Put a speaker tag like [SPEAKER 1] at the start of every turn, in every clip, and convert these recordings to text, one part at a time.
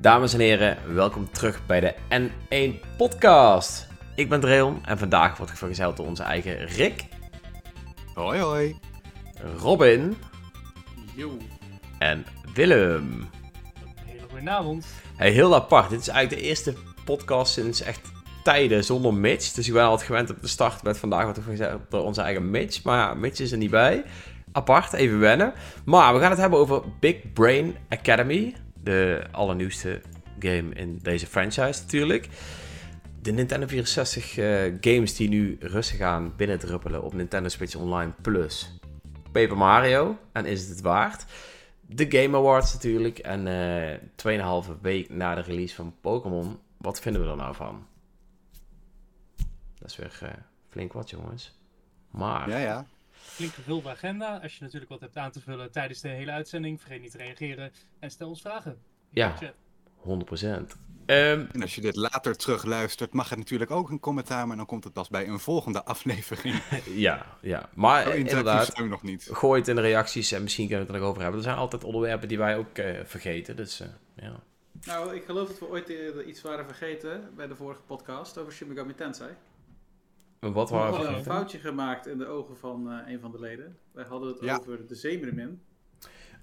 [SPEAKER 1] Dames en heren, welkom terug bij de N1 Podcast. Ik ben Dreon en vandaag wordt ik vergezeld door onze eigen Rick,
[SPEAKER 2] Hoi hoi.
[SPEAKER 1] Robin
[SPEAKER 3] Yo,
[SPEAKER 1] en Willem.
[SPEAKER 3] hele goede avond.
[SPEAKER 1] Hey, heel apart. Dit is eigenlijk de eerste podcast sinds echt tijden zonder Mitch. Dus ik ben altijd gewend op de start met vandaag wordt er vergezeld door onze eigen Mitch. Maar ja, Mitch is er niet bij. Apart, even wennen. Maar we gaan het hebben over Big Brain Academy. De allernieuwste game in deze franchise natuurlijk. De Nintendo 64 eh, games die nu rustig aan binnendruppelen op Nintendo Switch Online Plus. Paper Mario, en is het het waard? De Game Awards natuurlijk. En eh 2,5 week na de release van Pokémon. Wat vinden we er nou van? Dat is weer eh, flink wat, jongens. Maar,
[SPEAKER 2] Ja, ja.
[SPEAKER 3] Flink gevulde agenda. Als je natuurlijk wat hebt aan te vullen tijdens de hele uitzending, vergeet niet te reageren en stel ons vragen.
[SPEAKER 1] ja,
[SPEAKER 3] Chat.
[SPEAKER 1] 100%. Ehm,
[SPEAKER 2] En als je dit later terugluistert, mag het natuurlijk ook een commentaar, maar dan komt het pas bij een volgende aflevering.
[SPEAKER 1] ja, ja. Maar
[SPEAKER 2] interactief
[SPEAKER 1] inderdaad,
[SPEAKER 2] zijn we nog niet.
[SPEAKER 1] gooi het in de reacties en misschien kunnen we het er nog over hebben. Er zijn altijd onderwerpen die wij ook eh, vergeten. Dus eh, ja.
[SPEAKER 4] Nou, ik geloof dat we ooit iets waren vergeten bij de vorige podcast over Shin Megami Tensei.
[SPEAKER 1] Wat
[SPEAKER 4] We
[SPEAKER 1] waren we
[SPEAKER 4] hadden een foutje gemaakt in de ogen van eh, een van de leden. Wij hadden het
[SPEAKER 2] Ja.
[SPEAKER 4] over de Zeemermin.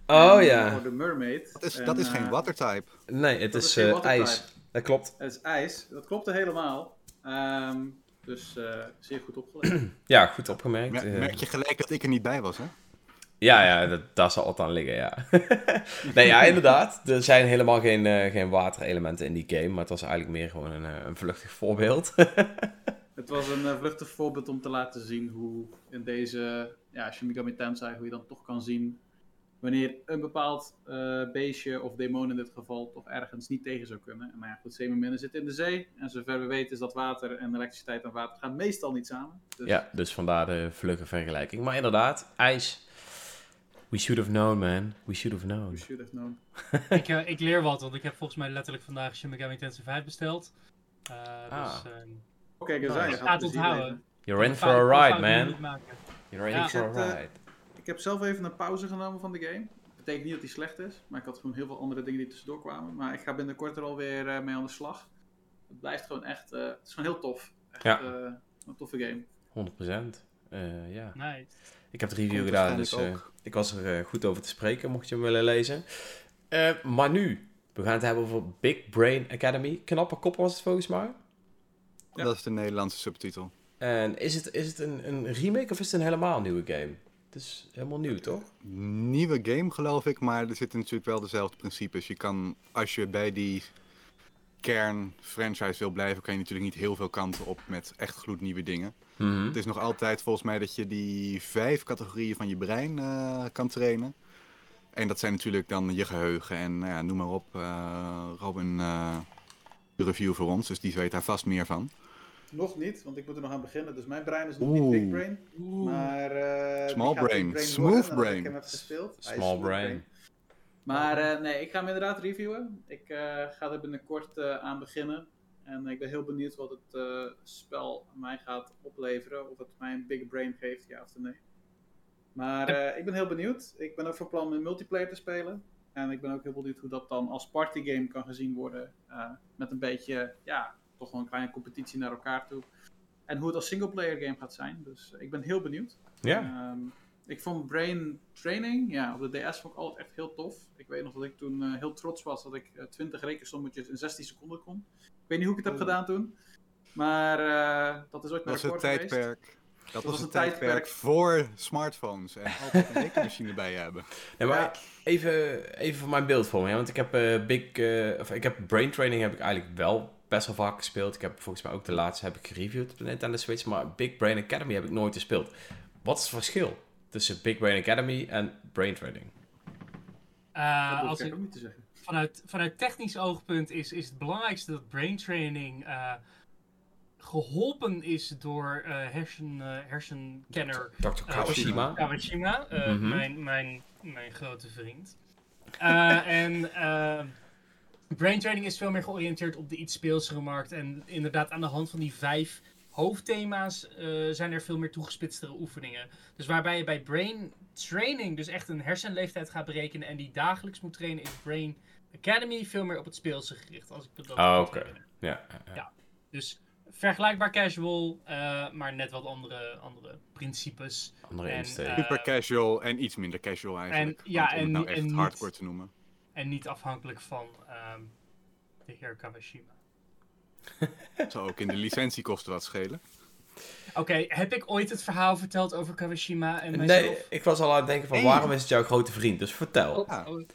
[SPEAKER 1] Oh
[SPEAKER 4] En
[SPEAKER 1] ja.
[SPEAKER 4] Over de Mermaid.
[SPEAKER 2] Dat is,
[SPEAKER 4] En,
[SPEAKER 2] dat is
[SPEAKER 4] eh,
[SPEAKER 2] geen watertype.
[SPEAKER 1] Nee, het
[SPEAKER 4] dat
[SPEAKER 1] is
[SPEAKER 4] geen
[SPEAKER 1] eh, ijs. Dat klopt.
[SPEAKER 4] Het is ijs. Dat klopte helemaal. Ehm, dus eh, zeer goed opgelet.
[SPEAKER 1] Ja, goed opgemerkt.
[SPEAKER 2] Mer-
[SPEAKER 1] Eh,
[SPEAKER 2] merk je gelijk dat ik er niet bij was, hè?
[SPEAKER 1] Ja, ja, dat, daar zal het aan liggen, ja. nee, ja, inderdaad. Er zijn helemaal geen, eh, geen waterelementen in die game, maar het was eigenlijk meer gewoon een, eh, een vluchtig voorbeeld.
[SPEAKER 4] het was een eh, vluchtig voorbeeld om te laten zien hoe in deze ja, Shin Megami Tensei, hoe je dan toch kan zien wanneer een bepaald eh, beestje of demon in dit geval toch ergens niet tegen zou kunnen. En nou ja, goed, zeemerminnen zitten in de zee. En zover we weten is dat water en elektriciteit en water gaan meestal niet samen. Dus
[SPEAKER 1] ja, dus vandaar de vlugge vergelijking. Maar inderdaad, ijs. We should have known, man. We should have known.
[SPEAKER 4] we should have known.
[SPEAKER 3] ik, eh, ik leer wat, want ik heb volgens mij letterlijk vandaag Shin Megami Tensei 5 besteld. Eh,
[SPEAKER 1] Ah.
[SPEAKER 3] Dus
[SPEAKER 4] Oké, aan, je
[SPEAKER 3] Gaat onthouden.
[SPEAKER 4] leven.
[SPEAKER 1] You're in for a ride, man. You're in
[SPEAKER 3] Ja.
[SPEAKER 1] for a
[SPEAKER 4] heb, eh,
[SPEAKER 1] ride.
[SPEAKER 4] Ik heb zelf even een pauze genomen van de game. Betekent niet dat die slecht is, maar ik had gewoon heel veel andere dingen die tussendoor kwamen. Maar ik ga binnenkort er alweer eh mee aan de slag. Het blijft gewoon echt, eh, het is gewoon heel tof. Echt,
[SPEAKER 1] Ja.
[SPEAKER 4] eh, een toffe game.
[SPEAKER 1] 100%. Eh, ja.
[SPEAKER 3] Nice.
[SPEAKER 1] Ik heb de review
[SPEAKER 2] Komt
[SPEAKER 1] gedaan, dus eh, ik was er goed over te spreken, mocht je hem willen lezen. Eh, maar nu, we gaan het hebben over Big Brain Academy. Knappe kop was het volgens mij.
[SPEAKER 4] Ja.
[SPEAKER 2] Dat is de Nederlandse subtitel.
[SPEAKER 1] En is het, is het een, een remake of is het een helemaal nieuwe game? Het is helemaal nieuw, toch?
[SPEAKER 2] Nieuwe game, geloof ik, maar er zitten natuurlijk wel dezelfde principes. Je kan, als je bij die kern-franchise wil blijven, kan je natuurlijk niet heel veel kanten op met echt gloednieuwe dingen.
[SPEAKER 1] Mhm.
[SPEAKER 2] Het is nog altijd volgens mij dat je die vijf categorieën van je brein eh, kan trainen. En dat zijn natuurlijk dan je geheugen en nou ja, noem maar op. eh, Robin, eh, de review voor ons, dus die weet daar vast meer van.
[SPEAKER 4] Nog niet, want ik moet er nog aan beginnen. Dus mijn brein is nog
[SPEAKER 2] Oeh.
[SPEAKER 4] niet big brain.
[SPEAKER 3] Oeh.
[SPEAKER 4] Maar, eh,
[SPEAKER 2] Small brain.
[SPEAKER 4] big
[SPEAKER 2] Smooth brain.
[SPEAKER 4] Ik hem heb gespeeld.
[SPEAKER 1] Small brain.
[SPEAKER 4] Maar eh, nee, ik ga hem inderdaad reviewen. Ik eh, ga er binnenkort eh, aan beginnen. En ik ben heel benieuwd wat het eh, spel mij gaat opleveren. Of het mij een big brain geeft, ja of nee. Maar eh, ik ben heel benieuwd. Ik ben ook van plan met multiplayer te spelen. En ik ben ook heel benieuwd hoe dat dan als partygame kan gezien worden. eh, met een beetje, ja, toch wel een kleine competitie naar elkaar toe. En hoe het als singleplayer game gaat zijn. Dus eh, ik ben heel benieuwd.
[SPEAKER 1] Ja.
[SPEAKER 4] Ehm, ik vond Brain Training, ja, op de DS vond ik altijd echt heel tof. Ik weet nog dat ik toen eh, heel trots was dat ik eh, 20 rekensommetjes in 16 seconden kon. Ik weet niet hoe ik het heb gedaan toen. Maar eh, dat is ooit mijn
[SPEAKER 2] Dat was het
[SPEAKER 4] record geweest.
[SPEAKER 2] tijdperk. Dat, was
[SPEAKER 4] een
[SPEAKER 2] tijdperk,
[SPEAKER 4] tijdperk.
[SPEAKER 2] voor smartphones en altijd een rekenmachine bij je hebben.
[SPEAKER 1] Nee, maar
[SPEAKER 4] Ja.
[SPEAKER 1] even, even voor mijn beeldvorming. hè, Want ik heb, eh, Big, eh, of ik heb Brain Training heb ik eigenlijk wel best wel vaak gespeeld. Ik heb volgens mij ook de laatste heb ik gereviewd op de Nintendo Switch. Maar Big Brain Academy heb ik nooit gespeeld. Wat is het verschil tussen Big Brain Academy en Brain Training?
[SPEAKER 3] Eh,
[SPEAKER 4] dat
[SPEAKER 3] als
[SPEAKER 4] ik
[SPEAKER 3] ik,
[SPEAKER 4] ook niet te zeggen.
[SPEAKER 3] vanuit, vanuit technisch oogpunt is, is het belangrijkste dat brain training eh, geholpen is door eh, hersen, eh, hersenkenner
[SPEAKER 1] Dr. Kawashima.
[SPEAKER 3] Kawashima, eh,
[SPEAKER 1] Mhm.
[SPEAKER 3] mijn, mijn, mijn grote vriend. Eh, en eh, brain training is veel meer georiënteerd op de iets speelsere markt. En inderdaad, aan de hand van die vijf hoofdthema's eh, zijn er veel meer toegespitste oefeningen. Dus waarbij je bij brain training dus echt een hersenleeftijd gaat berekenen en die dagelijks moet trainen, is brain Academy veel meer op het speelse gericht, als ik dat
[SPEAKER 1] Ah,
[SPEAKER 3] goed
[SPEAKER 1] oké. Ja, ja.
[SPEAKER 3] Dus vergelijkbaar casual, eh, maar net wat andere, andere principes.
[SPEAKER 1] Andere
[SPEAKER 3] En,
[SPEAKER 1] insteek.
[SPEAKER 3] eh,
[SPEAKER 2] Super casual en iets minder casual eigenlijk.
[SPEAKER 3] en- ja,
[SPEAKER 2] Want om het
[SPEAKER 3] en-
[SPEAKER 2] nou
[SPEAKER 3] en
[SPEAKER 2] echt
[SPEAKER 3] niet-
[SPEAKER 2] hardcore te noemen.
[SPEAKER 3] En niet afhankelijk van ehm, de heer Kawashima.
[SPEAKER 2] Zou ook in de licentiekosten wat schelen.
[SPEAKER 3] Oké, heb ik ooit het verhaal verteld over Kawashima en mijzelf?
[SPEAKER 1] Nee, ik was al aan het denken van waarom is het jouw grote vriend? Dus vertel.
[SPEAKER 3] Oh, oh.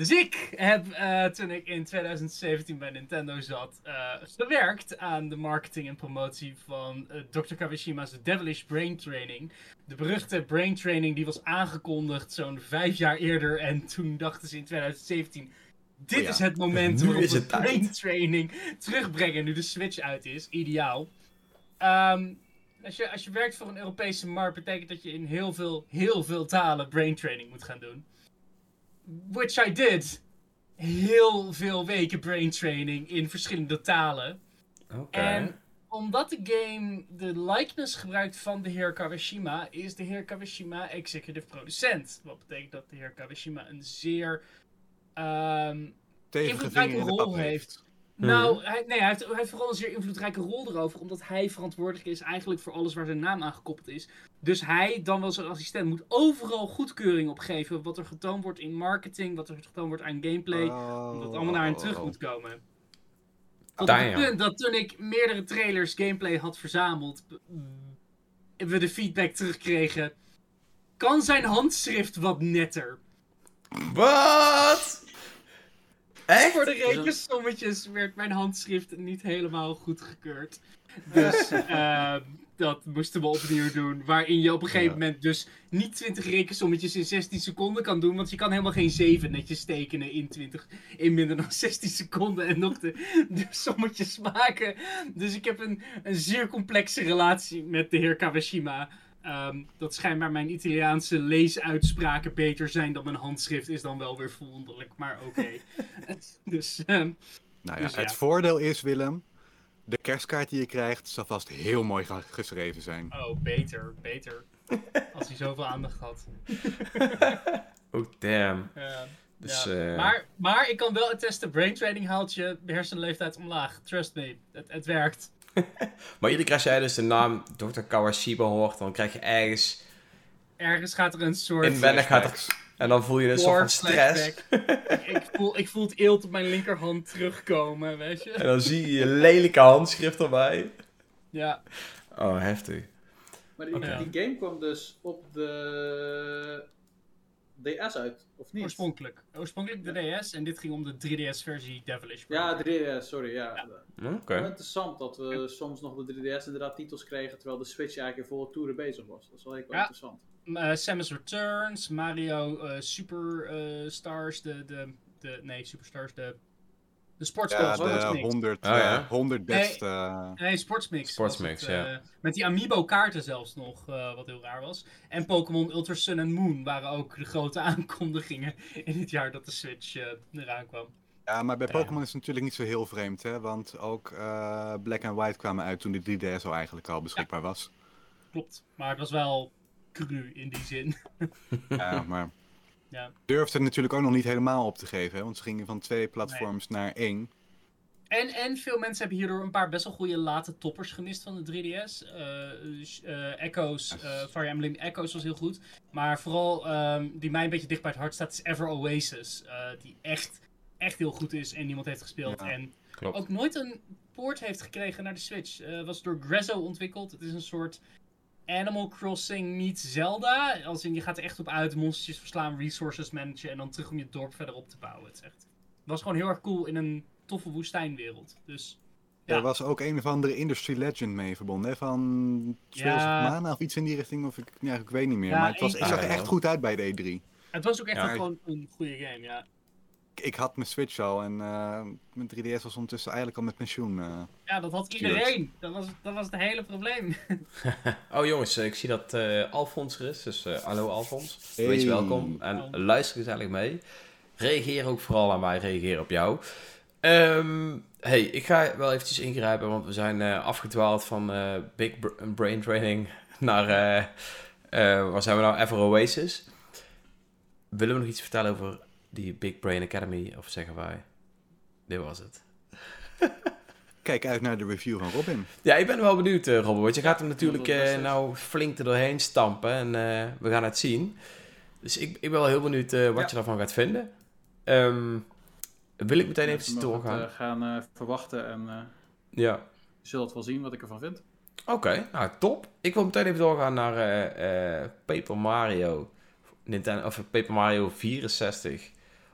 [SPEAKER 3] Dus ik heb, eh, toen ik in 2017 bij Nintendo zat, eh, gewerkt aan de marketing en promotie van eh, Dr. Kawashima's Devilish Brain Training. De beruchte Brain Training die was aangekondigd zo'n vijf jaar eerder. En toen dachten ze in 2017, dit
[SPEAKER 2] Oh ja.
[SPEAKER 3] is het moment
[SPEAKER 1] Nu
[SPEAKER 3] waarop we
[SPEAKER 1] tijd.
[SPEAKER 3] Brain Training terugbrengen nu de Switch uit is. Ideaal. Ehm, als, je, als je werkt voor een Europese markt, betekent dat je in heel veel, heel veel talen Brain Training moet gaan doen. Which I did. Heel veel weken brain training in verschillende talen.
[SPEAKER 1] Oké.
[SPEAKER 3] En omdat de game de likeness gebruikt van de heer Kawashima, is de heer Kawashima executive producent. Wat betekent dat de heer Kawashima een zeer invloedrijke
[SPEAKER 2] de
[SPEAKER 3] rol heeft. Nou, hij, nee, hij heeft, hij heeft vooral een zeer invloedrijke rol erover, omdat hij verantwoordelijk is eigenlijk voor alles waar zijn naam aan gekoppeld is. Dus hij, dan wel zijn assistent, moet overal goedkeuring op geven. Wat er getoond wordt in marketing, wat er getoond wordt aan gameplay.
[SPEAKER 2] Oh,
[SPEAKER 3] Omdat het allemaal naar hem
[SPEAKER 2] oh,
[SPEAKER 3] terug
[SPEAKER 2] oh.
[SPEAKER 3] moet komen. Tot op het punt dat toen ik meerdere trailers gameplay had verzameld, b- we de feedback terugkregen. Kan zijn handschrift wat netter?
[SPEAKER 1] Wat? Echt?
[SPEAKER 3] Voor de rekensommetjes werd mijn handschrift niet helemaal goedgekeurd. Dus ehm, dat moesten we opnieuw doen. Waarin je op een gegeven
[SPEAKER 2] Ja.
[SPEAKER 3] moment dus niet 20 rekensommetjes in 16 seconden kan doen. Want je kan helemaal geen 7 netjes tekenen in, 20, in minder dan 16 seconden. En nog de, de sommetjes maken. Dus ik heb een, een zeer complexe relatie met de heer Kawashima. Ehm, dat schijnbaar mijn Italiaanse leesuitspraken beter zijn dan mijn handschrift is dan wel weer verwonderlijk. Maar oké. dus ehm,
[SPEAKER 2] Nou ja,
[SPEAKER 3] Dus ja.
[SPEAKER 2] het voordeel is, Willem, de kerstkaart die je krijgt zal vast heel mooi ge- geschreven zijn.
[SPEAKER 3] Oh, beter, beter. Als hij zoveel aandacht had.
[SPEAKER 1] Oh, damn. Dus,
[SPEAKER 3] ja.
[SPEAKER 1] eh,
[SPEAKER 3] maar, maar ik kan wel attesten, brain training haalt je hersenleeftijd omlaag. Trust me, het, het werkt.
[SPEAKER 1] Maar iedere keer als jij dus de naam Dr. Kawashiba hoort, dan krijg je ergens...
[SPEAKER 3] Ergens gaat er een soort...
[SPEAKER 1] Inwendig gaat er... En dan voel je een soort van stress.
[SPEAKER 3] ik, ik voel, ik voel het eelt op mijn linkerhand terugkomen, weet je?
[SPEAKER 1] En dan zie je je lelijke handschrift erbij.
[SPEAKER 3] Ja,
[SPEAKER 1] Oh, heftig.
[SPEAKER 5] Maar die, die game kwam dus op de DS uit, of niet?
[SPEAKER 3] oorspronkelijk. Oorspronkelijk de DS en dit ging om de 3DS-versie Devilish.
[SPEAKER 5] Ja, 3DS, sorry. Ja.
[SPEAKER 1] Oké.
[SPEAKER 5] Wel interessant dat we soms nog de 3DS inderdaad titels kregen, terwijl de Switch eigenlijk in volle toeren bezig was. Dat is wel heel
[SPEAKER 3] Ja.
[SPEAKER 5] interessant.
[SPEAKER 3] Eh, Samus Returns, Mario eh, Super eh, Stars, de, de, de... Nee, Superstars, de... De Sportsmix.
[SPEAKER 2] Ja, de
[SPEAKER 3] Sportsmix.
[SPEAKER 2] 100,
[SPEAKER 1] Oh, ja.
[SPEAKER 2] eh, 100 beste. eh,
[SPEAKER 3] Nee, Sportsmix.
[SPEAKER 1] Sportsmix,
[SPEAKER 3] het,
[SPEAKER 1] ja.
[SPEAKER 3] eh, met die Amiibo kaarten zelfs nog, eh, wat heel raar was. En Pokémon Ultra Sun and Moon waren ook de grote aankondigingen in het jaar dat de Switch eh, eraan kwam.
[SPEAKER 2] Ja, maar bij. Pokémon is het natuurlijk niet zo heel vreemd, hè? Want ook eh, Black and White kwamen uit toen de 3DS al eigenlijk al beschikbaar was.
[SPEAKER 3] Klopt. Maar het was wel cru in die zin.
[SPEAKER 2] Ja, maar
[SPEAKER 3] Ja.
[SPEAKER 2] durfde het natuurlijk ook nog niet helemaal op te geven, hè? Want ze gingen van twee platforms naar één.
[SPEAKER 3] En, en veel mensen hebben hierdoor een paar best wel goede late toppers gemist van de 3DS. Eh, sh- eh, Echoes, eh Fire Emblem Echoes was heel goed. Maar vooral ehm, die mij een beetje dicht bij het hart staat is Ever Oasis. die echt, echt heel goed is en niemand heeft gespeeld.
[SPEAKER 2] Ja.
[SPEAKER 3] En
[SPEAKER 1] Klopt.
[SPEAKER 3] ook nooit een poort heeft gekregen naar de Switch. Was door Grezzo ontwikkeld. Het is een soort Animal Crossing meets Zelda. Als in, je gaat er echt op uit, monstertjes verslaan, resources managen en dan terug om je dorp verder op te bouwen. Het is echt... Het was gewoon heel erg cool in een toffe woestijnwereld. Dus Ja.
[SPEAKER 2] Er was ook een of andere Industry Legend mee verbonden, hè? Van Trails
[SPEAKER 3] Ja.
[SPEAKER 2] of Mana of iets in die richting, of ik, ja, ik weet niet meer.
[SPEAKER 3] Ja,
[SPEAKER 2] maar het, was, zag er echt goed uit bij de E3.
[SPEAKER 3] het was ook echt gewoon een goede game, ja.
[SPEAKER 2] Ik, had mijn Switch al en eh, mijn 3DS was ondertussen eigenlijk al met pensioen. eh.
[SPEAKER 3] Ja, dat had iedereen. Dat was, dat was het hele probleem.
[SPEAKER 1] Oh jongens, eh, ik zie dat eh Alfons er is. Dus eh, hallo Alfons.
[SPEAKER 2] Hey.
[SPEAKER 1] Wees welkom. En luister gezellig mee. Reageer ook vooral aan mij, reageer op jou. Ehm, hey, ik ga wel eventjes ingrijpen, want we zijn eh, afgedwaald van eh, Big Br- Brain Training naar, eh, eh, waar zijn we nou, Ever Oasis. Willen we nog iets vertellen over Die Big Brain Academy, of zeggen wij. Dit was het.
[SPEAKER 2] Kijk uit naar de review van Robin.
[SPEAKER 1] Ja, ik ben wel benieuwd, eh Robert. Want je gaat hem natuurlijk eh,
[SPEAKER 4] het.
[SPEAKER 1] nou flink er doorheen stampen. En eh, we gaan het zien. Dus ik, ik ben wel heel benieuwd wat
[SPEAKER 4] Ja.
[SPEAKER 1] je daarvan gaat vinden. Ehm, wil ik meteen even
[SPEAKER 4] het,
[SPEAKER 1] doorgaan?
[SPEAKER 4] eh, gaan eh, verwachten en eh
[SPEAKER 1] Ja.
[SPEAKER 4] je zult het wel zien wat ik ervan vind.
[SPEAKER 1] Oké, nou top. Ik wil meteen even doorgaan naar eh, eh, Paper Mario. Nintendo, of Paper Mario 64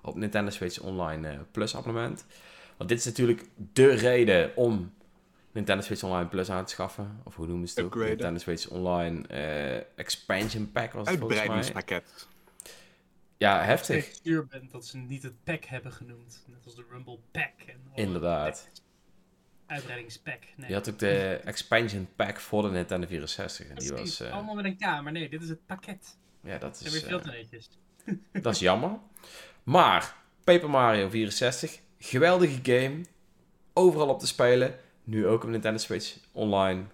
[SPEAKER 1] op Nintendo Switch Online eh, Plus abonnement. Want dit is natuurlijk de reden om Nintendo Switch Online Plus aan te schaffen. Of hoe noemen ze het ook?
[SPEAKER 2] Upgraden.
[SPEAKER 1] Nintendo Switch Online eh, Expansion Pack was het volgens mij.
[SPEAKER 2] Uitbreidingspakket.
[SPEAKER 1] Ja,
[SPEAKER 3] Ik
[SPEAKER 1] heftig.
[SPEAKER 3] zuur ben dat ze niet het pack hebben genoemd. Net als de Rumble Pack. En
[SPEAKER 1] Inderdaad.
[SPEAKER 3] Uitbreidingspack. Nee.
[SPEAKER 1] Je had ook de Expansion Pack voor de Nintendo 64. En die was... eh,
[SPEAKER 3] Allemaal met een K, maar nee, dit is het pakket.
[SPEAKER 1] ja, dat
[SPEAKER 3] Dat
[SPEAKER 1] is...
[SPEAKER 3] is veel.
[SPEAKER 1] Dat is jammer. Maar Paper Mario 64, geweldige game. Overal op te spelen. Nu ook op Nintendo Switch Online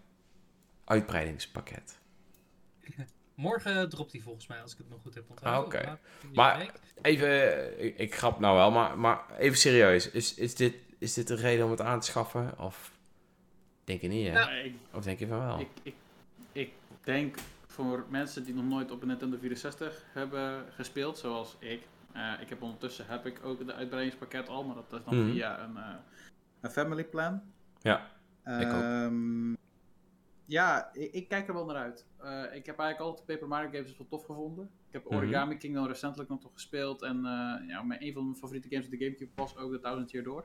[SPEAKER 1] uitbreidingspakket.
[SPEAKER 3] Morgen dropt hij volgens mij, als ik het nog goed heb onthouden.
[SPEAKER 1] Ah, oké.
[SPEAKER 3] Die
[SPEAKER 1] Maar-
[SPEAKER 3] week.
[SPEAKER 1] Even, eh, ik, ik grap nou wel, maar, maar even serieus. Is, is, dit, is dit de reden om het aan te schaffen? Of denk je niet, hè?
[SPEAKER 3] Nou,
[SPEAKER 4] ik,
[SPEAKER 1] Of denk je van wel?
[SPEAKER 4] ik, ik, ik denk voor mensen die nog nooit op een Nintendo 64 hebben gespeeld, zoals ik. Eh, ik heb ondertussen heb ik ook de uitbreidingspakket al, maar dat is dan
[SPEAKER 1] Mhm.
[SPEAKER 4] via een, eh, een family plan.
[SPEAKER 1] Ja, ik ook.
[SPEAKER 4] Ehm, ja, ik, ik kijk er wel naar uit. Eh, ik heb eigenlijk altijd Paper Mario games wel tof gevonden. Ik heb
[SPEAKER 1] Mhm.
[SPEAKER 4] Origami Kingdom recentelijk nog toch gespeeld. En ja, mijn, een van mijn favoriete games op de Gamecube was ook de Thousand Year Door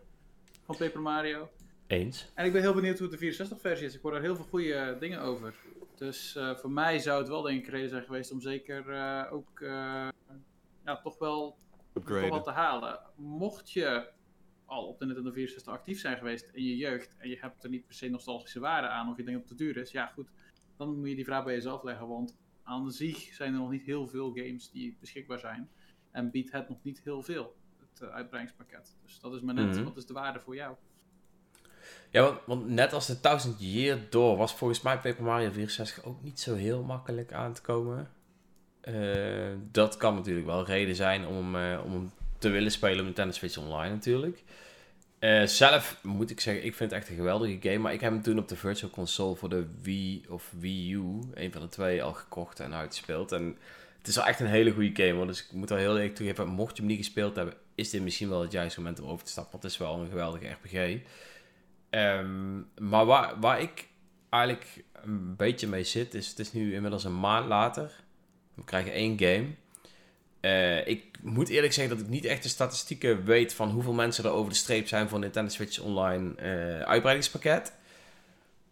[SPEAKER 4] van Paper Mario.
[SPEAKER 1] eens.
[SPEAKER 4] En ik ben heel benieuwd hoe de 64-versie is. Ik hoor er heel veel goede dingen over. Dus voor mij zou het wel denk ik een reden zijn geweest om zeker ook ja, toch wel toch wel
[SPEAKER 2] Upgraden.
[SPEAKER 4] te halen. Mocht je al op de Nintendo 64 actief zijn geweest in je jeugd en je hebt er niet per se nostalgische waarde aan of je denkt dat het te duur is, ja goed, dan moet je die vraag bij jezelf leggen, want aan zich zijn er nog niet heel veel games die beschikbaar zijn en biedt het nog niet heel veel, het eh, uitbreidingspakket. Dus dat is maar net,
[SPEAKER 1] Mhm.
[SPEAKER 4] wat is de waarde voor jou?
[SPEAKER 1] Ja, want, want net als de 1000 Year Door was volgens mij Paper Mario 64 ook niet zo heel makkelijk aan te komen. Eh, dat kan natuurlijk wel reden zijn om, eh, om te willen spelen op Nintendo Switch Online natuurlijk. Eh, zelf moet ik zeggen, ik vind het echt een geweldige game. Maar ik heb hem toen op de Virtual Console voor de Wii of Wii U, een van de twee, al gekocht en uitgespeeld. En het is wel echt een hele goede game. hoor. Dus ik moet wel heel eerlijk toegeven, mocht je hem niet gespeeld hebben, is dit misschien wel het juiste moment om over te stappen. Want het is wel een geweldige RPG. Ehm, maar waar, waar ik eigenlijk een beetje mee zit, is het is nu inmiddels een maand later. We krijgen één game. Eh, ik moet eerlijk zeggen dat ik niet echt de statistieken weet van hoeveel mensen er over de streep zijn voor Nintendo Switch Online eh, uitbreidingspakket.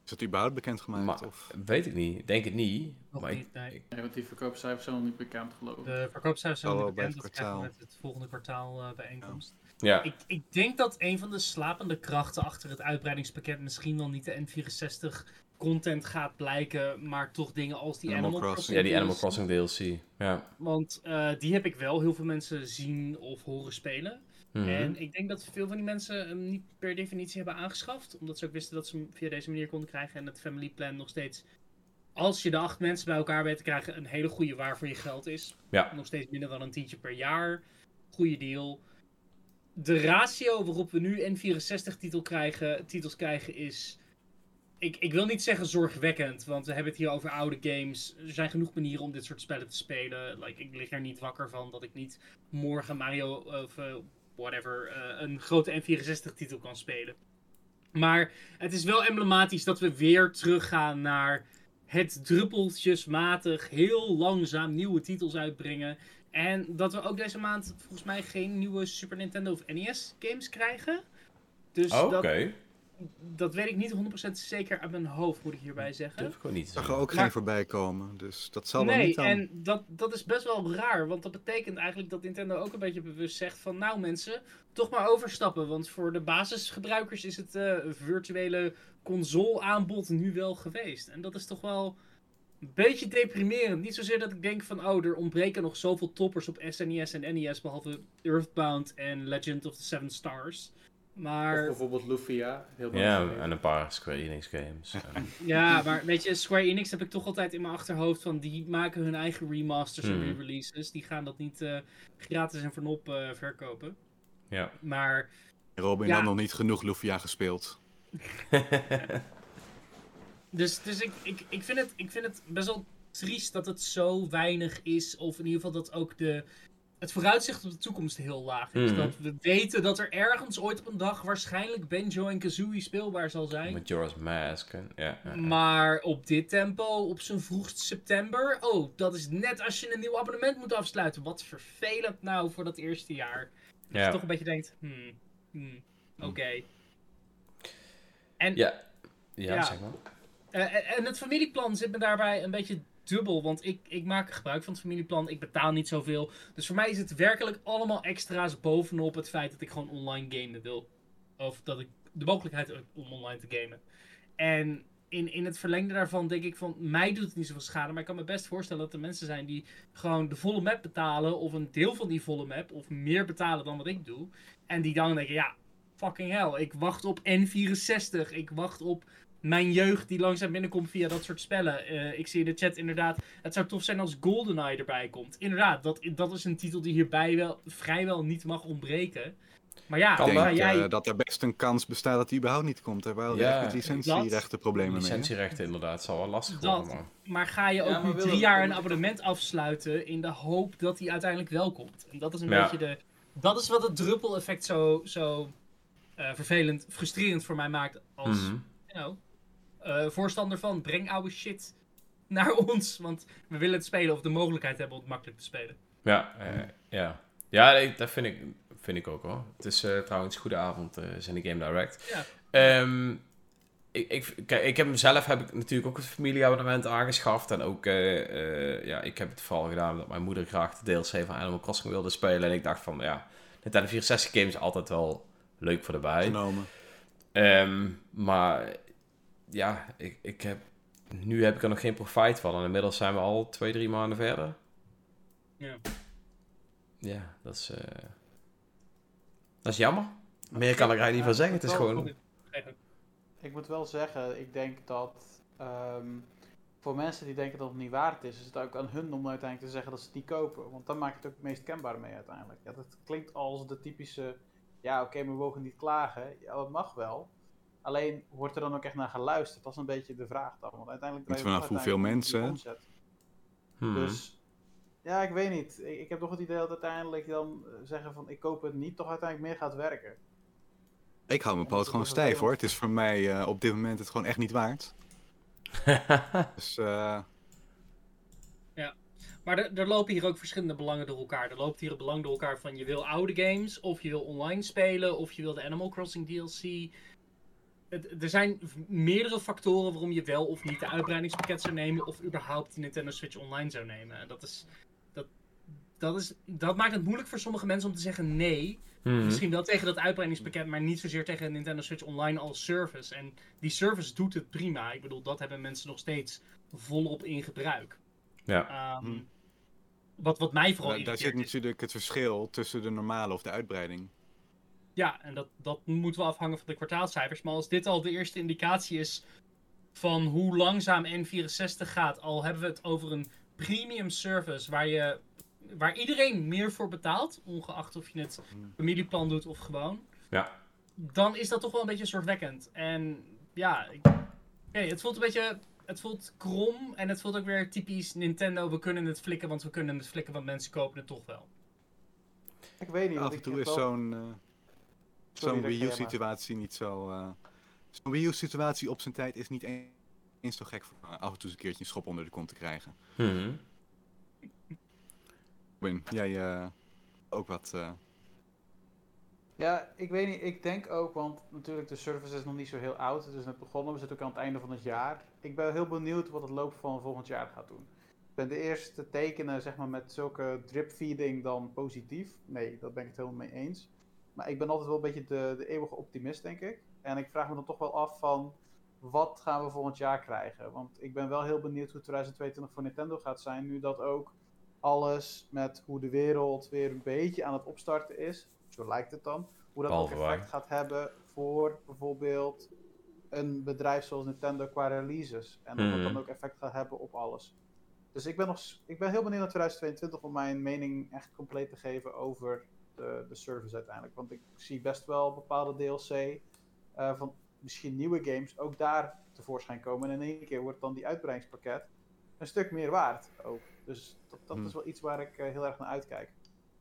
[SPEAKER 2] Is dat überhaupt bekendgemaakt?
[SPEAKER 1] Maar-
[SPEAKER 2] Of?
[SPEAKER 1] Weet ik niet, denk het niet. Maar ik,
[SPEAKER 3] niet, nee.
[SPEAKER 4] Nee, want die verkoopcijfers zijn nog niet bekend geloof ik.
[SPEAKER 3] De verkoopcijfers zijn nog bekend.
[SPEAKER 2] het
[SPEAKER 3] Dat krijgen we
[SPEAKER 2] kwartaal.
[SPEAKER 3] met het volgende kwartaal eh, bijeenkomst.
[SPEAKER 1] ja.
[SPEAKER 3] Ik, ik denk dat een van de slapende krachten achter het uitbreidingspakket misschien wel niet de N64 content gaat blijken, maar toch dingen als die
[SPEAKER 2] Animal
[SPEAKER 3] Animal,
[SPEAKER 2] Crossing.
[SPEAKER 1] ja, die
[SPEAKER 3] DLC.
[SPEAKER 1] Animal Crossing DLC. Ja.
[SPEAKER 3] Want eh, die heb ik wel heel veel mensen zien of horen spelen.
[SPEAKER 1] Mhm.
[SPEAKER 3] En ik denk dat veel van die mensen hem niet per definitie hebben aangeschaft. Omdat ze ook wisten dat ze hem via deze manier konden krijgen. En het family plan nog steeds, als je de acht mensen bij elkaar weet te krijgen, een hele goede waar voor je geld is.
[SPEAKER 1] Ja.
[SPEAKER 3] Nog steeds minder dan een tientje per jaar. Goede deal. De ratio waarop we nu N64 titel krijgen, titels krijgen is... Ik, ik wil niet zeggen zorgwekkend, want we hebben het hier over oude games. Er zijn genoeg manieren om dit soort spellen te spelen. Like, ik lig er niet wakker van dat ik niet morgen Mario of eh, whatever eh, een grote N64-titel kan spelen. Maar het is wel emblematisch dat we weer teruggaan naar het druppeltjesmatig heel langzaam nieuwe titels uitbrengen. En dat we ook deze maand volgens mij geen nieuwe Super Nintendo of NES games krijgen. Dus
[SPEAKER 1] Oh, Oké,
[SPEAKER 3] dat, dat weet ik niet 100% zeker uit mijn hoofd, moet ik hierbij zeggen.
[SPEAKER 1] gewoon niet
[SPEAKER 2] zag er ook
[SPEAKER 3] Maar-
[SPEAKER 2] geen voorbij komen. Dus dat zal wel
[SPEAKER 3] Nee,
[SPEAKER 2] niet dan.
[SPEAKER 3] en dat, dat is best wel raar, want dat betekent eigenlijk dat Nintendo ook een beetje bewust zegt van nou mensen, toch maar overstappen. Want voor de basisgebruikers is het eh, virtuele console aanbod nu wel geweest. En dat is toch wel een beetje deprimerend. Niet zozeer dat ik denk van oh, er ontbreken nog zoveel toppers op SNES en NES, behalve Earthbound en Legend of the Seven Stars.
[SPEAKER 4] Of
[SPEAKER 3] Maar
[SPEAKER 4] bijvoorbeeld Lufia. Heel
[SPEAKER 1] Ja, en een paar Square Enix games. En-
[SPEAKER 3] Ja, maar weet je, Square Enix heb ik toch altijd in mijn achterhoofd van die maken hun eigen remasters en
[SPEAKER 1] Hmm.
[SPEAKER 3] re-releases. Die gaan dat niet eh, gratis en vernop eh, verkopen.
[SPEAKER 1] ja.
[SPEAKER 3] Maar
[SPEAKER 2] Robin
[SPEAKER 3] Ja.
[SPEAKER 2] had nog niet genoeg Lufia gespeeld.
[SPEAKER 3] dus, dus ik, ik, ik, vind het, ik vind het best wel triest dat het zo weinig is. Of in ieder geval dat ook de, het vooruitzicht op de toekomst heel laag is.
[SPEAKER 1] Mhm.
[SPEAKER 3] Dat we weten dat er ergens ooit op een dag waarschijnlijk Banjo en Kazooie speelbaar zal zijn.
[SPEAKER 1] Majora's Mask. En, ja, ja, ja.
[SPEAKER 3] Maar op dit tempo, op zijn vroegst september. Oh, dat is net als je een nieuw abonnement moet afsluiten. Wat vervelend nou voor dat eerste jaar. Dat
[SPEAKER 1] Ja.
[SPEAKER 3] je toch een beetje denkt, hmm, hmm, oké. En,
[SPEAKER 1] Ja. Ja, zeg maar.
[SPEAKER 3] eh, en het familieplan zit me daarbij een beetje dubbel. Want ik, ik maak gebruik van het familieplan. Ik betaal niet zoveel. Dus voor mij is het werkelijk allemaal extra's bovenop het feit dat ik gewoon online gamen wil. Of dat ik de mogelijkheid heb om online te gamen. En in, in het verlengde daarvan denk ik van, mij doet het niet zoveel schade. Maar ik kan me best voorstellen dat er mensen zijn die gewoon de volle map betalen. Of een deel van die volle map. Of meer betalen dan wat ik doe. En die dan denken, ja, fucking hell. Ik wacht op N64. Ik wacht op mijn jeugd die langzaam binnenkomt via dat soort spellen. Eh, ik zie in de chat inderdaad, het zou tof zijn als GoldenEye erbij komt. Inderdaad, dat, dat is een titel die hierbij wel vrijwel niet mag ontbreken. Maar ja,
[SPEAKER 2] Ik denk
[SPEAKER 3] jij...
[SPEAKER 2] eh, dat er best een kans bestaat dat hij überhaupt niet komt. We wel
[SPEAKER 1] Ja,
[SPEAKER 2] echt licentierechten problemen mee. hè?
[SPEAKER 1] Licentierechten inderdaad, zal wel lastig
[SPEAKER 3] Dat.
[SPEAKER 1] worden. Maar...
[SPEAKER 3] Maar ga je ook
[SPEAKER 4] Ja,
[SPEAKER 3] nu drie jaar een abonnement afsluiten in de hoop dat hij uiteindelijk wel komt? En dat is een
[SPEAKER 1] Ja.
[SPEAKER 3] beetje de... Dat is wat het druppeleffect zo, zo eh, vervelend, frustrerend voor mij maakt als
[SPEAKER 1] Mhm.
[SPEAKER 3] you know, eh, voorstander van breng oude shit naar ons. Want we willen het spelen of de mogelijkheid hebben om het makkelijk te spelen.
[SPEAKER 1] Ja, eh, ja. Ja, nee, dat vind ik, vind ik ook hoor. Het is eh, trouwens goede avond, eh zijn de Game Direct.
[SPEAKER 3] Ja.
[SPEAKER 1] Ehm, ik, ik, kijk, ik heb mezelf heb ik natuurlijk ook het familieabonnement aangeschaft. En ook, eh, eh, ja, ik heb het vooral gedaan omdat mijn moeder graag de DLC van Animal Crossing wilde spelen. En ik dacht van, ja, Nintendo 64 games altijd wel leuk voor erbij.
[SPEAKER 2] Genomen.
[SPEAKER 1] Ehm, maar ja, ik, ik heb, nu heb ik er nog geen profijt van. En inmiddels zijn we al twee, drie maanden verder.
[SPEAKER 3] Ja.
[SPEAKER 1] Ja, dat is, eh, dat is jammer. Meer kan ik er eigenlijk niet van zeggen. Het is gewoon...
[SPEAKER 4] Ik moet wel zeggen, ik denk dat ehm, voor mensen die denken dat het niet waard is, is het ook aan hun om uiteindelijk te zeggen dat ze het niet kopen. Want dan maak je het ook het meest kenbaar mee uiteindelijk. Ja, dat klinkt als de typische, ja oké, maar we mogen niet klagen. Ja, dat mag wel. Alleen, wordt er dan ook echt naar geluisterd? Dat is een beetje de vraag dan. Want uiteindelijk
[SPEAKER 2] Niet
[SPEAKER 4] draai je
[SPEAKER 2] vanaf hoeveel mensen.
[SPEAKER 1] Hmm.
[SPEAKER 4] Dus ja, ik weet niet. Ik, ik heb toch het idee dat uiteindelijk dan eh, zeggen van ik koop het niet, toch uiteindelijk meer gaat werken.
[SPEAKER 2] Ik hou mijn
[SPEAKER 4] Ja,
[SPEAKER 2] poot gewoon stijf hoor. Het is voor mij eh, op dit moment het gewoon echt niet waard. Dus eh,
[SPEAKER 3] Maar er, er lopen hier ook verschillende belangen door elkaar. Er loopt hier het belang door elkaar van je wil oude games, of je wil online spelen, of je wil de Animal Crossing DLC. Het, er zijn meerdere factoren waarom je wel of niet de uitbreidingspakket zou nemen, of überhaupt die Nintendo Switch Online zou nemen. En dat, is, dat, dat, is, dat maakt het moeilijk voor sommige mensen om te zeggen nee.
[SPEAKER 1] Hmm.
[SPEAKER 3] Misschien wel tegen dat uitbreidingspakket, maar niet zozeer tegen Nintendo Switch Online als service. En die service doet het prima. Ik bedoel, dat hebben mensen nog steeds volop in gebruik.
[SPEAKER 1] Ja.
[SPEAKER 3] Ehm,
[SPEAKER 2] Hm.
[SPEAKER 3] wat, wat mij vooral
[SPEAKER 2] daar, daar zit natuurlijk het verschil tussen de normale of de uitbreiding.
[SPEAKER 3] Ja, en dat, dat moet wel afhangen van de kwartaalcijfers. Maar als dit al de eerste indicatie is van hoe langzaam N64 gaat, al hebben we het over een premium service waar, je, waar iedereen meer voor betaalt, ongeacht of je het familieplan doet of gewoon,
[SPEAKER 1] Ja.
[SPEAKER 3] dan is dat toch wel een beetje soortwekkend. En ja, ik, oké, het voelt een beetje. Het voelt krom en het voelt ook weer typisch Nintendo. We kunnen het flikken, want we kunnen het flikken, want mensen kopen het toch wel.
[SPEAKER 4] Ik weet niet.
[SPEAKER 2] Af en toe is
[SPEAKER 4] wel-
[SPEAKER 2] zo'n eh, zo'n Wii U-situatie niet zo... eh, zo'n Wii U-situatie op zijn tijd is niet een- eens zo gek voor eh, af en toe eens een keertje een schop onder de kont te krijgen.
[SPEAKER 1] Hmm.
[SPEAKER 2] Win, jij eh, ook wat... eh,
[SPEAKER 4] Ja, ik weet niet. Ik denk ook, want natuurlijk de service is nog niet zo heel oud. Het is net begonnen. We zitten ook aan het einde van het jaar. Ik ben heel benieuwd wat het loop van volgend jaar gaat doen. Ik ben de eerste tekenen, zeg maar, met zulke drip feeding dan positief. Nee, dat ben ik het helemaal mee eens. Maar ik ben altijd wel een beetje de, de eeuwige optimist, denk ik. En ik vraag me dan toch wel af van, wat gaan we volgend jaar krijgen? Want ik ben wel heel benieuwd hoe 2022 voor Nintendo gaat zijn. Nu dat ook alles met hoe de wereld weer een beetje aan het opstarten is. Zo lijkt het dan hoe dat ook effect gaat hebben voor bijvoorbeeld een bedrijf zoals Nintendo qua releases. En of dat
[SPEAKER 1] Mhm.
[SPEAKER 4] dan ook effect gaat hebben op alles. Dus ik ben, nog, ik ben heel benieuwd naar 2022 om mijn mening echt compleet te geven over de, de service uiteindelijk. Want ik zie best wel bepaalde DLC eh, van misschien nieuwe games ook daar tevoorschijn komen. En in één keer wordt dan die uitbreidingspakket een stuk meer waard ook. Dus dat, dat
[SPEAKER 2] Hmm.
[SPEAKER 4] is wel iets waar ik eh, heel erg naar uitkijk.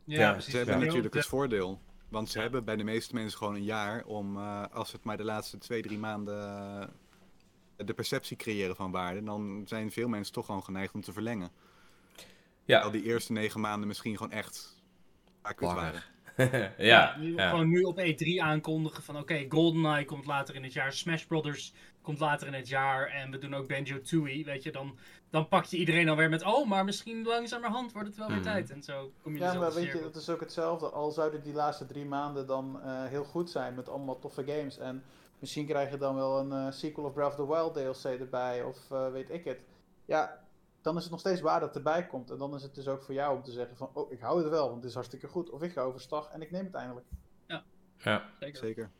[SPEAKER 3] Ja,
[SPEAKER 1] Ja,
[SPEAKER 3] precies.
[SPEAKER 2] Ze hebben natuurlijk het voordeel. Want ze
[SPEAKER 3] Ja.
[SPEAKER 2] hebben bij de meeste mensen gewoon een jaar om, eh, als het maar de laatste twee, drie maanden de perceptie creëren van waarde, dan zijn veel mensen toch gewoon geneigd om te verlengen.
[SPEAKER 1] Ja.
[SPEAKER 2] Al die eerste negen maanden misschien gewoon echt waren.
[SPEAKER 1] ja,
[SPEAKER 3] nu-
[SPEAKER 1] ja.
[SPEAKER 3] Gewoon nu op E3 aankondigen van oké, GoldenEye komt later in het jaar, Smash Brothers komt later in het jaar en we doen ook Banjo-Tooie, weet je, dan, dan pak je iedereen alweer met oh, maar misschien langzamerhand wordt het wel weer
[SPEAKER 1] Mhm.
[SPEAKER 3] tijd en zo kom je
[SPEAKER 4] Ja, maar weet je, dat is ook hetzelfde. Al zouden die laatste drie maanden dan eh, heel goed zijn met allemaal toffe games. En misschien krijg je dan wel een eh, sequel of Breath of the Wild DLC erbij, of eh, weet ik het. Ja, dan is het nog steeds waar dat erbij komt. En dan is het dus ook voor jou om te zeggen van, oh, ik hou het wel, want het is hartstikke goed. Of ik ga overstag en ik neem het eindelijk.
[SPEAKER 1] ja.
[SPEAKER 3] Zeker.
[SPEAKER 2] Zeker.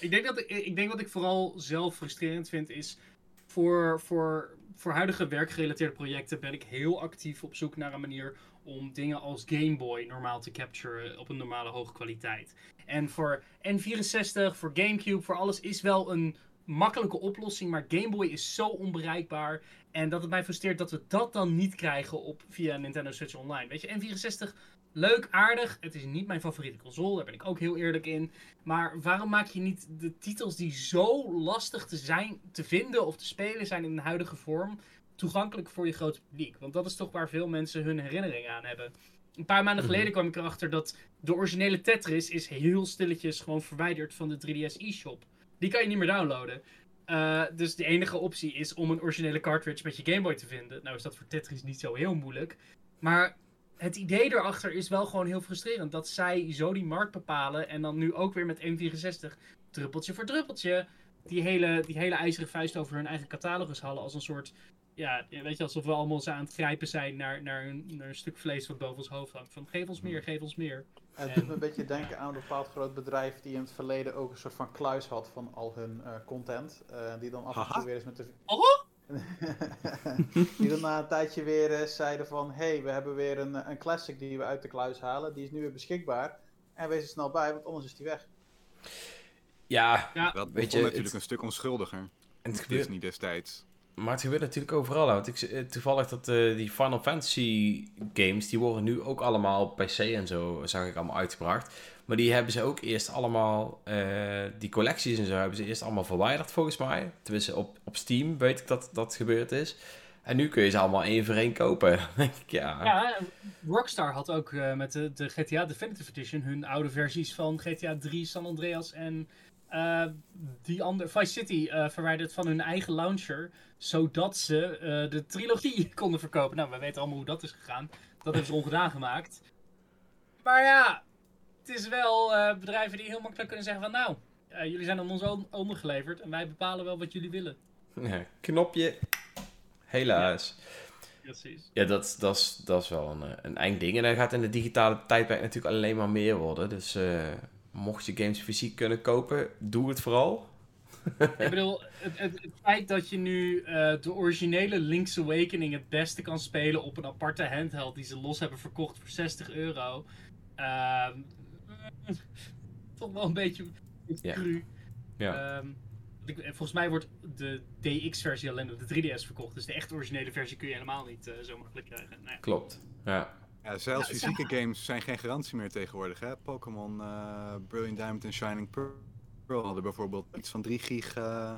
[SPEAKER 3] Ik denk, dat ik, ik denk wat ik vooral zelf frustrerend vind is. Voor, voor, voor huidige werkgerelateerde projecten ben ik heel actief op zoek naar een manier om dingen als Game Boy normaal te capturen op een normale hoge kwaliteit. En voor N64, voor Gamecube, voor alles is wel een makkelijke oplossing, maar Game Boy is zo onbereikbaar. En dat het mij frustreert dat we dat dan niet krijgen op, via Nintendo Switch Online. Weet je, N64, leuk, aardig. Het is niet mijn favoriete console, daar ben ik ook heel eerlijk in. Maar waarom maak je niet de titels die zo lastig te zijn, te vinden of te spelen zijn in de huidige vorm, toegankelijk voor je grote publiek? Want dat is toch waar veel mensen hun herinneringen aan hebben. Een paar maanden
[SPEAKER 1] Mhm.
[SPEAKER 3] geleden kwam ik erachter dat de originele Tetris is heel stilletjes gewoon verwijderd van de 3DS eShop. Die kan je niet meer downloaden. Eh, dus de enige optie is om een originele cartridge met je Game Boy te vinden. Nou is dat voor Tetris niet zo heel moeilijk. Maar het idee erachter is wel gewoon heel frustrerend. Dat zij zo die markt bepalen. En dan nu ook weer met M64, druppeltje voor druppeltje. Die hele, die hele ijzeren vuist over hun eigen catalogus halen. Als een soort. Ja, weet je, alsof we allemaal zo aan het grijpen zijn naar, naar, een, naar een stuk vlees wat boven ons hoofd hangt. Van geef ons meer, geef ons meer.
[SPEAKER 4] En het doet me een beetje denken aan een bepaald groot bedrijf die in het verleden ook een soort van kluis had van al hun eh, content. eh, die dan af en toe weer eens met de...
[SPEAKER 3] Oh?
[SPEAKER 4] die dan na een tijdje weer zeiden van... Hé, hey, we hebben weer een, een classic die we uit de kluis halen. Die is nu weer beschikbaar. En wees er snel bij, want anders is die weg.
[SPEAKER 1] ja,
[SPEAKER 3] Ja,
[SPEAKER 2] Dat
[SPEAKER 1] Weet je,
[SPEAKER 2] natuurlijk
[SPEAKER 1] het-
[SPEAKER 2] een stuk onschuldiger.
[SPEAKER 1] en het gebeurt,
[SPEAKER 2] is niet destijds.
[SPEAKER 1] Maar het gebeurt natuurlijk overal. Want ik, eh, toevallig dat eh, die Final Fantasy games, die worden nu ook allemaal PC en zo, zag ik allemaal uitgebracht. Maar die hebben ze ook eerst allemaal, eh, die collecties en zo, hebben ze eerst allemaal verwijderd volgens mij. Tenminste, op, op Steam weet ik dat dat gebeurd is. En nu kun je ze allemaal één voor één kopen. Denk ik, ja.
[SPEAKER 3] Ja, Rockstar had ook met de GTA Definitive Edition hun oude versies van GTA 3, San Andreas en eh, die andere Vice City eh, verwijderd van hun eigen launcher, zodat ze eh, de trilogie konden verkopen. Nou, we weten allemaal hoe dat is gegaan. Dat hebben ze ongedaan gemaakt. Maar ja, het is wel bedrijven die heel makkelijk kunnen zeggen van nou, jullie zijn aan ons on- ondergeleverd en wij bepalen wel wat jullie willen.
[SPEAKER 1] Ja, knopje. Helaas.
[SPEAKER 3] Precies.
[SPEAKER 1] Ja, dat, dat, is, dat is wel een, een ding. En dan gaat in de digitale tijdperk natuurlijk alleen maar meer worden. Dus mocht je games fysiek kunnen kopen, doe het vooral.
[SPEAKER 3] Ik bedoel, het, het, het feit dat je nu eh, de originele Link's Awakening het beste kan spelen op een aparte handheld die ze los hebben verkocht voor 60 euro. ehm, toch wel een beetje
[SPEAKER 1] Ja.
[SPEAKER 3] cru.
[SPEAKER 1] Ja.
[SPEAKER 3] Ehm, ik, volgens mij wordt de DX-versie alleen op de 3DS verkocht. Dus de echt originele versie kun je helemaal niet eh, zo makkelijk krijgen. Nou ja.
[SPEAKER 1] Klopt. Ja.
[SPEAKER 2] Ja, zelfs
[SPEAKER 3] Ja,
[SPEAKER 2] fysieke games zijn geen garantie meer tegenwoordig. hè. Pokémon eh, Brilliant Diamond en Shining Pearl hadden bijvoorbeeld iets van 3 gig eh,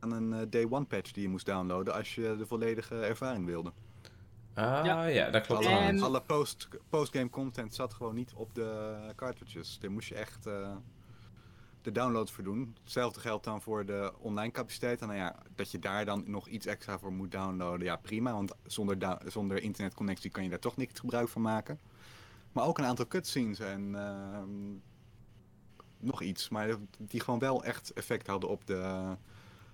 [SPEAKER 2] aan een eh, day one patch die je moest downloaden als je de volledige ervaring wilde.
[SPEAKER 1] Ah,
[SPEAKER 3] Ja.
[SPEAKER 1] ja, dat klopt.
[SPEAKER 2] Alle,
[SPEAKER 3] En-
[SPEAKER 2] alle post, postgame content zat gewoon niet op de cartridges. Daar moest je echt eh, de downloads voor doen. Hetzelfde geldt dan voor de online capaciteit. En nou ja, dat je daar dan nog iets extra voor moet downloaden, ja prima. Want zonder, zonder internetconnectie kan je daar toch niet gebruik van maken. Maar ook een aantal cutscenes en ehm, nog iets. Maar die gewoon wel echt effect hadden op de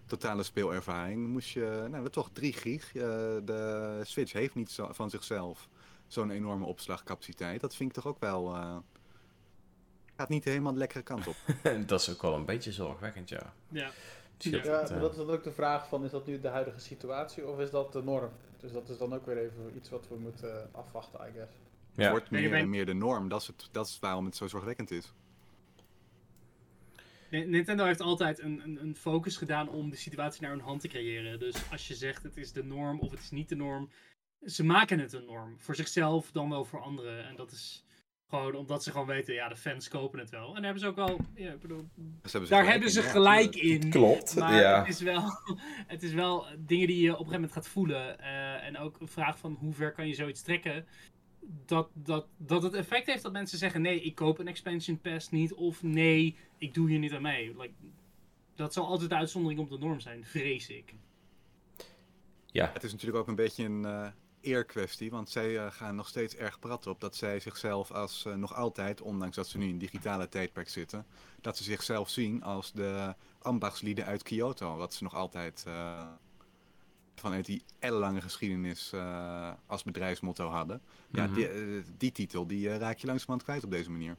[SPEAKER 2] totale speelervaring. Moest je, nou toch 3 gig. De Switch heeft niet van zichzelf zo'n enorme opslagcapaciteit. Dat vind ik toch ook wel eh, gaat niet helemaal de lekkere kant op.
[SPEAKER 1] dat is ook wel een beetje zorgwekkend, ja.
[SPEAKER 3] Ja.
[SPEAKER 1] Dus
[SPEAKER 3] Ja,
[SPEAKER 1] dat
[SPEAKER 4] Ja,
[SPEAKER 1] het, eh,
[SPEAKER 4] dat is dan ook de vraag van, is dat nu de huidige situatie of is dat de norm? Dus dat is dan ook weer even iets wat we moeten afwachten, I guess.
[SPEAKER 2] Het
[SPEAKER 1] ja.
[SPEAKER 2] wordt
[SPEAKER 3] Nee, je
[SPEAKER 2] meer en meer de norm. Dat is, het, dat is waarom het zo zorgwekkend is.
[SPEAKER 3] Ni- Nintendo heeft altijd een, een, een focus gedaan om de situatie naar hun hand te creëren. Dus als je zegt het is de norm of het is niet de norm, ze maken het een norm. Voor zichzelf, dan wel voor anderen. En dat is gewoon omdat ze gewoon weten, ja, de fans kopen het wel. En daar hebben ze ook wel, ja, ik bedoel,
[SPEAKER 2] hebben
[SPEAKER 3] daar
[SPEAKER 2] gelijk
[SPEAKER 3] hebben ze gelijk in.
[SPEAKER 1] Klopt,
[SPEAKER 3] Maar
[SPEAKER 1] ja.
[SPEAKER 3] het, is wel, het is wel dingen die je op een gegeven moment gaat voelen. eh, en ook een vraag van hoe ver kan je zoiets trekken. Dat, dat, dat het effect heeft dat mensen zeggen: nee, ik koop een expansion pass niet. Of nee, ik doe hier niet aan mee. Like, dat zal altijd de uitzondering op de norm zijn, vrees ik.
[SPEAKER 1] Ja,
[SPEAKER 2] Het is natuurlijk ook een beetje een eh eerkwestie, want zij eh, gaan nog steeds erg prat op dat zij zichzelf als eh, nog altijd, ondanks dat ze nu in een digitale tijdperk zitten, dat ze zichzelf zien als de ambachtslieden uit Kyoto, wat ze nog altijd eh, vanuit die ellenlange geschiedenis eh, als bedrijfsmotto hadden. Ja,
[SPEAKER 1] Mhm.
[SPEAKER 2] die, die titel die raak je langzamerhand kwijt op deze manier.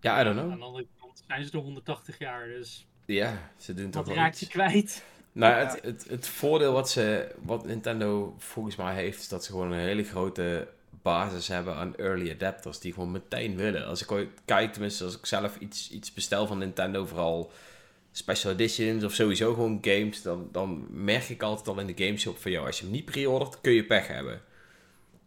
[SPEAKER 1] ja, I don't
[SPEAKER 3] Aan
[SPEAKER 1] know.
[SPEAKER 3] de andere kant zijn ze er 180 jaar, dus
[SPEAKER 1] Ja, ze doen toch
[SPEAKER 3] dat
[SPEAKER 1] wel
[SPEAKER 3] raakt je kwijt.
[SPEAKER 1] Nou, het, het, het voordeel wat, ze, wat Nintendo volgens mij heeft, is dat ze gewoon een hele grote basis hebben aan early adapters die gewoon meteen willen. Als ik ooit kijk, tenminste als ik zelf iets, iets bestel van Nintendo, vooral special editions of sowieso gewoon games, dan, dan merk ik altijd al in de gameshop van, jou als je hem niet pre-ordert, kun je pech hebben.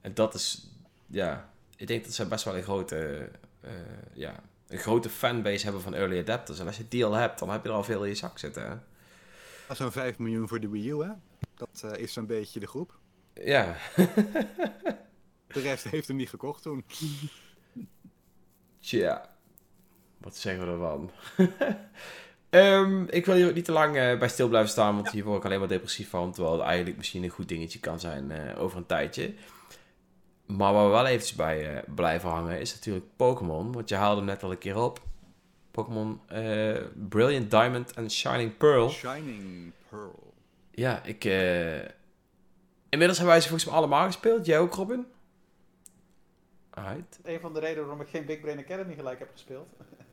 [SPEAKER 1] En dat is, ja, ik denk dat ze best wel een grote, eh, ja, een grote fanbase hebben van early adapters. En als je die al hebt, dan heb je er al veel in je zak zitten.
[SPEAKER 2] Zo'n 5 miljoen voor de Wii U, hè? Dat eh, is zo'n beetje de groep.
[SPEAKER 1] Ja,
[SPEAKER 2] De rest heeft hem niet gekocht toen.
[SPEAKER 1] Tja, wat zeggen we ervan? Ehm, ik wil hier ook niet te lang eh, bij stil blijven staan, want hier word ik alleen maar depressief van. Terwijl het eigenlijk misschien een goed dingetje kan zijn eh, over een tijdje. Maar waar we wel eventjes bij blijven hangen is natuurlijk Pokémon. Want je haalde hem net al een keer op. Pokémon eh, Brilliant Diamond en Shining Pearl.
[SPEAKER 2] Shining Pearl.
[SPEAKER 1] Ja, ik... eh, Inmiddels hebben wij ze volgens mij allemaal gespeeld. Jij ook, Robin? Alright.
[SPEAKER 4] Een van de redenen waarom ik geen Big Brain Academy gelijk heb gespeeld.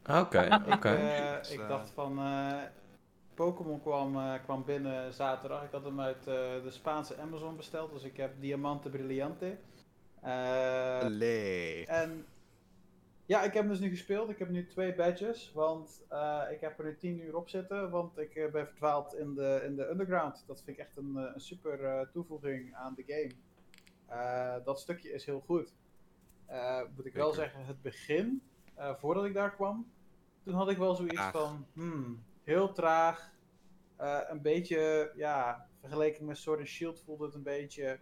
[SPEAKER 1] Oké, oké.
[SPEAKER 4] Ik, eh, ik dacht van, eh, Pokémon kwam, eh, kwam binnen zaterdag. Ik had hem uit eh, de Spaanse Amazon besteld, dus ik heb Diamante Brillante. Eh,
[SPEAKER 2] Allee.
[SPEAKER 4] en ja, ik heb hem dus nu gespeeld. Ik heb nu twee badges, want eh, ik heb er nu 10 uur op zitten, want ik eh, ben verdwaald in de, in de underground. Dat vind ik echt een, eh, een super toevoeging aan de game. Dat stukje is heel goed. Moet ik wel zeggen, het begin, voordat ik daar kwam, toen had ik wel zoiets van, hmm, heel traag. Een beetje, ja, vergeleken met Sword and Shield voelde het een beetje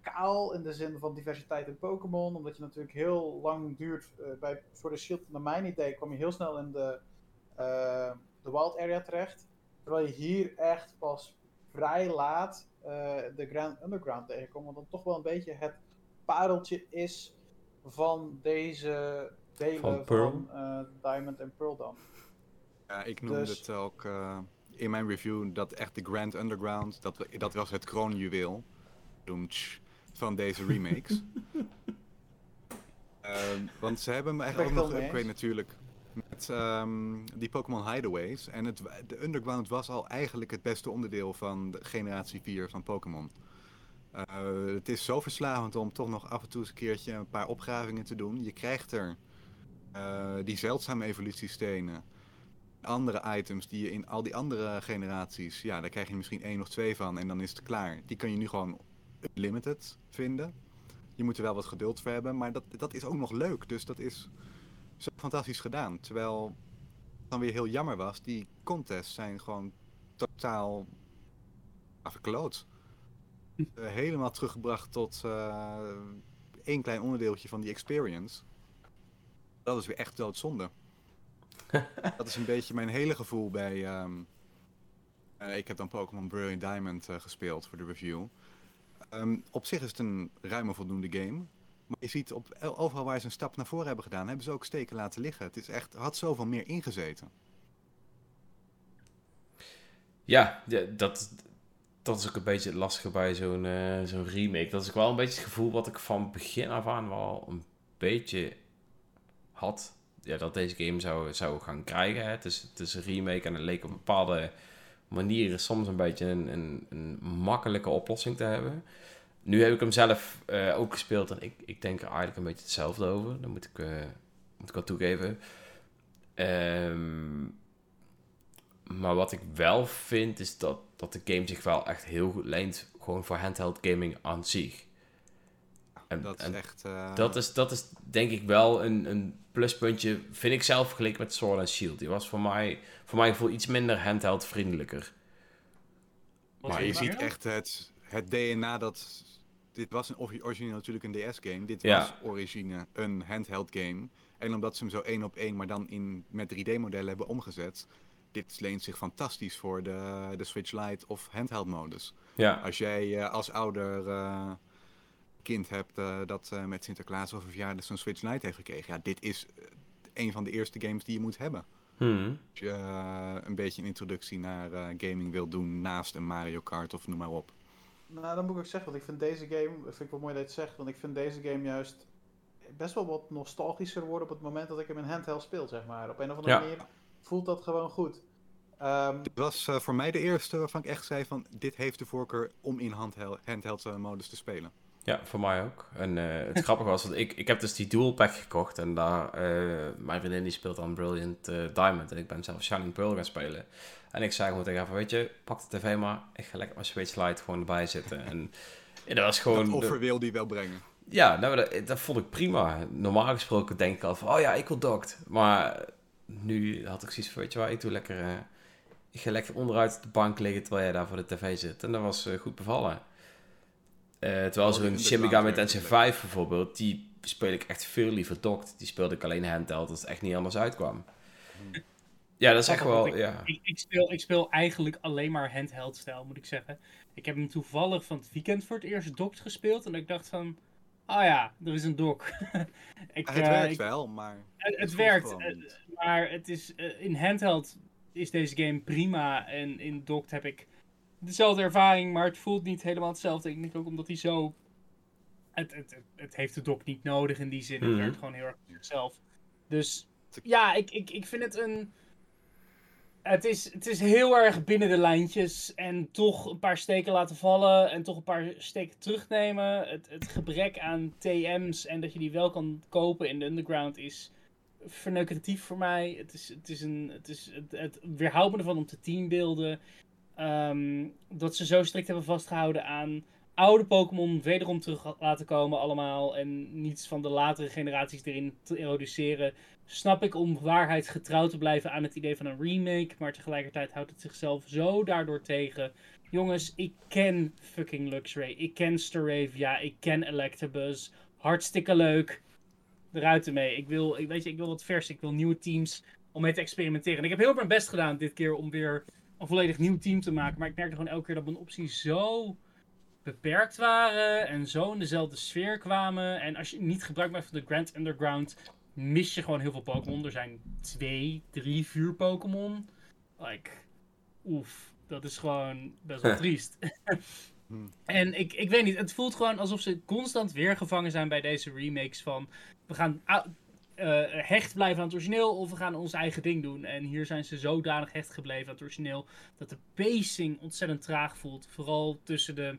[SPEAKER 4] kaal in de zin van diversiteit in Pokémon. Omdat je natuurlijk heel lang duurt eh, bij Sword and Shield, naar mijn idee, kwam je heel snel in de, eh, de Wild Area terecht. Terwijl je hier echt pas vrij laat eh, de Grand Underground tegenkomt. Wat dan toch wel een beetje het pareltje is van deze delen
[SPEAKER 1] Van Pearl.
[SPEAKER 4] eh, Diamond en Pearl dan.
[SPEAKER 2] Ja, ik noemde
[SPEAKER 4] Dus-
[SPEAKER 2] het ook eh, in mijn review dat echt de Grand Underground, dat, dat was het kroonjuweel doemtsch, van deze remakes. Ehm, want ze hebben
[SPEAKER 4] Ben
[SPEAKER 2] eigenlijk ook nog geüpgrade natuurlijk met ehm, die Pokémon Hideaways. En het, de Underground was al eigenlijk het beste onderdeel van de generatie 4 van Pokémon. Eh, het is zo verslavend om toch nog af en toe eens een keertje een paar opgravingen te doen. Je krijgt er eh, die zeldzame evolutiestenen andere items die je in al die andere generaties, ja, daar krijg je misschien één of twee van en dan is het klaar. Die kan je nu gewoon limited vinden. Je moet er wel wat geduld voor hebben, maar dat, dat is ook nog leuk. Dus dat is zo fantastisch gedaan. Terwijl dan weer heel jammer was, die contests zijn gewoon totaal verkloot. Eh, helemaal teruggebracht tot eh, één klein onderdeeltje van die experience. Dat is weer echt doodzonde. Dat is een beetje mijn hele gevoel bij. ehm, eh, ik heb dan Pokémon Brilliant Diamond gespeeld voor de review. Ehm, op zich is het een ruime voldoende game. Maar je ziet op, overal waar ze een stap naar voren hebben gedaan, hebben ze ook steken laten liggen. Het is echt, had zoveel meer ingezeten.
[SPEAKER 1] Ja, ja, dat, dat is ook een beetje het lastige bij zo'n eh, zo'n remake. Dat is ook wel een beetje het gevoel wat ik van begin af aan wel een beetje had ja, dat deze game zou, zou gaan krijgen. Hè. Het, is, het is een remake en het leek op bepaalde manieren soms een beetje een, een, een makkelijke oplossing te hebben. Nu heb ik hem zelf eh, ook gespeeld en ik, ik denk er eigenlijk een beetje hetzelfde over. Dat moet ik, uh, moet ik wel toegeven. Ehm, maar wat ik wel vind is dat, dat de game zich wel echt heel goed leent gewoon voor handheld gaming aan zich.
[SPEAKER 2] En, dat, is echt, uh...
[SPEAKER 1] dat, is, dat is denk ik wel een, een pluspuntje, vind ik zelf vergeleken met Sword and Shield. Die was voor mij, voor mij gevoel iets minder handheld vriendelijker.
[SPEAKER 2] maar je ziet echt het, het DNA dat... Dit was een origineel natuurlijk een DS-game. Dit was origine een handheld game. En omdat ze hem zo één op één, maar dan in, met 3D-modellen hebben omgezet... Dit leent zich fantastisch voor de, de Switch Lite of handheld modus.
[SPEAKER 1] Ja.
[SPEAKER 2] Als jij uh, als ouder... Uh, kind hebt uh, dat uh, met Sinterklaas of een verjaardag zo'n Switch Lite heeft gekregen. Ja, dit is uh, een van de eerste games die je moet hebben.
[SPEAKER 1] Hmm.
[SPEAKER 2] Als je een beetje een introductie naar gaming wil doen naast een Mario Kart of noem maar op.
[SPEAKER 4] Nou, dan moet ik ook zeggen, want ik vind deze game, vind ik wel mooi dat je het zegt, want ik vind deze game juist best wel wat nostalgischer worden op het moment dat ik hem in handheld speel, zeg maar. Op een of andere
[SPEAKER 1] ja.
[SPEAKER 4] manier voelt dat gewoon goed. Um,
[SPEAKER 2] dit was voor mij de eerste waarvan ik echt zei van, dit heeft de voorkeur om in handheld, handheld modus te spelen.
[SPEAKER 1] Ja, voor mij ook. En uh, het grappige was dat ik, ik heb dus die dual pack gekocht. En daar, uh, mijn vriendin die speelt dan Brilliant uh, Diamond. En ik ben zelf Shining Pearl gaan spelen. En ik zei gewoon tegen haar van, weet je, pak de tv maar. Ik ga lekker mijn Switch Lite gewoon erbij zitten. En ja, dat was gewoon...
[SPEAKER 2] Dat offer wil die wel brengen.
[SPEAKER 1] Ja, nou, dat, dat vond ik prima. Normaal gesproken denk ik al van, oh ja, ik wil docked. Maar nu had ik zoiets van, weet je waar, ik doe lekker... ik ga lekker onderuit de bank liggen terwijl jij daar voor de tv zit. En dat was goed bevallen. Uh, terwijl zo'n Shin Megami Tensei 5 bijvoorbeeld, die speel ik echt veel liever docked. Die speelde ik alleen handheld, als het echt niet anders uitkwam. Hmm. Ja, dat is echt wel,
[SPEAKER 3] ik,
[SPEAKER 1] ja.
[SPEAKER 3] Ik, ik, speel, ik speel eigenlijk alleen maar handheld stijl, moet ik zeggen. Ik heb hem toevallig van het weekend voor het eerst docked gespeeld. En ik dacht van, oh ja, er is een dock.
[SPEAKER 2] ik, het uh, werkt ik, wel, maar...
[SPEAKER 3] Het, het werkt, maar het is, uh, in handheld is deze game prima. En in docked heb ik dezelfde ervaring, maar het voelt niet helemaal hetzelfde. Ik denk ook omdat hij zo. Het, het, het, het heeft de dock niet nodig in die zin. Het
[SPEAKER 1] Mhm.
[SPEAKER 3] werkt gewoon heel erg op zichzelf. Dus ja, ik, ik, ik vind het een. Het is, het is heel erg binnen de lijntjes. En toch een paar steken laten vallen. En toch een paar steken terugnemen. Het, het gebrek aan TM's en dat je die wel kan kopen in de underground is verneukeratief voor mij. Het is, het is een, het, is het, het weerhouden ervan om te teambeelden. Um, dat ze zo strikt hebben vastgehouden aan oude Pokémon wederom terug laten komen allemaal. En niets van de latere generaties erin te introduceren. Snap ik om waarheidsgetrouw te blijven aan het idee van een remake. Maar tegelijkertijd houdt het zichzelf zo daardoor tegen. Jongens, ik ken fucking Luxray. Ik ken Staravia. Ik ken Electabuzz. Hartstikke leuk. Eruit ermee. Ik wil, weet je, ik wil wat vers. Ik wil nieuwe teams om mee te experimenteren. En ik heb heel mijn best gedaan dit keer om weer een volledig nieuw team te maken. Maar ik merkte gewoon elke keer dat mijn opties zo beperkt waren. En zo in dezelfde sfeer kwamen. En als je niet gebruik maakt van de Grand Underground, mis je gewoon heel veel Pokémon. Er zijn twee, drie vuur Pokémon. Like, oef. Dat is gewoon best wel triest. en ik, ik weet niet, het voelt gewoon alsof ze constant weer gevangen zijn bij deze remakes van... We gaan hecht blijven aan het origineel of we gaan ons eigen ding doen. En hier zijn ze zodanig hecht gebleven aan het origineel dat de pacing ontzettend traag voelt. Vooral tussen de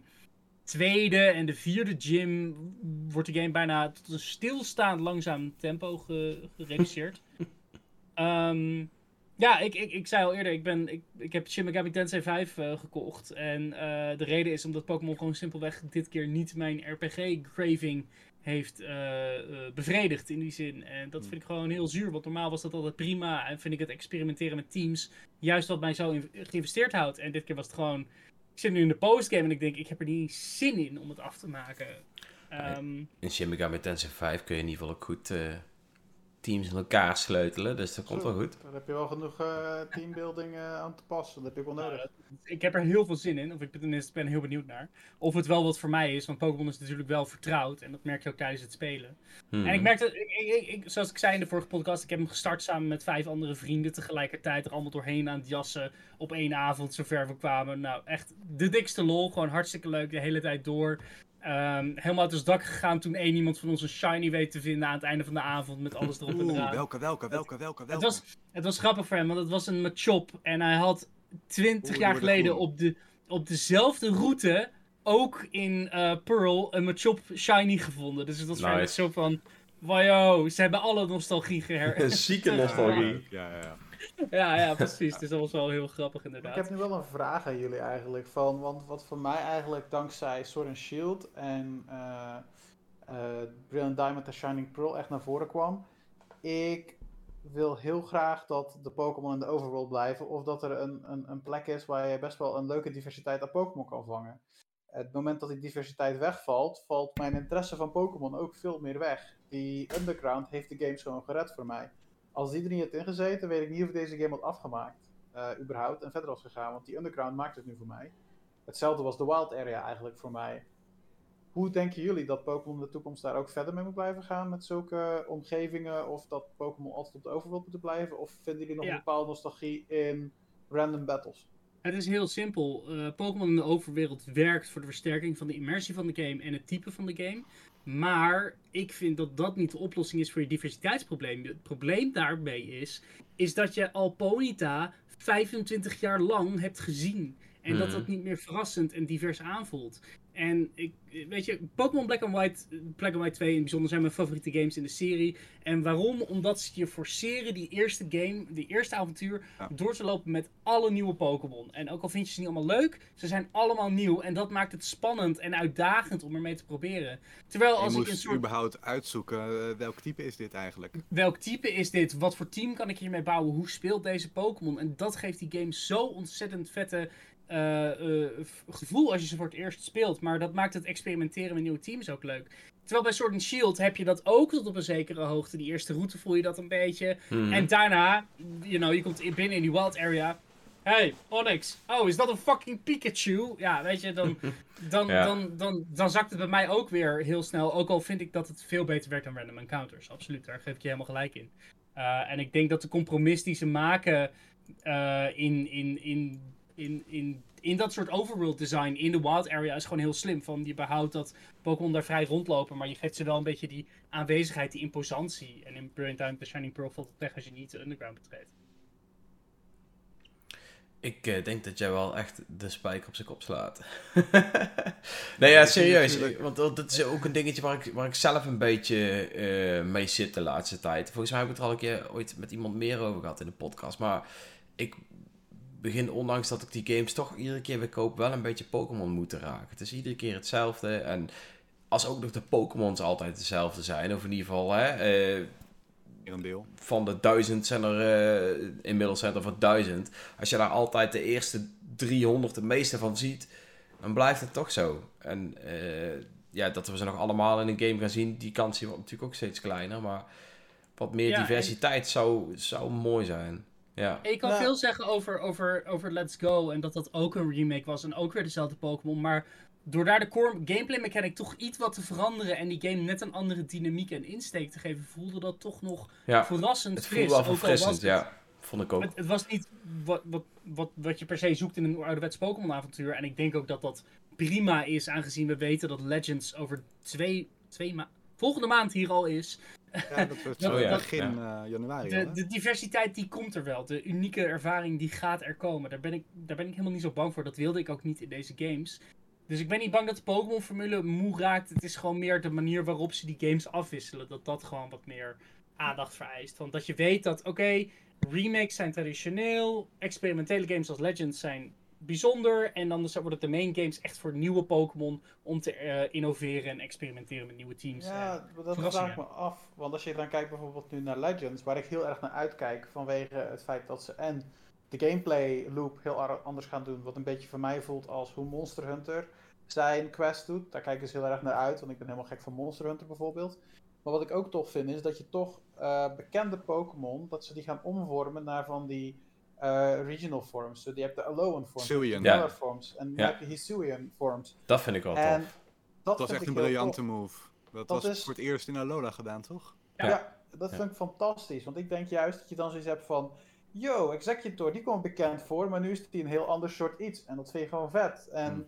[SPEAKER 3] tweede en de vierde gym wordt de game bijna tot een stilstaand langzaam tempo ge gereduceerd. um, ja, ik, ik, ik zei al eerder, ik, ben, ik, ik heb Shin Megami Tensei 5 uh, gekocht. En uh, de reden is omdat Pokémon gewoon simpelweg dit keer niet mijn RPG-craving heeft uh, uh, bevredigd in die zin. En dat vind ik gewoon heel zuur, want normaal was dat altijd prima. En vind ik het experimenteren met teams juist wat mij zo geïnvesteerd houdt. En dit keer was het gewoon... Ik zit nu in de postgame en ik denk, ik heb er niet zin in om het af te maken. Um,
[SPEAKER 1] in Shin Megami Tensei 5 kun je in ieder geval ook goed uh, teams in elkaar sleutelen, dus dat komt
[SPEAKER 4] Zo,
[SPEAKER 1] wel goed.
[SPEAKER 4] Dan heb je wel genoeg uh, teambuilding uh, aan te passen. Dat heb ik wel nodig.
[SPEAKER 3] ik heb er heel veel zin in, of ik tenminste ben heel benieuwd naar. Of het wel wat voor mij is, want Pokémon is natuurlijk wel vertrouwd. En dat merk je ook tijdens het spelen.
[SPEAKER 1] Hmm.
[SPEAKER 3] En ik merkte, ik, ik, ik, zoals ik zei in de vorige podcast, ik heb hem gestart samen met vijf andere vrienden tegelijkertijd. Er allemaal doorheen aan het jassen op één avond, zover we kwamen. Nou, echt de dikste lol. Gewoon hartstikke leuk de hele tijd door. Ehm, helemaal uit ons dak gegaan toen één iemand van ons een shiny weet te vinden aan het einde van de avond met alles erop en eraan.
[SPEAKER 2] welke, welke, welke, welke, welke?
[SPEAKER 3] Het was, het was grappig voor hem, want het was een Machop. En hij had 20
[SPEAKER 2] Oeh,
[SPEAKER 3] jaar geleden op, de, op dezelfde route ook in eh, Pearl een Machop shiny gevonden. Dus het was voor hem
[SPEAKER 1] Nice.
[SPEAKER 3] zo van... Wow, ze hebben alle nostalgie geher.
[SPEAKER 1] Een zieke nostalgie.
[SPEAKER 2] Ja, ja, ja.
[SPEAKER 3] Ja, ja, precies. Dus dat was wel heel grappig
[SPEAKER 4] Ik
[SPEAKER 3] inderdaad.
[SPEAKER 4] heb nu wel een vraag aan jullie eigenlijk. Van, want wat voor mij eigenlijk dankzij Sword and Shield en eh eh, Brilliant Diamond en Shining Pearl echt naar voren kwam. Ik wil heel graag dat de Pokémon in de overworld blijven. Of dat er een, een, een plek is waar je best wel een leuke diversiteit aan Pokémon kan vangen. Het moment dat die diversiteit wegvalt, valt mijn interesse van Pokémon ook veel meer weg. Die Underground heeft de games gewoon gered voor mij. Als die er niet had ingezeten, weet ik niet of deze game had afgemaakt. eh, überhaupt en verder was gegaan. Want die Underground maakt het nu voor mij. Hetzelfde was de Wild Area eigenlijk voor mij. Hoe denken jullie dat Pokémon in de toekomst daar ook verder mee moet blijven gaan met zulke omgevingen? Of dat Pokémon altijd op de overworld moeten blijven? Of vinden jullie nog
[SPEAKER 3] Ja.
[SPEAKER 4] een bepaalde nostalgie in random battles?
[SPEAKER 3] Het is heel simpel. Eh, Pokémon in de overwereld werkt voor de versterking van de immersie van de game en het type van de game. Maar ik vind dat dat niet de oplossing is voor je diversiteitsprobleem. Het probleem daarbij is, is dat je al Ponyta 25 jaar lang hebt gezien. En dat
[SPEAKER 1] Mhm.
[SPEAKER 3] dat niet meer verrassend en divers aanvoelt. En ik, weet je, Pokémon Black and White, Black and White 2 in het bijzonder zijn mijn favoriete games in de serie. En waarom? Omdat ze je forceren die eerste game, die eerste avontuur,
[SPEAKER 2] Ja.
[SPEAKER 3] door te lopen met alle nieuwe Pokémon. En ook al vind je ze niet allemaal leuk, ze zijn allemaal nieuw. En dat maakt het spannend en uitdagend om ermee te proberen. Terwijl
[SPEAKER 2] Je
[SPEAKER 3] als ik een soort
[SPEAKER 2] überhaupt uitzoeken eh, welk type is dit eigenlijk.
[SPEAKER 3] welk type is dit? Wat voor team kan ik hiermee bouwen? Hoe speelt deze Pokémon? En dat geeft die game zo ontzettend vette gevoel als je ze voor het eerst speelt. Maar dat maakt het experimenteren met nieuwe teams ook leuk. Terwijl bij Sword and Shield heb je dat ook tot op een zekere hoogte. Die eerste route voel je dat een beetje.
[SPEAKER 1] Mhm.
[SPEAKER 3] En daarna, you know, je komt in- binnen in die wild area. Hey, Onyx. Oh, is dat een fucking Pikachu? Ja, weet je, dan, dan,
[SPEAKER 1] Ja.
[SPEAKER 3] dan, dan, dan zakt het bij mij ook weer heel snel. Ook al vind ik dat het veel beter werkt dan random encounters. Absoluut, daar geef ik je helemaal gelijk in. Uh, en ik denk dat de compromis die ze maken uh, in, in, in, in, in, in dat soort overworld design in de wild area is gewoon heel slim. Van je behoudt dat Pokémon daar vrij rondlopen, maar je geeft ze wel een beetje die aanwezigheid, die imposantie. En in Brilliant Diamond, The Shining Pearl valt het weg als je niet de underground betreedt.
[SPEAKER 1] Ik eh, denk dat jij wel echt de spijker op zijn kop slaat. nee, ja, serieus. Want dat dat is ook een dingetje waar ik, waar ik zelf een beetje eh, mee zit de laatste tijd. Volgens mij heb ik het er al een keer ooit met iemand meer over gehad in de podcast. Maar ik begin, ondanks dat ik die games toch iedere keer weer koop, wel een beetje Pokémon moeten raken. Het is iedere keer hetzelfde. En als ook nog de Pokémons altijd dezelfde zijn, of in ieder geval, hè, eh,
[SPEAKER 2] deel.
[SPEAKER 1] van de duizend zijn er eh, inmiddels zijn er voor duizend. Als je daar altijd de eerste 300 de meeste van ziet, dan blijft het toch zo. En eh, ja, dat we ze nog allemaal in een game gaan zien, die kans die wordt natuurlijk ook steeds kleiner. Maar wat meer
[SPEAKER 3] Ja, en-
[SPEAKER 1] diversiteit zou, zou mooi zijn. Ja.
[SPEAKER 3] Ik kan
[SPEAKER 4] Nou-
[SPEAKER 3] veel zeggen over, over, over Let's Go en dat dat ook een remake was en ook weer dezelfde Pokémon. Maar door daar de core gameplay mechanic toch iets wat te veranderen en die game net een andere dynamiek en insteek te geven, voelde dat toch nog
[SPEAKER 1] ja,
[SPEAKER 3] verrassend
[SPEAKER 1] het
[SPEAKER 3] fris.
[SPEAKER 1] wel
[SPEAKER 3] Ook al was
[SPEAKER 1] verfrissend,
[SPEAKER 3] het-
[SPEAKER 1] ja. Vond ik ook.
[SPEAKER 3] Het, het was niet wat, wat, wat, wat je per se zoekt in een ouderwets Pokémon-avontuur. En ik denk ook dat dat prima is, aangezien we weten dat Legends over twee, twee maanden. volgende maand hier al is.
[SPEAKER 2] Ja, dat wordt
[SPEAKER 3] Dat-
[SPEAKER 2] zo
[SPEAKER 1] dat-
[SPEAKER 2] begin eh, januari.
[SPEAKER 3] de diversiteit die komt er wel. De unieke ervaring die gaat er komen. Daar ben, ik, daar ben ik helemaal niet zo bang voor. Dat wilde ik ook niet in deze games. Dus ik ben niet bang dat de Pokémon-formule moe raakt. Het is gewoon meer de manier waarop ze die games afwisselen. Dat dat gewoon wat meer aandacht vereist. Want dat je weet dat, oké, remakes zijn traditioneel. Experimentele games als Legends zijn bijzonder. En dan worden de main games echt voor nieuwe Pokémon. Om te eh, innoveren en experimenteren met nieuwe teams.
[SPEAKER 4] Ja, dat vraag ik me af. Want als je dan kijkt bijvoorbeeld nu naar Legends, waar ik heel erg naar uitkijk vanwege het feit dat ze en de gameplay loop heel anders gaan doen, wat een beetje voor mij voelt als hoe Monster Hunter zijn quest doet. Daar kijk ik dus heel erg naar uit, want ik ben helemaal gek van Monster Hunter bijvoorbeeld. Maar wat ik ook tof vind, is dat je toch eh, bekende Pokémon, dat ze die gaan omvormen naar van die regional forms. Dus je hebt de Alolan forms,
[SPEAKER 2] Hisuian.
[SPEAKER 4] de. Galar forms en
[SPEAKER 1] Ja.
[SPEAKER 4] je hebt de Hisuian forms.
[SPEAKER 1] Dat vind ik wel
[SPEAKER 4] En
[SPEAKER 1] tof.
[SPEAKER 4] dat,
[SPEAKER 2] Dat was echt een briljante move. Dat,
[SPEAKER 4] Dat
[SPEAKER 2] was
[SPEAKER 4] is-
[SPEAKER 2] voor het eerst in Alola gedaan, toch?
[SPEAKER 3] Ja.
[SPEAKER 4] Ja, dat
[SPEAKER 1] Ja.
[SPEAKER 4] vind ik fantastisch. Want ik denk juist dat je dan zoiets hebt van... Yo, Executor, die komt bekend voor, maar nu is die een heel ander soort iets. En dat vind je gewoon vet. En
[SPEAKER 2] Hmm.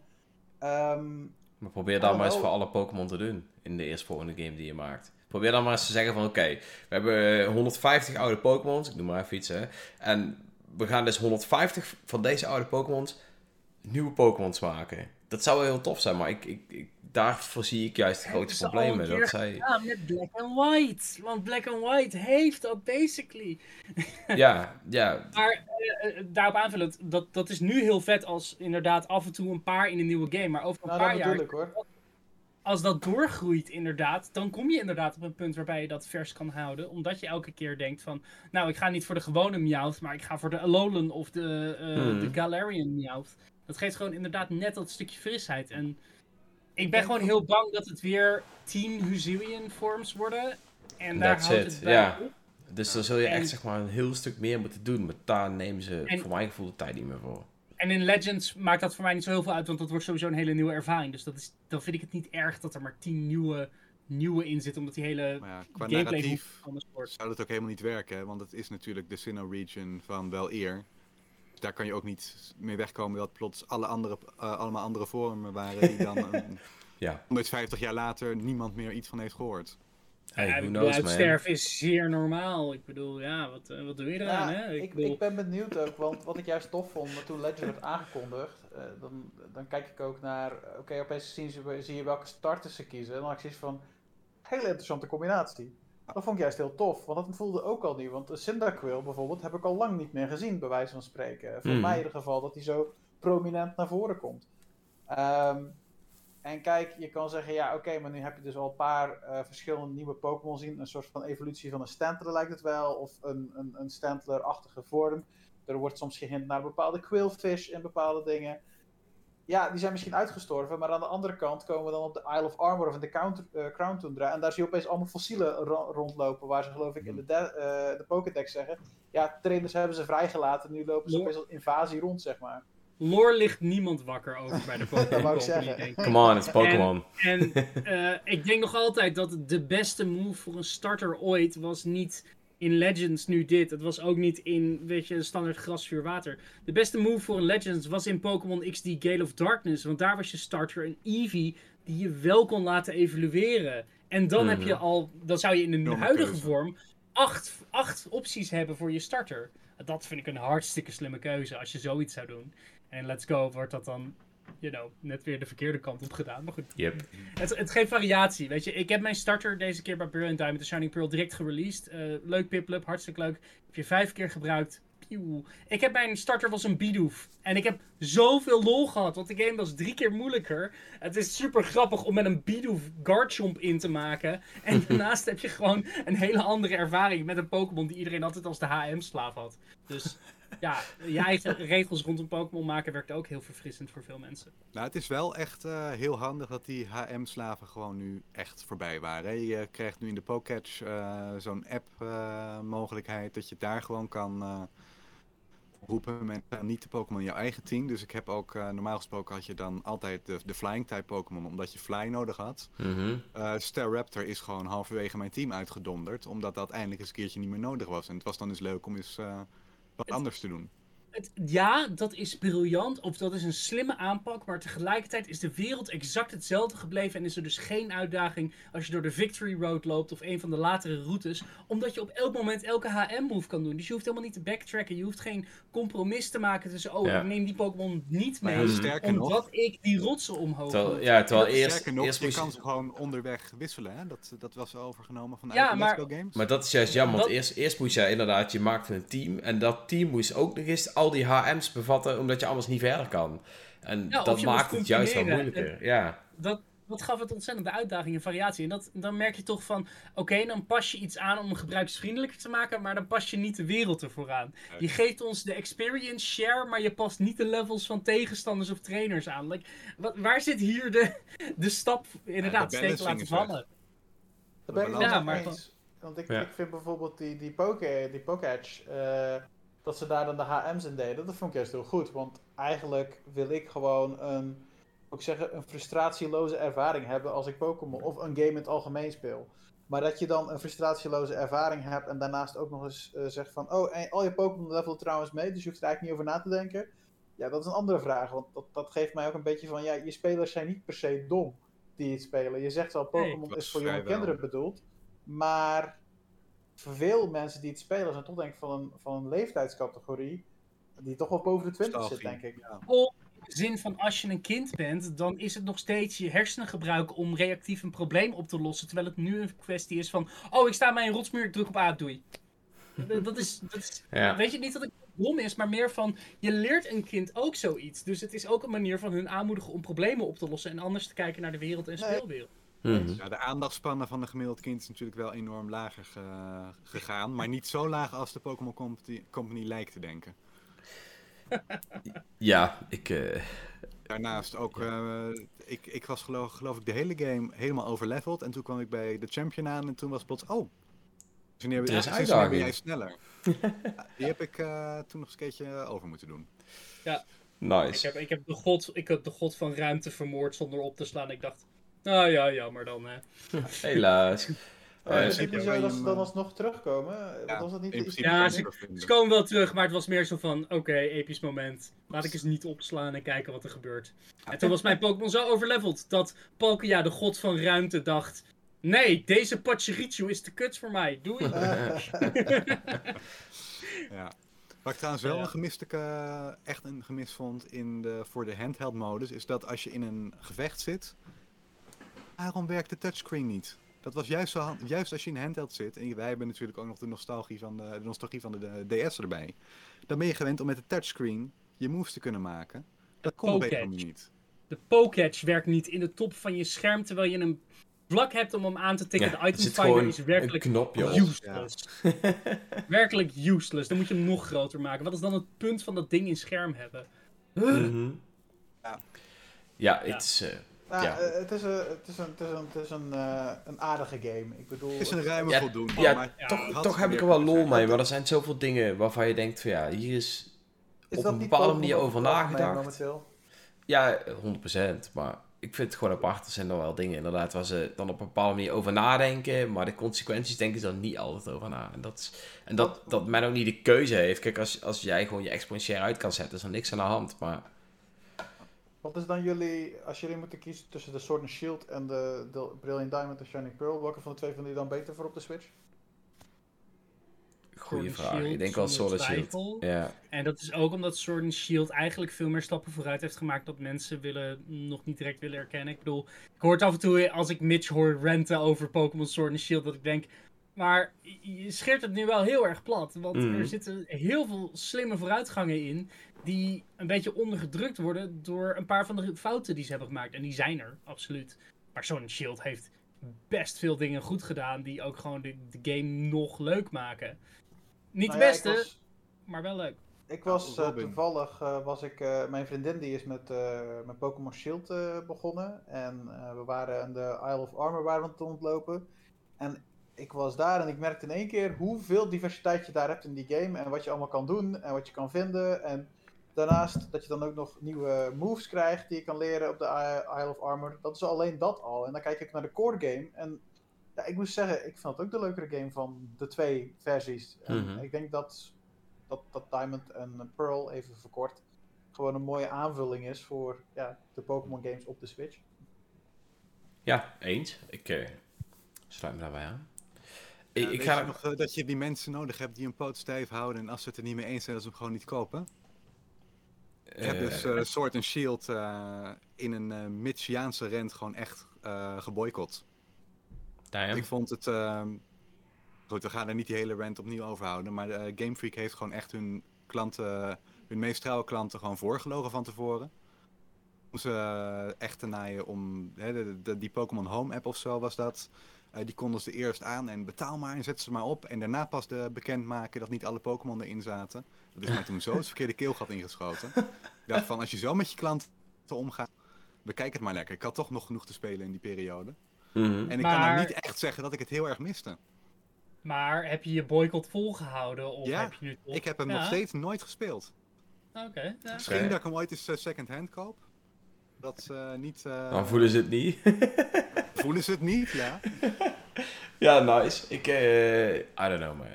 [SPEAKER 4] ehm,
[SPEAKER 1] Maar probeer dan
[SPEAKER 4] Oh,
[SPEAKER 1] maar eens voor alle Pokémon te doen in de eerstvolgende game die je maakt. Probeer dan maar eens te zeggen van oké, we hebben 150 oude Pokémons, ik noem maar even iets hè. En we gaan dus 150 van deze oude Pokémons nieuwe Pokémons maken. Dat zou wel heel tof zijn, maar ik, ik, ik, daarvoor zie ik juist grote problemen. Dat zij,
[SPEAKER 3] Ja, met Black and White. Want Black and White heeft dat basically.
[SPEAKER 1] ja, ja,
[SPEAKER 3] Maar eh, eh, daarop aanvullend, dat, dat is nu heel vet als inderdaad af en toe een paar in een nieuwe game. Maar over een
[SPEAKER 4] Nou,
[SPEAKER 3] paar
[SPEAKER 4] dat
[SPEAKER 3] jaar,
[SPEAKER 4] ik hoor.
[SPEAKER 3] Als dat doorgroeit inderdaad, dan kom je inderdaad op een punt waarbij je dat vers kan houden. Omdat je elke keer denkt van, nou ik ga niet voor de gewone Meowth, maar ik ga voor de Alolan of de, eh,
[SPEAKER 1] Hmm.
[SPEAKER 3] de Galarian Meowth. Dat geeft gewoon inderdaad net dat stukje frisheid. En ik ben gewoon heel bang dat het weer 10 Huzilian forms worden. En daar
[SPEAKER 1] That's
[SPEAKER 3] houdt
[SPEAKER 1] it,
[SPEAKER 3] het bij op.
[SPEAKER 1] dus dan zul je
[SPEAKER 3] En-
[SPEAKER 1] echt zeg maar een heel stuk meer moeten doen. Maar daar nemen ze
[SPEAKER 3] En-
[SPEAKER 1] voor mijn gevoel de tijd niet meer voor.
[SPEAKER 3] En in Legends maakt dat voor mij niet zo heel veel uit, want dat wordt sowieso een hele nieuwe ervaring. Dus dat is, dan vind ik het niet erg dat er maar 10 nieuwe, nieuwe in zitten, omdat die hele
[SPEAKER 2] Maar ja, qua
[SPEAKER 3] gameplay
[SPEAKER 2] narratief
[SPEAKER 3] anders wordt.
[SPEAKER 2] zou dat ook helemaal niet werken, hè, want het is natuurlijk de Sinnoh region van wel eer. Dus daar kan je ook niet mee wegkomen dat plots alle andere, eh, allemaal andere vormen waren die dan een,
[SPEAKER 1] Ja,
[SPEAKER 2] 150 jaar later niemand meer iets van heeft gehoord.
[SPEAKER 1] Hey,
[SPEAKER 3] Ja,
[SPEAKER 1] who
[SPEAKER 3] ik bedoel,
[SPEAKER 1] knows man.
[SPEAKER 3] uitsterven is zeer normaal. Ik bedoel, ja, wat, eh, wat doe je eraan,
[SPEAKER 4] Ja,
[SPEAKER 3] hè?
[SPEAKER 4] ik,
[SPEAKER 3] bedoel,
[SPEAKER 4] ik ben benieuwd ook, want wat ik juist tof vond, maar toen Legend werd aangekondigd, eh, dan, dan kijk ik ook naar, eh, oké, opeens zien ze, zie je welke starters ze kiezen. En dan had ik zoiets van, hele interessante combinatie. Dat vond ik juist heel tof, want dat voelde ook al niet. Want Cyndaquil bijvoorbeeld heb ik al lang niet meer gezien, bij wijze van spreken. Voor
[SPEAKER 1] Mhm.
[SPEAKER 4] mij in ieder geval, dat hij zo prominent naar voren komt. Ehm, en kijk, je kan zeggen, ja oké, maar nu heb je dus al een paar eh, verschillende nieuwe Pokémon zien. Een soort van evolutie van een Stantler lijkt het wel, of een, een, een Stantler-achtige vorm. Er wordt soms gehint naar bepaalde Quillfish in bepaalde dingen. Ja, die zijn misschien uitgestorven, maar aan de andere kant komen we dan op de Isle of Armor of in de Count- eh, Crown Tundra. En daar zie je opeens allemaal fossielen ro- rondlopen, waar ze geloof ik in de, de, eh, de Pokédex zeggen. Ja, trainers hebben ze vrijgelaten, nu lopen ze
[SPEAKER 3] Ja.
[SPEAKER 4] opeens als invasie rond, zeg maar.
[SPEAKER 3] Lore ligt niemand wakker over bij de Pokémon
[SPEAKER 4] wou ik
[SPEAKER 3] Company.
[SPEAKER 1] Come on, it's Pokémon.
[SPEAKER 3] En eh, ik denk nog altijd dat de beste move voor een starter ooit was niet in Legends nu dit. Het was ook niet in, weet je, standaard gras, vuur, water. De beste move voor een Legends was in Pokémon XD Gale of Darkness. Want daar was je starter een Eevee die je wel kon laten evolueren. En dan heb je
[SPEAKER 1] Mhm.
[SPEAKER 3] al, dan zou je in de huidige
[SPEAKER 2] keuze.
[SPEAKER 3] vorm acht, acht opties hebben voor je starter. Dat vind ik een hartstikke slimme keuze als je zoiets zou doen. En Let's Go wordt dat dan, you know, net weer de verkeerde kant op gedaan. Maar goed,
[SPEAKER 1] Yep.
[SPEAKER 3] het, het geeft variatie, weet je. Ik heb mijn starter deze keer bij Brilliant Diamond de Shining Pearl direct gereleased. Eh, leuk Piplup, hartstikke leuk. Heb je vijf keer gebruikt. Pieuw. Ik heb mijn starter was een Bidoof. En ik heb zoveel lol gehad, want de game was drie keer moeilijker. Het is super grappig om met een Bidoof Garchomp in te maken. En daarnaast heb je gewoon een hele andere ervaring met een Pokémon die iedereen altijd als de HM-slaaf had. Dus ja, je eigen regels rondom Pokémon maken werkt ook heel verfrissend voor veel mensen.
[SPEAKER 2] Nou, het is wel echt eh, heel handig dat die HM-slaven gewoon nu echt voorbij waren. hè. Je krijgt nu in de Poketch eh, zo'n app-mogelijkheid dat je daar gewoon kan eh, roepen met eh, niet de Pokémon in jouw eigen team. Dus ik heb ook, eh, normaal gesproken had je dan altijd de, de Flying-type Pokémon, omdat je Fly nodig had. Eh Staraptor is gewoon halverwege mijn team uitgedonderd, omdat dat eindelijk eens een keertje niet meer nodig was. En het was dan dus leuk om eens eh, wat anders te doen.
[SPEAKER 3] Het, ja, dat is briljant. Of dat is een slimme aanpak. Maar tegelijkertijd is de wereld exact hetzelfde gebleven. En is er dus geen uitdaging als je door de Victory Road loopt. Of een van de latere routes. Omdat je op elk moment elke HM-move kan doen. Dus je hoeft helemaal niet te backtracken. Je hoeft geen compromis te maken tussen. Oh,
[SPEAKER 1] Ja.
[SPEAKER 3] ik neem die Pokémon niet mee.
[SPEAKER 2] Sterker
[SPEAKER 3] Omdat
[SPEAKER 2] nog,
[SPEAKER 3] ik die rotsen omhoog
[SPEAKER 1] Terwijl, ja, terwijl
[SPEAKER 3] Dat-
[SPEAKER 1] eerst,
[SPEAKER 2] sterker nog
[SPEAKER 1] eerst
[SPEAKER 2] je kan
[SPEAKER 1] je...
[SPEAKER 2] ze gewoon onderweg wisselen. Hè? Dat, dat was overgenomen van
[SPEAKER 3] Ja,
[SPEAKER 2] eigen
[SPEAKER 3] maar-
[SPEAKER 2] Let's Go Games.
[SPEAKER 1] Maar dat is juist jammer, want
[SPEAKER 3] Dat-
[SPEAKER 1] eerst, eerst moest je inderdaad, je maakte een team. En dat team moest ook nog eens al die HM's bevatten, omdat je anders niet verder kan. En
[SPEAKER 3] Ja,
[SPEAKER 1] dat maakt het juist wel moeilijker. Ja.
[SPEAKER 3] dat, dat gaf het ontzettende uitdaging en variatie. En dat, dan merk je toch van, oké, dan pas je iets aan om hem gebruiksvriendelijker te maken, maar dan pas je niet de wereld ervoor aan. Je geeft ons de experience share, maar je past niet de levels van tegenstanders of trainers aan. Like, wat, waar zit hier de, de stap, inderdaad,
[SPEAKER 2] balancing
[SPEAKER 3] laten vallen?
[SPEAKER 4] Daar ben ik
[SPEAKER 2] Ja,
[SPEAKER 4] ja,
[SPEAKER 3] maar-
[SPEAKER 4] eens. Want ik,
[SPEAKER 1] Ja.
[SPEAKER 4] ik vind bijvoorbeeld die, die, poke, die Poketch, eh, dat ze daar dan de HM's in deden, dat vond ik juist heel goed. Want eigenlijk wil ik gewoon een, ik zeggen, een frustratieloze ervaring hebben als ik Pokémon of een game in het algemeen speel. Maar dat je dan een frustratieloze ervaring hebt en daarnaast ook nog eens eh, zegt van, oh, en al je Pokémon levelen trouwens mee, dus je hoeft er eigenlijk niet over na te denken. Ja, dat is een andere vraag. Want dat, dat geeft mij ook een beetje van, ja, je spelers zijn niet per se dom die het spelen. Je zegt wel, Pokémon is voor jonge kinderen bedoeld. Maar voor veel mensen die het spelen zijn toch denk ik van een, van een leeftijdscategorie die toch wel boven de 20 zit, denk ik.
[SPEAKER 2] Ja.
[SPEAKER 3] In de zin van als je een kind bent, dan is het nog steeds je hersenen gebruiken om reactief een probleem op te lossen. Terwijl het nu een kwestie is van, oh ik sta bij een rotsmuur, ik druk op A, doei. Dat- is, dat is
[SPEAKER 1] Ja.
[SPEAKER 3] weet je niet dat het dom is, maar meer van, je leert een kind ook zoiets. Dus het is ook een manier van hun aanmoedigen om problemen op te lossen en anders te kijken naar de wereld en
[SPEAKER 4] Nee.
[SPEAKER 1] Mhm.
[SPEAKER 2] Ja, de aandachtspannen van een gemiddeld kind is natuurlijk wel enorm lager ge- gegaan. Maar niet zo laag als de Pokémon Company, Company lijkt te denken.
[SPEAKER 1] Ja, ik... eh,
[SPEAKER 2] Daarnaast ook, eh, ik, ik was geloof, geloof ik de hele game helemaal overleveld. En toen kwam ik bij de champion aan en toen was plots, oh, sinds wanneer,
[SPEAKER 1] Er
[SPEAKER 2] ben
[SPEAKER 1] uitdaging.
[SPEAKER 2] jij sneller? Ja, die heb ik eh, toen nog eens een keertje over moeten doen.
[SPEAKER 3] Ik
[SPEAKER 1] nice.
[SPEAKER 3] heb, ik, heb de god, ik heb de god van ruimte vermoord zonder op te slaan. Ik dacht, nou ja, jammer dan. Hè.
[SPEAKER 1] Helaas.
[SPEAKER 4] Uh,
[SPEAKER 1] Eh,
[SPEAKER 4] is het
[SPEAKER 2] ja,
[SPEAKER 4] niet
[SPEAKER 2] waar
[SPEAKER 4] zo
[SPEAKER 2] je
[SPEAKER 4] dat ze dan alsnog terugkomen?
[SPEAKER 2] Ja,
[SPEAKER 4] was dat niet
[SPEAKER 2] in principe
[SPEAKER 3] Ja,
[SPEAKER 2] je
[SPEAKER 3] ze-. Ze komen wel terug, maar het was meer zo van, oké, episch moment. Laat ik eens niet opslaan en kijken wat er gebeurt. En toen was mijn Pokémon zo overleveld dat Palkia, de god van ruimte, dacht... Nee, deze Pachirichu is te kut voor mij. Doei.
[SPEAKER 2] Ja. Wat ik trouwens wel een gemiste, eh, echt een gemis vond in de, voor de handheld modus, is dat als je in een gevecht zit, waarom werkt de touchscreen niet? Dat was juist, zo, juist als je in een handheld zit, en wij hebben natuurlijk ook nog de nostalgie van de, de, nostalgie van de, de DS erbij, dan ben je gewend om met de touchscreen je moves te kunnen maken. Dat kon op niet.
[SPEAKER 3] De Poketch werkt niet in de top van je scherm, terwijl je een vlak hebt om hem aan te tikken.
[SPEAKER 1] Ja,
[SPEAKER 3] de item
[SPEAKER 1] zit
[SPEAKER 3] finder
[SPEAKER 1] gewoon
[SPEAKER 3] is werkelijk
[SPEAKER 1] een knopje op.
[SPEAKER 3] useless. werkelijk useless. Dan moet je hem nog groter maken. Wat is dan het punt van dat ding in scherm hebben?
[SPEAKER 1] Mhm.
[SPEAKER 2] Ja.
[SPEAKER 1] Ja, het is... eh,
[SPEAKER 4] Nou,
[SPEAKER 1] Ja.
[SPEAKER 4] eh, het is, een, het is, een, het is, een, het is een, eh, een aardige game. Ik bedoel,
[SPEAKER 2] Het is een ruime
[SPEAKER 1] Ja,
[SPEAKER 2] voldoende.
[SPEAKER 1] ja,
[SPEAKER 2] maar
[SPEAKER 3] ja,
[SPEAKER 2] toch,
[SPEAKER 1] toch, heb ik er wel lol mee, maar er zijn zoveel dingen waarvan je denkt van ja, hier is
[SPEAKER 4] is
[SPEAKER 1] op een bepaalde manier over nagedacht. Ja, 100%. Maar ik vind het gewoon apart. Er zijn er wel dingen inderdaad waar ze dan op een bepaalde manier over nadenken. Maar de consequenties denken ze dan niet altijd over na. En dat, is, en dat, dat men ook niet de keuze heeft. Kijk, als, als jij gewoon je exponentieel uit kan zetten, is er niks aan de hand. Maar
[SPEAKER 4] Wat is dan jullie, als jullie moeten kiezen tussen de Sword and Shield en de, de Brilliant Diamond en Shining Pearl, welke van de twee vinden jullie dan beter voor op de Switch?
[SPEAKER 3] Sword and
[SPEAKER 1] vraag.
[SPEAKER 3] Shield,
[SPEAKER 1] Ik denk wel Sword and Shield. Ja.
[SPEAKER 3] En dat is ook omdat Sword and Shield eigenlijk veel meer stappen vooruit heeft gemaakt dat mensen willen, nog niet direct willen erkennen. Ik bedoel, ik hoor het af en toe als ik Mitch hoor renten over Pokémon Sword and Shield, dat ik denk, maar je scheert het nu wel heel erg plat. Want
[SPEAKER 1] Mhm.
[SPEAKER 3] er zitten heel veel slimme vooruitgangen in die een beetje ondergedrukt worden door een paar van de fouten die ze hebben gemaakt. En die zijn er, absoluut. Maar and Shield heeft best veel dingen goed gedaan die ook gewoon de, de game nog leuk maken. Niet
[SPEAKER 4] Nou
[SPEAKER 3] de beste,
[SPEAKER 4] was,
[SPEAKER 3] maar wel leuk.
[SPEAKER 4] ik was eh, toevallig, eh, was ik, eh, mijn vriendin die is met, eh, met Pokémon Shield begonnen. En eh, we waren aan de Isle of Armor waren we aan het ontlopen. En ik was daar en ik merkte in één keer hoeveel diversiteit je daar hebt in die game. En wat je allemaal kan doen en wat je kan vinden. En daarnaast dat je dan ook nog nieuwe moves krijgt die je kan leren op de Isle of Armor. Dat is alleen dat al. En dan kijk ik naar de core game. En ja, ik moet zeggen, ik vond het ook de leukere game van de twee versies. En
[SPEAKER 1] Mhm.
[SPEAKER 4] ik denk dat, dat, dat Diamond en Pearl, even verkort, gewoon een mooie aanvulling is voor ja, de Pokémon games op de Switch.
[SPEAKER 1] ja, eens. Ik eh, sluit me daarbij aan. Ik,
[SPEAKER 2] Ja,
[SPEAKER 1] ik
[SPEAKER 2] weet
[SPEAKER 1] ga
[SPEAKER 2] je nog eh, dat je die mensen nodig hebt die een poot stijf houden en als ze het er niet mee eens zijn, dat ze hem gewoon niet kopen? Ik heb
[SPEAKER 1] eh,
[SPEAKER 2] dus eh, Sword and Shield in een eh Michiaanse rent gewoon echt geboycott. Ik vond het... ehm, goed, we gaan er niet die hele rant opnieuw over houden, maar Game Freak heeft gewoon echt hun klanten, hun meest trouwe klanten gewoon voorgelogen van tevoren. Om ze echt te naaien om, hè, de, de- die Pokémon Home app of zo was dat. Eh, die konden ze eerst aan en betaal maar en zet ze maar op. En daarna pas de bekendmaken dat niet alle Pokémon erin zaten. Dat is mij toen zo het verkeerde keelgat ingeschoten. Ik dacht van, als je zo met je klanten omgaat, bekijk het maar lekker. Ik had toch nog genoeg te spelen in die periode.
[SPEAKER 1] Mhm.
[SPEAKER 2] En ik kan nou niet echt zeggen dat ik het heel erg miste.
[SPEAKER 3] Maar heb je je boycott volgehouden? Of
[SPEAKER 2] Ja,
[SPEAKER 3] heb je nu toch...
[SPEAKER 2] Ik heb hem
[SPEAKER 3] Ja,
[SPEAKER 2] nog steeds nooit gespeeld.
[SPEAKER 3] Oké. ja.
[SPEAKER 2] Misschien dat ik hem ooit eens eh, second-hand koop. Dat eh, niet... eh,
[SPEAKER 1] Dan voelen ze het niet.
[SPEAKER 2] voelen ze het niet, ja.
[SPEAKER 1] ja, nice. Ik, eh I don't know, man.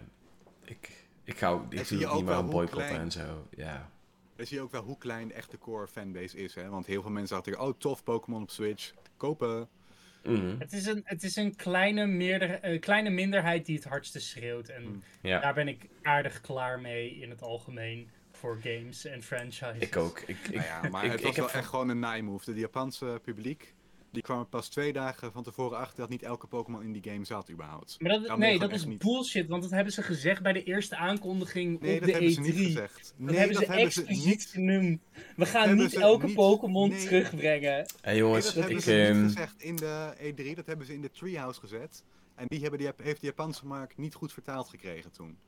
[SPEAKER 1] Ik, ik ga ook, ik
[SPEAKER 2] zie
[SPEAKER 1] doe
[SPEAKER 2] je
[SPEAKER 1] ook niet meer aan boycotten
[SPEAKER 2] klein-
[SPEAKER 1] en zo. Ja.
[SPEAKER 2] Dan zie je ook wel hoe klein echt de core fanbase is. Hè? Want heel veel mensen hadden oh tof, Pokémon op Switch. Kopen.
[SPEAKER 1] Mhm.
[SPEAKER 3] Het is een, het is een kleine, meerder, eh, kleine minderheid die het hardste schreeuwt. En
[SPEAKER 2] Hmm.
[SPEAKER 1] Ja,
[SPEAKER 3] daar ben ik aardig klaar mee in het algemeen voor games en franchises.
[SPEAKER 1] ik ook. Ik, ik,
[SPEAKER 2] Nou ja, maar
[SPEAKER 1] ik-
[SPEAKER 2] het
[SPEAKER 1] ik
[SPEAKER 2] was wel echt gewoon een naaimove. De Japanse publiek, die kwam er pas twee dagen van tevoren achter dat niet elke Pokémon in die game zat überhaupt.
[SPEAKER 3] Maar dat, nee, dat is
[SPEAKER 2] niet.
[SPEAKER 3] bullshit, want dat hebben ze gezegd bij de eerste aankondiging
[SPEAKER 2] Nee,
[SPEAKER 3] op
[SPEAKER 2] dat
[SPEAKER 3] de
[SPEAKER 2] hebben
[SPEAKER 3] E3.
[SPEAKER 2] ze niet gezegd.
[SPEAKER 3] Dat
[SPEAKER 2] Nee,
[SPEAKER 3] hebben
[SPEAKER 2] dat
[SPEAKER 3] ze
[SPEAKER 2] hebben ze
[SPEAKER 3] expliciet
[SPEAKER 2] niet
[SPEAKER 3] genoemd. We gaan
[SPEAKER 2] hebben
[SPEAKER 3] niet elke
[SPEAKER 2] niet-
[SPEAKER 3] Pokémon
[SPEAKER 2] nee.
[SPEAKER 3] terugbrengen.
[SPEAKER 1] Hey
[SPEAKER 2] Nee,
[SPEAKER 1] jongens,
[SPEAKER 2] dat hebben ze
[SPEAKER 1] ehm,
[SPEAKER 2] niet gezegd in de E3. Dat hebben ze in de Treehouse gezet. En die, hebben die heeft de Japanse markt niet goed vertaald gekregen toen.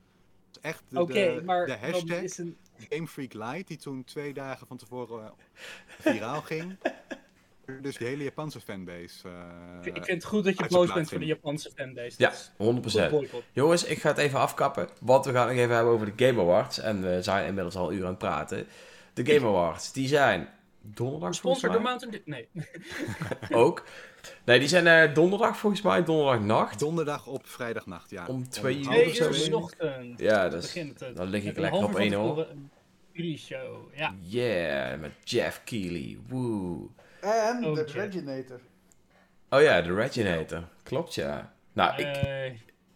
[SPEAKER 2] Echt de,
[SPEAKER 3] Oké,
[SPEAKER 2] de,
[SPEAKER 3] maar
[SPEAKER 2] de hashtag
[SPEAKER 3] is een...
[SPEAKER 2] Game Freak Light, die toen twee dagen van tevoren eh, viraal ging. Dus de hele Japanse fanbase. eh,
[SPEAKER 3] ik vind het goed dat je boos bent voor de. Japanse fanbase.
[SPEAKER 1] ja,
[SPEAKER 3] Dat is
[SPEAKER 1] 100%.
[SPEAKER 3] goed boycott.
[SPEAKER 1] Jongens, ik ga het even afkappen, want we gaan nog even hebben over de Game Awards. En we zijn inmiddels al een uur aan het praten. De Game Awards, die zijn donderdag volgens
[SPEAKER 3] Sponsor door
[SPEAKER 1] mij
[SPEAKER 3] Mountain. Nee.
[SPEAKER 1] ook. Nee, die zijn eh, donderdag volgens mij, donderdagnacht.
[SPEAKER 2] Donderdag op vrijdagnacht, ja.
[SPEAKER 1] Om twee uur
[SPEAKER 3] Twee
[SPEAKER 1] of zo.
[SPEAKER 3] uur
[SPEAKER 2] twee.
[SPEAKER 3] 's ochtends.
[SPEAKER 1] Ja, dat is-
[SPEAKER 3] het.
[SPEAKER 1] dan lig ik lekker op
[SPEAKER 3] van
[SPEAKER 1] 1-0.
[SPEAKER 3] tevoren Een pre-show, ja.
[SPEAKER 1] Yeah, met Jeff Keighley. Woe.
[SPEAKER 4] En
[SPEAKER 3] Oh,
[SPEAKER 4] de. Reginator.
[SPEAKER 1] Oh ja, de Reginator. Klopt, ja. Nou, ik,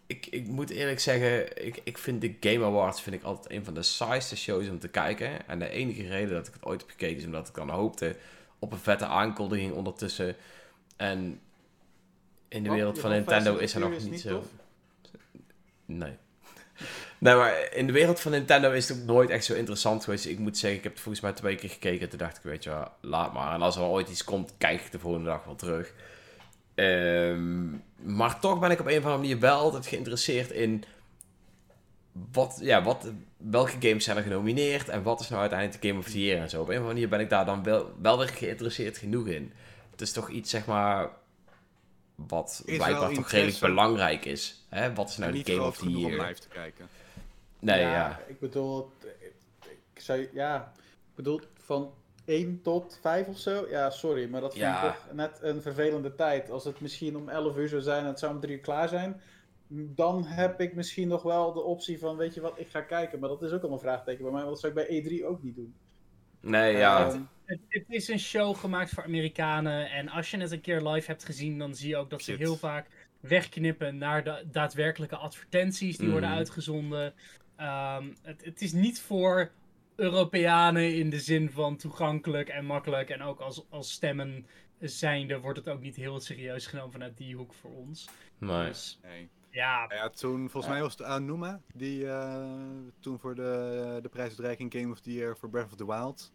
[SPEAKER 1] ik, ik moet eerlijk zeggen, ik, ik vind de Game Awards vind ik altijd een van de saaiste shows om te kijken. En de enige reden dat ik het ooit heb gekeken is omdat ik dan hoopte op een vette aankondiging ondertussen. En in de wereld van Nintendo is er nog niet zo... Nee. Nee, maar in de wereld van Nintendo is het ook nooit echt zo interessant geweest. Ik moet zeggen, ik heb het volgens mij twee keer gekeken. Toen dacht ik, weet je wel, laat maar. En als er ooit iets komt, kijk ik de volgende dag wel terug. Ehm, maar toch ben ik op een of andere manier wel altijd geïnteresseerd in... Wat, ja, wat, welke games zijn er genomineerd en wat is nou uiteindelijk de Game of the Year en zo. Op een of andere manier ben ik daar dan wel, wel weer geïnteresseerd genoeg in. Het is toch iets, zeg maar, wat
[SPEAKER 2] Is
[SPEAKER 1] blijkbaar toch redelijk belangrijk is. Hè? Wat is nou de Game of the
[SPEAKER 2] genoeg om
[SPEAKER 1] Year?
[SPEAKER 2] live te kijken.
[SPEAKER 1] Nee, ja.
[SPEAKER 4] Ik bedoel, ik zou, ja, ik bedoel van 1 tot 5 of zo. Ja, sorry, maar dat vind
[SPEAKER 1] Ja.
[SPEAKER 4] ik toch net een vervelende tijd. Als het misschien om 11 uur zou zijn en het zou om 3 uur klaar zijn, dan heb ik misschien nog wel de optie van, weet je wat, ik ga kijken. Maar dat is ook al een vraagteken bij mij, want dat zou ik bij E3 ook niet doen.
[SPEAKER 1] Nee, ja.
[SPEAKER 4] Ehm,
[SPEAKER 3] Het, het is een show gemaakt voor Amerikanen. En als je het een keer live hebt gezien, dan zie je ook dat ze heel vaak wegknippen naar de daadwerkelijke advertenties die worden
[SPEAKER 1] Mhm.
[SPEAKER 3] uitgezonden. Ehm, het, het is niet voor Europeanen in de zin van toegankelijk en makkelijk. En ook als, als stemmen zijnde wordt het ook niet heel serieus genomen vanuit die hoek voor ons.
[SPEAKER 1] nee.
[SPEAKER 3] Dus
[SPEAKER 2] Nee.
[SPEAKER 3] ja,
[SPEAKER 2] Ja, toen, volgens mij was het Anuma, die eh, toen voor de, de prijsuitreiking Game of the Year voor Breath of the Wild.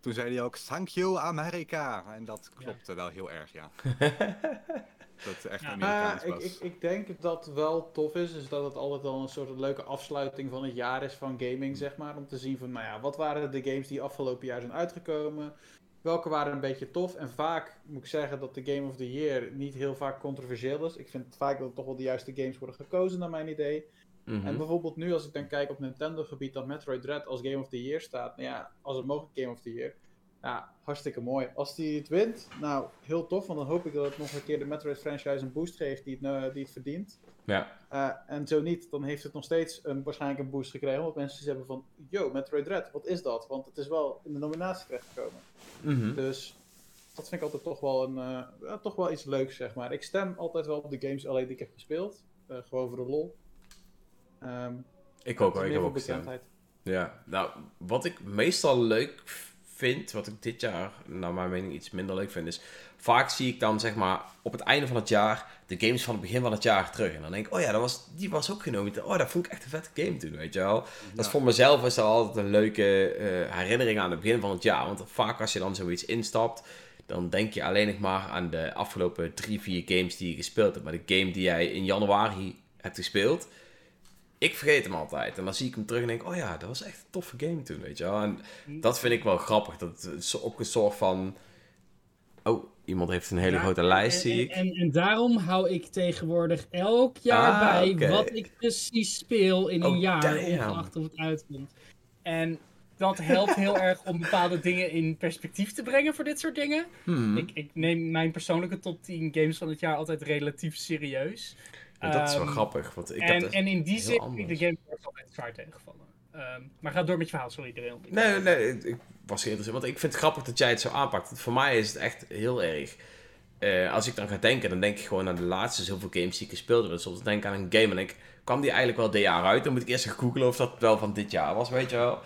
[SPEAKER 2] Toen zei hij ook, thank you America. En dat klopte wel heel erg, ja. dat het echt
[SPEAKER 3] Ja.
[SPEAKER 2] Amerikaans
[SPEAKER 4] ik,
[SPEAKER 2] was.
[SPEAKER 4] ik, ik denk dat dat wel tof is, is dat het altijd wel een soort leuke afsluiting van het jaar is van gaming, zeg maar. Om te zien van, nou ja, wat waren de games die afgelopen jaar zijn uitgekomen? Welke waren een beetje tof? En vaak moet ik zeggen dat de Game of the Year niet heel vaak controversieel is. Ik vind vaak dat toch wel de juiste games worden gekozen, naar mijn idee.
[SPEAKER 1] Mhm.
[SPEAKER 4] En bijvoorbeeld nu, als ik dan kijk op Nintendo-gebied, dat Metroid Dread als Game of the Year staat. Nou ja, als een mogelijk Game of the Year. Ja, hartstikke mooi. Als die het wint, nou, heel tof. Want dan hoop ik dat het nog een keer de Metroid-franchise een boost geeft die het, eh, die het verdient.
[SPEAKER 1] Ja.
[SPEAKER 4] Eh, en zo niet, dan heeft het nog steeds een, waarschijnlijk een boost gekregen. Omdat mensen hebben van, yo, Metroid Dread, wat is dat? Want het is wel in de nominatie terechtgekomen.
[SPEAKER 1] Mhm.
[SPEAKER 4] Dus dat vind ik altijd toch wel, een, eh, ja, toch wel iets leuks, zeg maar. Ik stem altijd wel op de games alleen die ik heb gespeeld. Gewoon voor de lol. Ehm,
[SPEAKER 1] Ik ook, hoor. ik heb ook gestemd. Ja, nou, wat ik meestal leuk vind, wat ik dit jaar, naar mijn mening, iets minder leuk vind, is vaak zie ik dan, zeg maar, op het einde van het jaar de games van het begin van het jaar terug. En dan denk ik, oh ja, dat was, die was ook genomen. Oh, dat vond ik echt een vette game toen, weet je wel. Dat is voor mezelf is dat altijd een leuke eh, herinnering aan het begin van het jaar. Want vaak als je dan zoiets instapt, dan denk je alleen nog maar aan de afgelopen drie, vier games die je gespeeld hebt. Maar de game die jij in januari hebt gespeeld, ik vergeet hem altijd. En dan zie ik hem terug en denk, oh ja, dat was echt een toffe game toen, weet je wel. En dat vind ik wel grappig. Dat een soort van... Oh, iemand heeft een hele
[SPEAKER 3] Ja,
[SPEAKER 1] grote lijst,
[SPEAKER 3] en,
[SPEAKER 1] zie ik.
[SPEAKER 3] En, en daarom hou ik tegenwoordig elk jaar
[SPEAKER 1] Ah,
[SPEAKER 3] bij wat ik precies speel in een
[SPEAKER 1] Oh,
[SPEAKER 3] jaar, ongeacht of het uitkomt. En dat helpt heel erg om bepaalde dingen in perspectief te brengen voor dit soort dingen.
[SPEAKER 1] Hmm.
[SPEAKER 3] Ik, ik neem mijn persoonlijke top 10 games van het jaar altijd relatief serieus.
[SPEAKER 1] En dat is wel
[SPEAKER 3] Ehm,
[SPEAKER 1] grappig, want ik
[SPEAKER 3] en, en in die zin vind ik de game Awards altijd zwaar tegenvallen. Ehm, maar ga door met je verhaal, sorry. Daniel.
[SPEAKER 1] Nee, nee, ik, ik was geïnteresseerd. Want ik vind het grappig dat jij het zo aanpakt. Voor mij is het echt heel erg. eh, als ik dan ga denken, dan denk ik gewoon aan de laatste zoveel games die ik gespeeld heb. Soms denk ik aan een game en ik kwam die eigenlijk wel dit jaar uit. Dan moet ik eerst gaan googlen of dat wel van dit jaar was, weet je wel.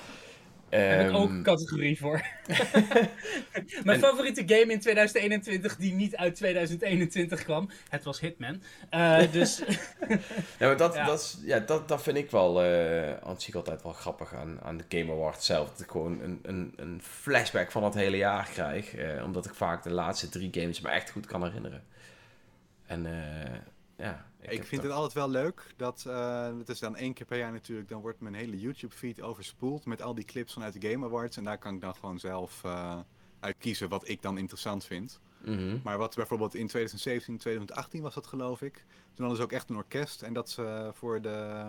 [SPEAKER 3] Daar heb ik ook
[SPEAKER 1] Ehm,
[SPEAKER 3] een categorie voor. Mijn
[SPEAKER 1] En-
[SPEAKER 3] favoriete game in 2021 die niet uit 2021 kwam, het was Hitman. Eh, dus
[SPEAKER 1] Ja, maar dat,
[SPEAKER 3] Ja.
[SPEAKER 1] Dat, is, ja, dat, dat vind ik wel eh aan zich altijd wel grappig aan, aan de Game Awards zelf. Dat ik gewoon een, een, een flashback van het hele jaar krijg. eh, omdat ik vaak de laatste drie games me echt goed kan herinneren. En ja.
[SPEAKER 2] Ik, vind
[SPEAKER 1] toch-
[SPEAKER 2] het altijd wel leuk dat, eh het is dan één keer per jaar natuurlijk, dan wordt mijn hele YouTube feed overspoeld met al die clips vanuit de Game Awards. En daar kan ik dan gewoon zelf eh uit kiezen wat ik dan interessant vind.
[SPEAKER 1] Mhm.
[SPEAKER 2] Maar wat bijvoorbeeld in 2017, 2018 was dat geloof ik. Toen hadden ze ook echt een orkest. En dat ze voor de,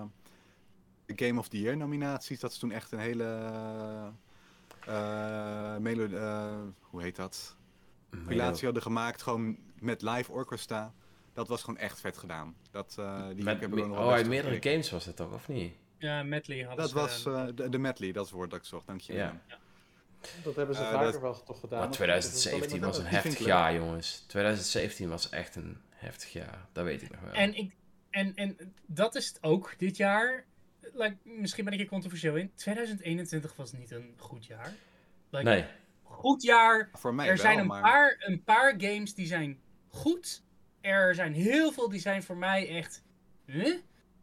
[SPEAKER 2] de Game of the Year nominaties, dat ze toen echt een hele melo- eh, hoe heet dat? Compilatie hadden gemaakt, gewoon met live orchestra. Dat was gewoon echt vet gedaan. Dat, eh die
[SPEAKER 1] Met,
[SPEAKER 2] heb ik nog
[SPEAKER 1] oh, uit meerdere
[SPEAKER 2] gekeken.
[SPEAKER 1] games was het toch, of niet?
[SPEAKER 3] ja, Medley hadden
[SPEAKER 2] Dat
[SPEAKER 3] ze
[SPEAKER 2] was eh, de, de medley, dat is het woord dat ik zocht, dank je.
[SPEAKER 1] Ja.
[SPEAKER 4] Dat hebben ze
[SPEAKER 2] Eh,
[SPEAKER 4] vaker
[SPEAKER 2] dat-
[SPEAKER 4] wel toch gedaan.
[SPEAKER 1] Maar
[SPEAKER 4] of-
[SPEAKER 1] 2017 was een heftig jaar, jongens. 2017 was echt een heftig jaar. Dat weet ik nog wel.
[SPEAKER 3] En, ik, en, en dat is het ook dit jaar. Like, misschien ben ik er controversieel in. 2021 was niet een goed jaar. Like,
[SPEAKER 1] nee.
[SPEAKER 3] Goed jaar.
[SPEAKER 2] Voor mij
[SPEAKER 3] er
[SPEAKER 2] wel,
[SPEAKER 3] zijn een,
[SPEAKER 2] maar...
[SPEAKER 3] paar, een paar games die zijn goed. Er zijn heel veel die zijn voor mij echt. Huh?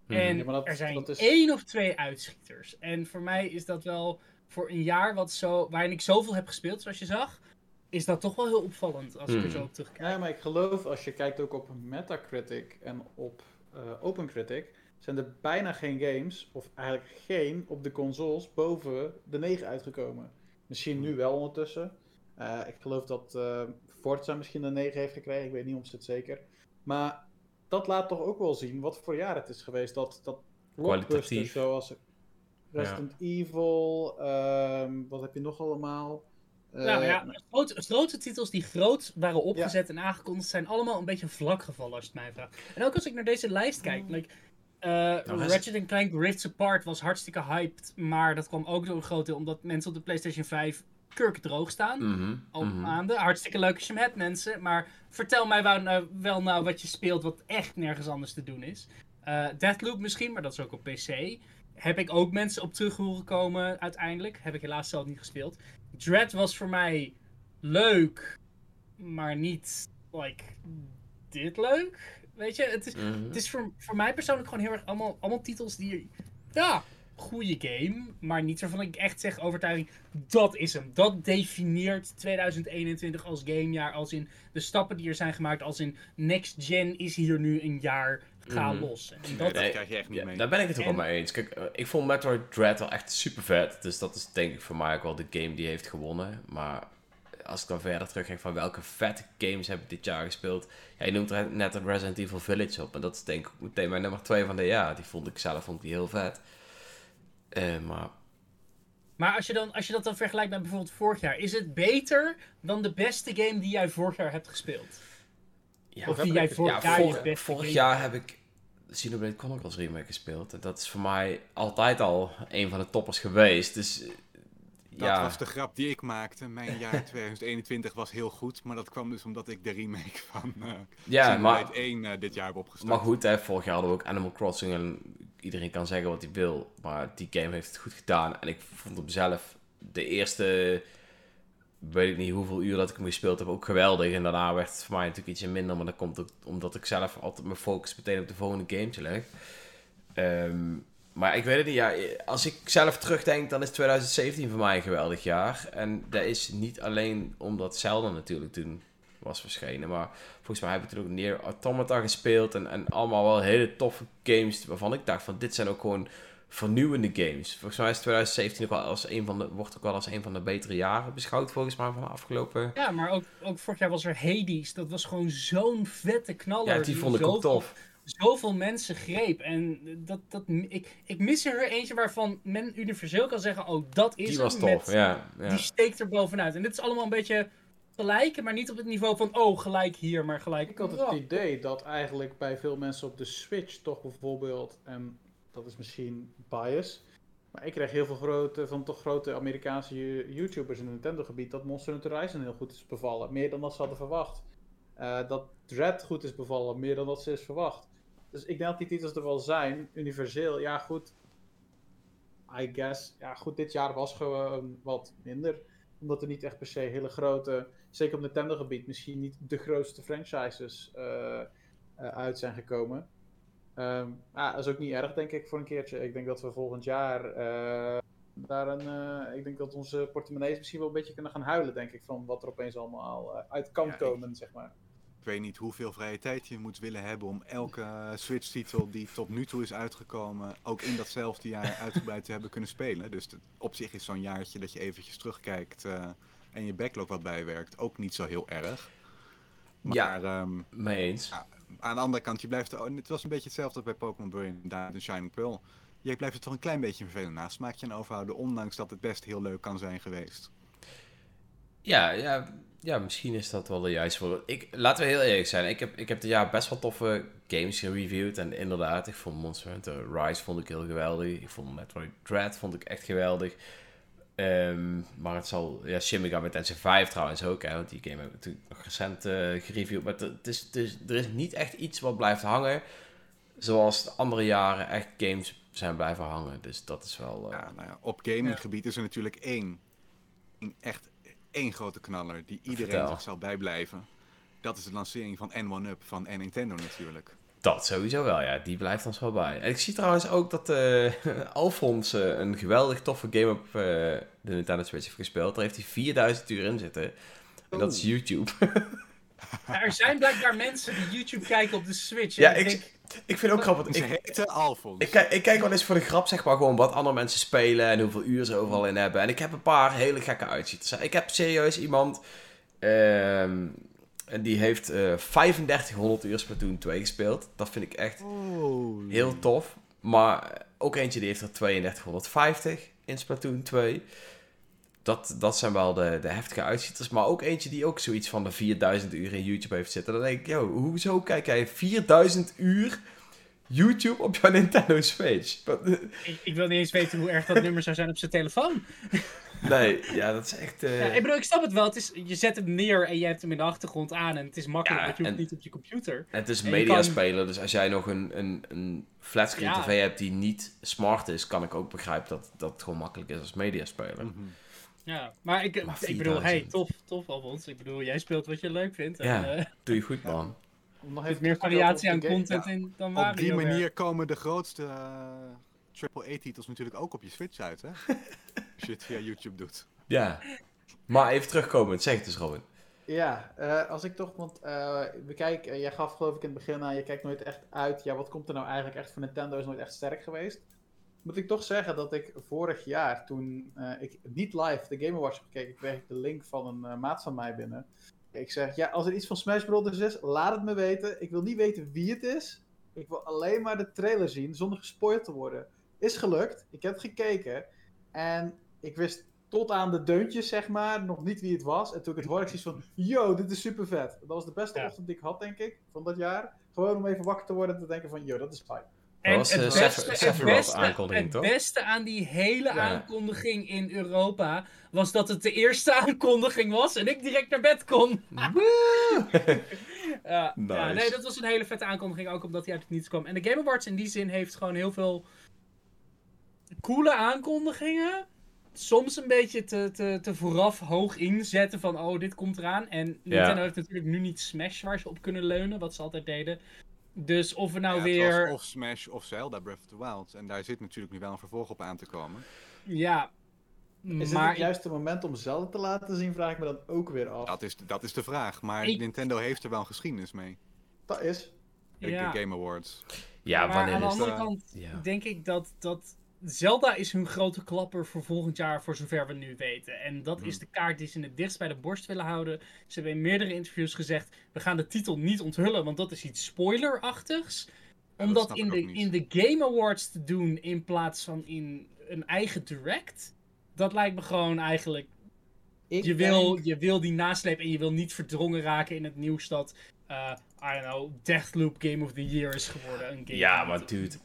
[SPEAKER 1] Mhm.
[SPEAKER 3] En
[SPEAKER 4] Ja, maar dat-
[SPEAKER 3] er zijn
[SPEAKER 4] dat is-
[SPEAKER 3] één of twee uitschieters. En voor mij is dat wel voor een jaar wat zo, waarin ik zoveel heb gespeeld, zoals je zag, is dat toch wel heel opvallend als ik er
[SPEAKER 1] Hmm.
[SPEAKER 3] zo op terugkijk.
[SPEAKER 4] Ja, maar ik geloof als je kijkt ook op Metacritic en op eh OpenCritic, zijn er bijna geen games, of eigenlijk geen, op de consoles boven de 9 uitgekomen. Misschien nu wel ondertussen. Eh, ik geloof dat eh, Forza misschien een 9 heeft gekregen, ik weet niet of het zeker. Maar dat laat toch ook wel zien wat voor jaar het is geweest. Dat, dat blockbusters
[SPEAKER 1] Kwalitatief.
[SPEAKER 4] zoals Resident Evil, ehm, wat heb je nog allemaal? Eh,
[SPEAKER 3] nou ja, grote, grote titels die groot waren opgezet en aangekondigd zijn allemaal een beetje vlak gevallen als je het mij vraagt. En ook als ik naar deze lijst kijk, like, eh,
[SPEAKER 1] Nou,
[SPEAKER 3] Ratchet Clank Rifts Apart was hartstikke hyped, maar dat kwam ook door een groot deel omdat mensen op de PlayStation 5 kurk droog staan.
[SPEAKER 1] Mhm,
[SPEAKER 3] Al
[SPEAKER 1] mhm.
[SPEAKER 3] maanden. Hartstikke leuk als je hem hebt, mensen. Maar vertel mij wel nou, wel nou wat je speelt wat echt nergens anders te doen is. Eh Deathloop misschien, maar dat is ook op PC. Heb ik ook mensen op terug horen komen uiteindelijk. Heb ik helaas zelf niet gespeeld. Dread was voor mij leuk, maar niet like dit leuk. Weet je, het is,
[SPEAKER 1] Mhm.
[SPEAKER 3] het is voor, voor mij persoonlijk gewoon heel erg allemaal, allemaal titels die. Ja, goede game. Maar niet waarvan ik echt zeg overtuiging. Dat is hem. Dat definieert 2021 als gamejaar. Als in de stappen die er zijn gemaakt. Als in next gen is hier nu een jaar. Ga
[SPEAKER 1] Mhm.
[SPEAKER 3] los. En dat,
[SPEAKER 1] Nee,
[SPEAKER 2] krijg je echt niet
[SPEAKER 1] Ja,
[SPEAKER 2] mee.
[SPEAKER 1] daar ben ik het ook
[SPEAKER 3] En-
[SPEAKER 1] wel mee eens. Kijk, eh, ik vond Metroid Dread wel echt super vet. Dus dat is denk ik voor mij ook wel de game die heeft gewonnen. Maar als ik dan verder terugkijk van welke vette games heb ik dit jaar gespeeld. Ja, je noemt er net een Resident Evil Village op. En dat is denk ik meteen mijn nummer 2 van de jaar. Die vond ik zelf vond ik die heel vet. Eh, maar
[SPEAKER 3] maar als je, dan, als je dat dan vergelijkt met bijvoorbeeld vorig jaar. Is het beter dan de beste game die jij vorig jaar hebt gespeeld?
[SPEAKER 1] ja,
[SPEAKER 3] Of
[SPEAKER 4] heb
[SPEAKER 3] die
[SPEAKER 4] ik
[SPEAKER 3] jij vorig
[SPEAKER 1] ja,
[SPEAKER 3] jaar
[SPEAKER 1] vorig,
[SPEAKER 3] beste
[SPEAKER 1] vorig
[SPEAKER 3] game-
[SPEAKER 1] jaar heb ik Xenoblade Chronicles Remake gespeeld. En dat is voor mij altijd al een van de toppers geweest. Dus
[SPEAKER 2] Dat
[SPEAKER 1] ja,
[SPEAKER 2] was de grap die ik maakte. Mijn jaar 2021 was heel goed, maar dat kwam dus omdat ik de remake van eh
[SPEAKER 1] ja
[SPEAKER 2] Xenoblade
[SPEAKER 1] maar
[SPEAKER 2] 1 eh, dit jaar heb opgestart.
[SPEAKER 1] Maar goed, hè, vorig jaar hadden we ook Animal Crossing en iedereen kan zeggen wat hij wil. Maar die game heeft het goed gedaan. En ik vond hem zelf de eerste, weet ik niet hoeveel uur dat ik hem gespeeld heb, ook geweldig. En daarna werd het voor mij natuurlijk ietsje minder. Maar dat komt ook omdat ik zelf altijd mijn focus meteen op de volgende game leg. Ehm, maar ik weet het niet, ja, als ik zelf terugdenk, dan is 2017 voor mij een geweldig jaar. En dat is niet alleen omdat Zelda natuurlijk toen was verschenen. Maar volgens mij heb ik toen ook Neer Automata gespeeld. En, en allemaal wel hele toffe games waarvan ik dacht van dit zijn ook gewoon vernieuwende games. Volgens mij is 2017 ook wel als een van de, wordt ook wel als een van de betere jaren beschouwd volgens mij van de afgelopen...
[SPEAKER 3] Ja, maar ook, ook vorig jaar was er Hades. Dat was gewoon zo'n vette knaller.
[SPEAKER 1] Ja, die vond ik ook tof.
[SPEAKER 3] zoveel mensen greep. En dat, dat, ik, ik mis er eentje waarvan men universeel kan zeggen: Oh, dat is
[SPEAKER 1] Die was tof,
[SPEAKER 3] met-
[SPEAKER 1] ja. ja.
[SPEAKER 3] Die steekt er bovenuit. En dit is allemaal een beetje gelijk, maar niet op het niveau van: Oh, gelijk hier, maar gelijk.
[SPEAKER 4] Ik had het idee dat eigenlijk bij veel mensen op de Switch toch bijvoorbeeld, en dat is misschien bias, Maar ik kreeg heel veel grote, van toch grote Amerikaanse YouTubers in het Nintendo-gebied dat Monster Hunter Horizon heel goed is bevallen. Meer dan dat ze hadden verwacht. Uh, dat Dread goed is bevallen, meer dan dat ze is verwacht. Dus ik denk dat die titels er wel zijn, universeel. Ja, goed. I guess. Ja, goed, dit jaar was gewoon wat minder. Omdat er niet echt per se hele grote, zeker op Nintendo-gebied, misschien niet de grootste franchises uh, uh, uit zijn gekomen. Um, ah, dat is ook niet erg, denk ik, voor een keertje. Ik denk dat we volgend jaar uh, daar een. Uh, ik denk dat onze portemonnees misschien wel een beetje kunnen gaan huilen, denk ik, van wat er opeens allemaal uh, uit kan ja, komen, ik, zeg maar.
[SPEAKER 2] Ik weet niet hoeveel vrije tijd je moet willen hebben om elke Switch-titel die tot nu toe is uitgekomen, ook in datzelfde jaar uitgebreid te hebben kunnen spelen. Dus op zich is zo'n jaartje dat je eventjes terugkijkt en je backlog wat bijwerkt ook niet zo heel erg.
[SPEAKER 1] Maar, ja, um, mee eens.
[SPEAKER 2] Ja, aan de andere kant, je blijft, oh, het was een beetje hetzelfde bij Pokémon Brilliant Diamond en Shining Pearl. Je blijft er toch een klein beetje vervelend naast. Maak je een overhouden, ondanks dat het best heel leuk kan zijn geweest.
[SPEAKER 1] Ja, ja, ja misschien is dat wel de juiste voor. Ik, laten we heel eerlijk zijn. Ik heb, ik heb dit jaar best wel toffe games gereviewd. En inderdaad, ik vond Monster Hunter Rise vond ik heel geweldig. Ik vond Metroid Dread vond ik echt geweldig. Um, maar het zal... Ja, Shin Megami Tensei 5 trouwens ook, hè. Want die game hebben we natuurlijk nog recent uh, gereviewd. Maar het is, het is, er is niet echt iets wat blijft hangen. Zoals de andere jaren echt games zijn blijven hangen. Dus dat is wel... Uh,
[SPEAKER 2] ja, nou ja, op gaminggebied is er natuurlijk één... Echt één grote knaller die iedereen zich zal bijblijven. Dat is de lancering van N1-Up van N Nintendo natuurlijk.
[SPEAKER 1] Dat sowieso wel, ja. Die blijft ons wel bij. En ik zie trouwens ook dat uh, Alfons uh, een geweldig toffe game op uh, de Nintendo Switch heeft gespeeld. Daar heeft hij 4000 uur in zitten. En dat is YouTube.
[SPEAKER 3] er zijn blijkbaar mensen die YouTube kijken op de Switch.
[SPEAKER 1] Ja, ik, denk... ik vind ook grappig.
[SPEAKER 2] Ze heten Alfons.
[SPEAKER 1] Ik, ik, kijk wel eens voor de grap, zeg maar, gewoon wat andere mensen spelen en hoeveel uur ze overal in hebben. En ik heb een paar hele gekke uitzichters. Ik heb serieus iemand... Ehm, en die heeft uh, eh, 3500 uur Splatoon 2 gespeeld. Dat vind ik echt oh, heel tof. Maar ook eentje die heeft er 3250 in Splatoon 2. Dat, dat zijn wel de, de heftige uitzieters. Maar ook eentje die ook zoiets van de 4000 uur in YouTube heeft zitten. Dan denk ik, yo, hoezo kijk jij 4000 uur YouTube op jouw Nintendo Switch?
[SPEAKER 3] Ik, ik wil niet eens weten hoe erg dat nummer zou zijn op zijn telefoon.
[SPEAKER 1] Nee, ja, dat is echt... Uh...
[SPEAKER 3] Ja, ik bedoel, ik snap het wel. Het is, je zet hem neer en je hebt hem in de achtergrond aan en het is makkelijk, ja, want je hoeft niet op je computer.
[SPEAKER 1] Het is een mediaspeler, kan... dus als jij nog een, een, een flatscreen ja. tv hebt die niet smart is, kan ik ook begrijpen dat, dat het gewoon makkelijk is als mediaspeler. Mm -hmm.
[SPEAKER 3] Ja, maar ik, maar ik bedoel, hey, tof, tof Alfons. Ik bedoel, jij speelt wat je leuk vindt. En,
[SPEAKER 1] ja, uh... doe je goed, man.
[SPEAKER 3] Nog even meer variatie aan content in dan Mario.
[SPEAKER 2] Op die manier komen de grootste... Uh... AAA-titels natuurlijk ook op je Switch uit, hè? Als je het via YouTube doet.
[SPEAKER 1] Ja. Maar even terugkomen, zeg het eens, Robin.
[SPEAKER 4] Ja, uh, als ik toch, want uh, we kijken, uh, jij gaf geloof ik in het begin aan, je kijkt nooit echt uit, ja, wat komt er nou eigenlijk echt van Nintendo, is nooit echt sterk geweest. Moet ik toch zeggen dat ik vorig jaar, toen ik niet live de Game Awards heb gekeken, kreeg ik de link van een maat van mij binnen. Ik zeg, ja, als er iets van Smash Bros. is, laat het me weten. Ik wil niet weten wie het is. Ik wil alleen maar de trailer zien, zonder gespoild te worden. Is gelukt, ik heb gekeken. En ik wist tot aan de deuntjes, zeg maar, nog niet wie het was. En toen ik het hoorde, ik zoiets van, yo, dit is super vet. Dat was de beste ja. ochtend die ik had, denk ik, van dat jaar. Gewoon om even wakker te worden en te denken van, yo, dat is fijn.
[SPEAKER 1] En was,
[SPEAKER 3] het,
[SPEAKER 1] uh, beste, het, beste,
[SPEAKER 3] aankondiging, het beste aan die hele ja. aankondiging in Europa was dat het de eerste aankondiging was en ik direct naar bed kon. ja, nice. ja, nee, dat was een hele vette aankondiging, ook omdat hij uit het niets kwam. En de Game Awards in die zin heeft gewoon heel veel coole aankondigingen soms een beetje te, te, te vooraf hoog inzetten van oh, dit komt eraan. En Nintendo ja. heeft natuurlijk nu niet Smash waar ze op kunnen leunen, wat ze altijd deden. Dus of we nou
[SPEAKER 2] ja,
[SPEAKER 3] weer...
[SPEAKER 2] Of Smash of Zelda Breath of the Wild. En daar zit natuurlijk nu wel een vervolg op aan te komen.
[SPEAKER 3] Ja,
[SPEAKER 4] is maar... het het juiste moment om Zelda te laten zien, vraag ik me dan ook weer af.
[SPEAKER 2] Dat is, dat is de vraag, maar ik... Nintendo heeft er wel een geschiedenis mee.
[SPEAKER 4] Dat is.
[SPEAKER 2] De ja. Game Awards.
[SPEAKER 1] Ja,
[SPEAKER 3] maar
[SPEAKER 1] wanneer
[SPEAKER 3] aan de andere
[SPEAKER 1] dat?
[SPEAKER 3] kant denk ik dat, dat Zelda is hun grote klapper voor volgend jaar, voor zover we nu weten. En dat is de kaart die ze het dichtst bij de borst willen houden. Ze hebben in meerdere interviews gezegd: we gaan de titel niet onthullen, want dat is iets spoilerachtigs. Ja, Om dat in de, in de Game Awards te doen in plaats van in een eigen direct, dat lijkt me gewoon eigenlijk. je, wil, je wil die nasleep en je wil niet verdrongen raken in het nieuws dat, uh, I don't know, Deathloop Game of the Year is geworden. Een game
[SPEAKER 1] ja, maar dude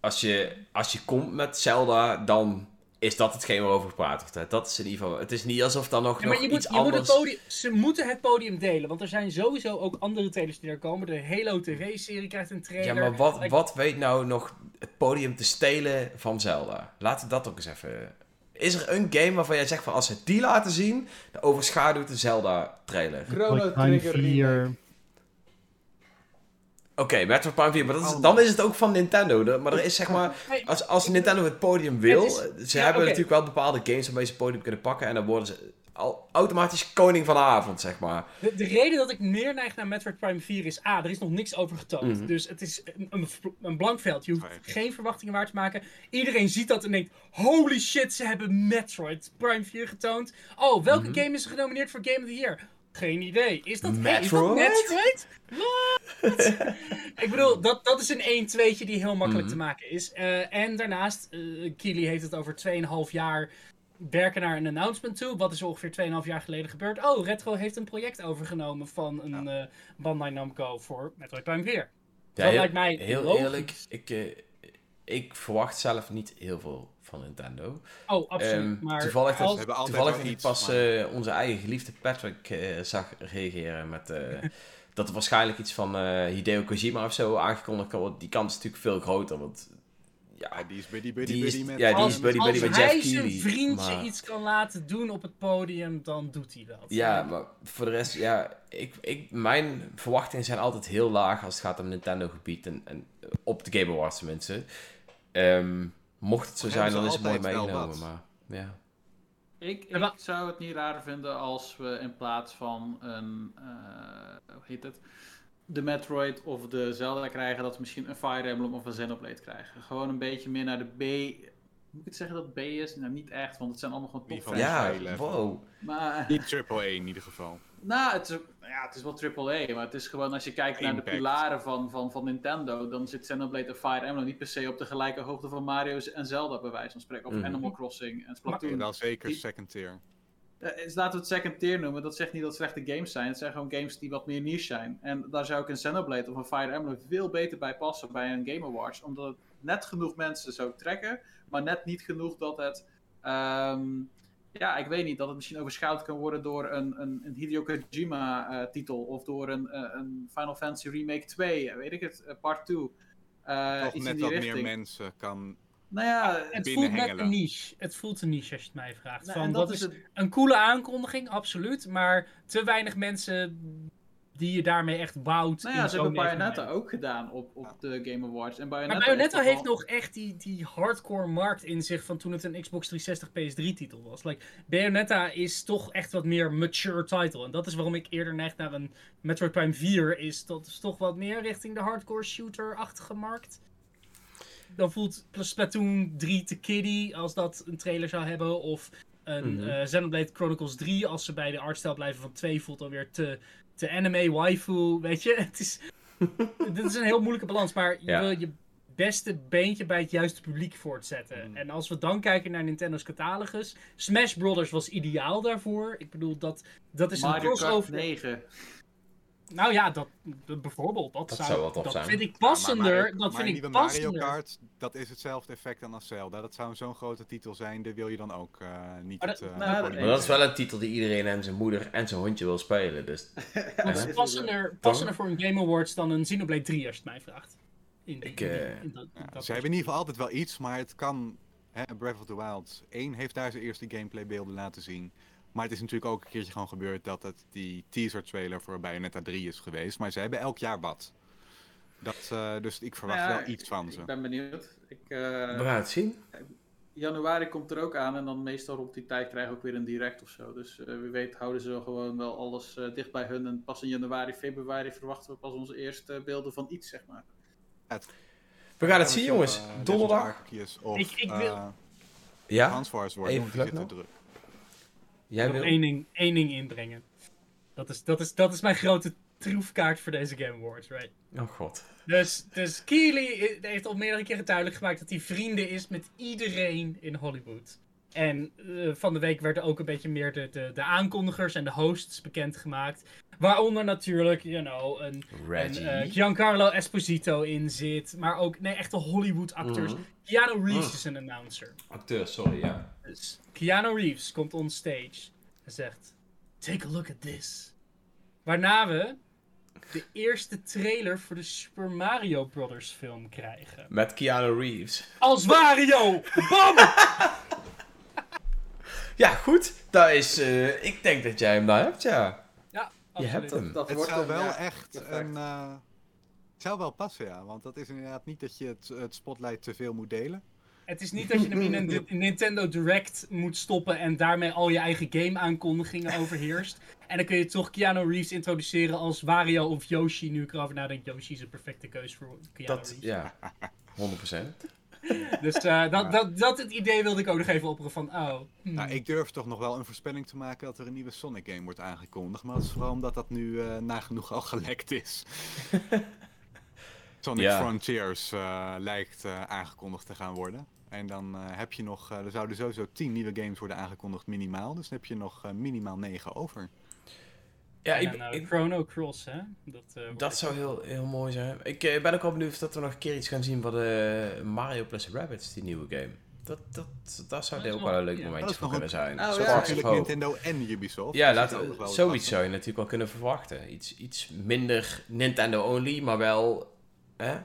[SPEAKER 1] als je, als je komt met Zelda, dan is dat hetgeen waarover gepraat wordt. Dat is in ieder geval... Het is niet alsof dan nog,
[SPEAKER 3] Ja, maar
[SPEAKER 1] nog
[SPEAKER 3] je moet,
[SPEAKER 1] iets
[SPEAKER 3] je moet het
[SPEAKER 1] anders...
[SPEAKER 3] podium, ze moeten het podium delen, want er zijn sowieso ook andere trailers die er komen. De Halo TV-serie krijgt een trailer.
[SPEAKER 1] Ja, maar wat,
[SPEAKER 3] Like,
[SPEAKER 1] wat weet nou nog het podium te stelen van Zelda? Laten we dat ook eens even... Is er een game waarvan jij zegt van als ze die laten zien, dan overschaduwt de Zelda-trailer?
[SPEAKER 6] Chrono Trigger
[SPEAKER 7] 4.
[SPEAKER 1] Oké, Metroid Prime 4, maar dat is, dan is het ook van Nintendo. Maar er is zeg maar, als, als Nintendo het podium wil,
[SPEAKER 3] Het is-
[SPEAKER 1] ze
[SPEAKER 3] ja,
[SPEAKER 1] hebben natuurlijk wel bepaalde games waarmee ze het podium kunnen pakken en dan worden ze al automatisch koning van de avond, zeg maar.
[SPEAKER 3] De, de reden dat ik meer neig naar Metroid Prime 4 is A, er is nog niks over getoond.
[SPEAKER 1] Mhm.
[SPEAKER 3] Dus het is een, een, een blank veld. Je hoeft geen verwachtingen waar te maken. Iedereen ziet dat en denkt, holy shit, ze hebben Metroid Prime 4 getoond. Oh, welke
[SPEAKER 1] Mhm.
[SPEAKER 3] game is er genomineerd voor Game of the Year? Geen idee. Is dat, hey, is
[SPEAKER 1] Metroid?
[SPEAKER 3] dat Metroid? Ik bedoel, dat, dat is een 1-2'tje die heel makkelijk
[SPEAKER 1] Mhm.
[SPEAKER 3] te maken is. Eh, en daarnaast, eh Keely heeft het over 2,5 jaar werken naar een announcement toe. Wat is er ongeveer 2,5 jaar geleden gebeurd? Oh, Retro heeft een project overgenomen van een eh Bandai Namco voor Metroid Prime 4.
[SPEAKER 1] Ja,
[SPEAKER 3] dat
[SPEAKER 1] heel,
[SPEAKER 3] lijkt mij
[SPEAKER 1] heel
[SPEAKER 3] logisch.
[SPEAKER 1] eerlijk, ik, eh, ik verwacht zelf niet heel veel van Nintendo.
[SPEAKER 3] Oh, absoluut.
[SPEAKER 1] Ehm,
[SPEAKER 3] maar
[SPEAKER 1] toevallig
[SPEAKER 3] als-
[SPEAKER 2] altijd
[SPEAKER 1] Toevallig heb ik
[SPEAKER 2] iets,
[SPEAKER 1] pas
[SPEAKER 2] maar-
[SPEAKER 1] eh, onze eigen geliefde Patrick eh, zag reageren met eh, dat er waarschijnlijk iets van eh, Hideo Kojima of zo aangekondigd kan worden. Die kans is natuurlijk veel groter, want ja,
[SPEAKER 2] die is buddy buddy
[SPEAKER 1] Die is-
[SPEAKER 2] buddy met...
[SPEAKER 1] ja, die
[SPEAKER 3] als,
[SPEAKER 1] is buddy met
[SPEAKER 3] hij zijn vriendje
[SPEAKER 1] maar-
[SPEAKER 3] iets kan laten doen op het podium, dan doet hij dat.
[SPEAKER 1] ja, maar voor de rest, ja, ik, ik, mijn verwachtingen zijn altijd heel laag als het gaat om Nintendo gebied en, en op de Game Awards tenminste. Ehm, mocht het zo zijn, dan is het mooi meegenomen, maar ja.
[SPEAKER 4] Ik, zou het niet raar vinden als we in plaats van een, eh, hoe heet het, de Metroid of de Zelda krijgen, dat we misschien een Fire Emblem of een Xenoblade krijgen. Gewoon een beetje meer naar de B. Moet ik het zeggen dat B is? Nou, niet echt, want het zijn allemaal gewoon top.
[SPEAKER 1] Ja, wow.
[SPEAKER 4] Maar,
[SPEAKER 2] Niet triple A in ieder geval.
[SPEAKER 4] Nou, het is, ja, het is wel AAA, maar het is gewoon als je kijkt naar de pilaren van, van, van Nintendo, dan zit Xenoblade en Fire Emblem niet per se op de gelijke hoogte van Mario's en Zelda, bij wijze van spreken. Of
[SPEAKER 1] Mhm.
[SPEAKER 4] Animal Crossing en Splatoon.
[SPEAKER 2] Wel zeker
[SPEAKER 4] Die-
[SPEAKER 2] second tier.
[SPEAKER 4] Eh, is- laten we het second tier noemen. Dat zegt niet dat het slechte games zijn. Het zijn gewoon games die wat meer niche zijn. En daar zou ik een Xenoblade of een Fire Emblem veel beter bij passen bij een Game Awards. Omdat het net genoeg mensen zou trekken, maar net niet genoeg dat het... ehm, ja, ik weet niet, dat het misschien overschouwd kan worden door een, een, een Hideo Kojima eh, titel. Of door een, eh, een Final Fantasy Remake 2, eh, weet ik het, part 2. Eh,
[SPEAKER 2] Toch net wat
[SPEAKER 4] richting.
[SPEAKER 2] meer mensen kan...
[SPEAKER 4] Nou ja,
[SPEAKER 3] Het voelt net een niche. Het voelt een niche als je het mij vraagt.
[SPEAKER 4] nou,
[SPEAKER 3] Van, dat is
[SPEAKER 4] het.
[SPEAKER 3] een coole aankondiging, absoluut. Maar te weinig mensen die je daarmee echt bouwt.
[SPEAKER 4] Nou
[SPEAKER 3] in
[SPEAKER 4] ja, ze
[SPEAKER 3] zo'n
[SPEAKER 4] hebben Bayonetta ook gedaan op, op de Game Awards. En Bayonetta,
[SPEAKER 3] Maar Bayonetta heeft nog echt die, die hardcore markt in zich van toen het een Xbox 360 PS3 titel was. Like, Bayonetta is toch echt wat meer mature title. En dat is waarom ik eerder neig naar een Metroid Prime 4 is. Dat is toch wat meer richting de hardcore shooter-achtige markt. Dan voelt Splatoon 3 te kiddie als dat een trailer zou hebben. Of een eh, Xenoblade Chronicles 3 als ze bij de artstijl blijven van 2 voelt alweer te, te anime waifu. Weet je, het is... Dit is een heel moeilijke balans, maar je
[SPEAKER 1] Ja.
[SPEAKER 3] wil je beste beentje bij het juiste publiek voortzetten.
[SPEAKER 2] Mhm.
[SPEAKER 3] En als we dan kijken naar Nintendo's catalogus, Smash Brothers was ideaal daarvoor. Ik bedoel, dat, dat is een
[SPEAKER 4] Mario Kart
[SPEAKER 3] crossover.
[SPEAKER 4] 9.
[SPEAKER 3] Nou ja, dat, dat bijvoorbeeld, dat,
[SPEAKER 1] Dat
[SPEAKER 3] zou,
[SPEAKER 1] tof
[SPEAKER 3] dat
[SPEAKER 1] zijn.
[SPEAKER 3] vind ik
[SPEAKER 2] Ja, maar
[SPEAKER 3] passender.
[SPEAKER 2] Mario-
[SPEAKER 3] dat
[SPEAKER 2] maar
[SPEAKER 3] vind ik
[SPEAKER 2] nieuwe Mario
[SPEAKER 3] passender.
[SPEAKER 2] Kart, dat is hetzelfde effect dan als Zelda. Dat zou zo'n grote titel zijn, daar wil je dan ook eh, niet
[SPEAKER 3] Maar
[SPEAKER 2] het...
[SPEAKER 3] dat-
[SPEAKER 2] eh,
[SPEAKER 4] nou,
[SPEAKER 1] Maar dat is wel een titel die iedereen en zijn moeder en zijn hondje wil spelen, dus...
[SPEAKER 3] Dat is passender, passender voor een Game Awards dan een Xenoblade 3, als je het mij vraagt. In die-
[SPEAKER 1] Ik,
[SPEAKER 3] in die-
[SPEAKER 1] eh,
[SPEAKER 3] in dat-
[SPEAKER 2] Ja,
[SPEAKER 3] dat
[SPEAKER 2] ze hebben in ieder geval altijd wel iets, maar het kan... Hè, Breath of the Wild 1 heeft daar zijn eerste gameplaybeelden laten zien. Maar het is natuurlijk ook een keertje gewoon gebeurd dat het die teaser trailer voor Bayonetta 3 is geweest. Maar ze hebben elk jaar wat. Dat, eh, dus ik verwacht
[SPEAKER 4] Ja,
[SPEAKER 2] wel iets van ze.
[SPEAKER 4] Ik ben benieuwd. Ik, eh,
[SPEAKER 1] We gaan het zien.
[SPEAKER 4] januari komt er ook aan en dan meestal rond die tijd krijgen we ook weer een direct of zo. Dus eh, wie weet houden ze gewoon wel alles eh, dicht bij hun. En pas in januari, februari verwachten we pas onze eerste beelden van iets, zeg maar.
[SPEAKER 1] We gaan het zien, jongens. Donderdag.
[SPEAKER 3] Ik- ik wil-
[SPEAKER 2] eh,
[SPEAKER 1] Ja?
[SPEAKER 2] Worden,
[SPEAKER 1] Even
[SPEAKER 2] want die
[SPEAKER 1] vlug
[SPEAKER 2] zitten druk.
[SPEAKER 1] Jij
[SPEAKER 3] nog
[SPEAKER 1] wil?
[SPEAKER 3] één ding, één ding inbrengen. Dat is, dat, is, dat is mijn grote troefkaart voor deze Game Awards, right?
[SPEAKER 1] Oh god.
[SPEAKER 3] Dus, dus Keely heeft al meerdere keren duidelijk gemaakt dat hij vrienden is met iedereen in Hollywood. En eh, van de week werden ook een beetje meer de, de, de aankondigers en de hosts bekendgemaakt. Waaronder natuurlijk, you know, een, een eh, Giancarlo Esposito in zit. Maar ook, nee, echte Hollywood-acteurs.
[SPEAKER 1] Mhm.
[SPEAKER 3] Keanu Reeves
[SPEAKER 1] Mhm.
[SPEAKER 3] is een announcer.
[SPEAKER 1] Acteur, sorry, ja.
[SPEAKER 3] Dus Keanu Reeves komt on stage en zegt: Take a look at this. Waarna we de eerste trailer voor de Super Mario Brothers film krijgen.
[SPEAKER 1] Met Keanu Reeves.
[SPEAKER 3] Als Wario! Bam!
[SPEAKER 1] Ja, goed. Dat is, eh, ik denk dat jij hem daar hebt, ja.
[SPEAKER 3] Ja,
[SPEAKER 1] Je hebt
[SPEAKER 3] absoluut.
[SPEAKER 1] hem.
[SPEAKER 5] Dat
[SPEAKER 2] Het
[SPEAKER 5] wordt
[SPEAKER 2] zou
[SPEAKER 5] hem,
[SPEAKER 2] wel
[SPEAKER 5] ja,
[SPEAKER 2] echt
[SPEAKER 5] perfect.
[SPEAKER 2] een. eh, het zou wel passen, ja. Want dat is inderdaad niet dat je het, het spotlight te veel moet delen.
[SPEAKER 3] Het is niet dat je hem in een Nintendo Direct moet stoppen en daarmee al je eigen game-aankondigingen overheerst. En dan kun je toch Keanu Reeves introduceren als Wario of Yoshi. Nu ik erover nadenk, Yoshi is een perfecte keus voor Keanu
[SPEAKER 1] Dat,
[SPEAKER 3] Reeves.
[SPEAKER 1] ja. 100%.
[SPEAKER 3] Dus eh, dat, dat, dat het idee wilde ik ook nog even opperen van, oh. hmm.
[SPEAKER 2] Nou, ik durf toch nog wel een voorspelling te maken dat er een nieuwe Sonic game wordt aangekondigd. Maar dat is vooral omdat dat nu eh, nagenoeg al gelekt is. Sonic
[SPEAKER 1] Ja.
[SPEAKER 2] Frontiers eh, lijkt aangekondigd te gaan worden. En dan eh, heb je nog, eh, er zouden sowieso 10 nieuwe games worden aangekondigd minimaal. Dus dan heb je nog minimaal 9 over.
[SPEAKER 1] Ja,
[SPEAKER 3] en
[SPEAKER 1] ik,
[SPEAKER 3] dan, eh,
[SPEAKER 1] ik,
[SPEAKER 3] Chrono Cross, hè? Dat, eh,
[SPEAKER 1] dat zou heel, heel mooi zijn. Ik eh, ben ook wel benieuwd of we nog een keer iets gaan zien van de Mario plus Rabbids, die nieuwe game. Dat, dat, dat zou
[SPEAKER 3] Dat
[SPEAKER 1] ook
[SPEAKER 3] wel-
[SPEAKER 1] een leuk.
[SPEAKER 2] Dat
[SPEAKER 1] momentje voor kunnen zijn.
[SPEAKER 5] Oh, ja.
[SPEAKER 1] Sparks
[SPEAKER 2] Natuurlijk
[SPEAKER 1] Hope.
[SPEAKER 2] Nintendo en Ubisoft.
[SPEAKER 1] Ja,
[SPEAKER 2] dus
[SPEAKER 1] laat,
[SPEAKER 2] dat
[SPEAKER 1] zoiets zou je natuurlijk wel kunnen verwachten. Iets, iets minder Nintendo-only, maar wel hè,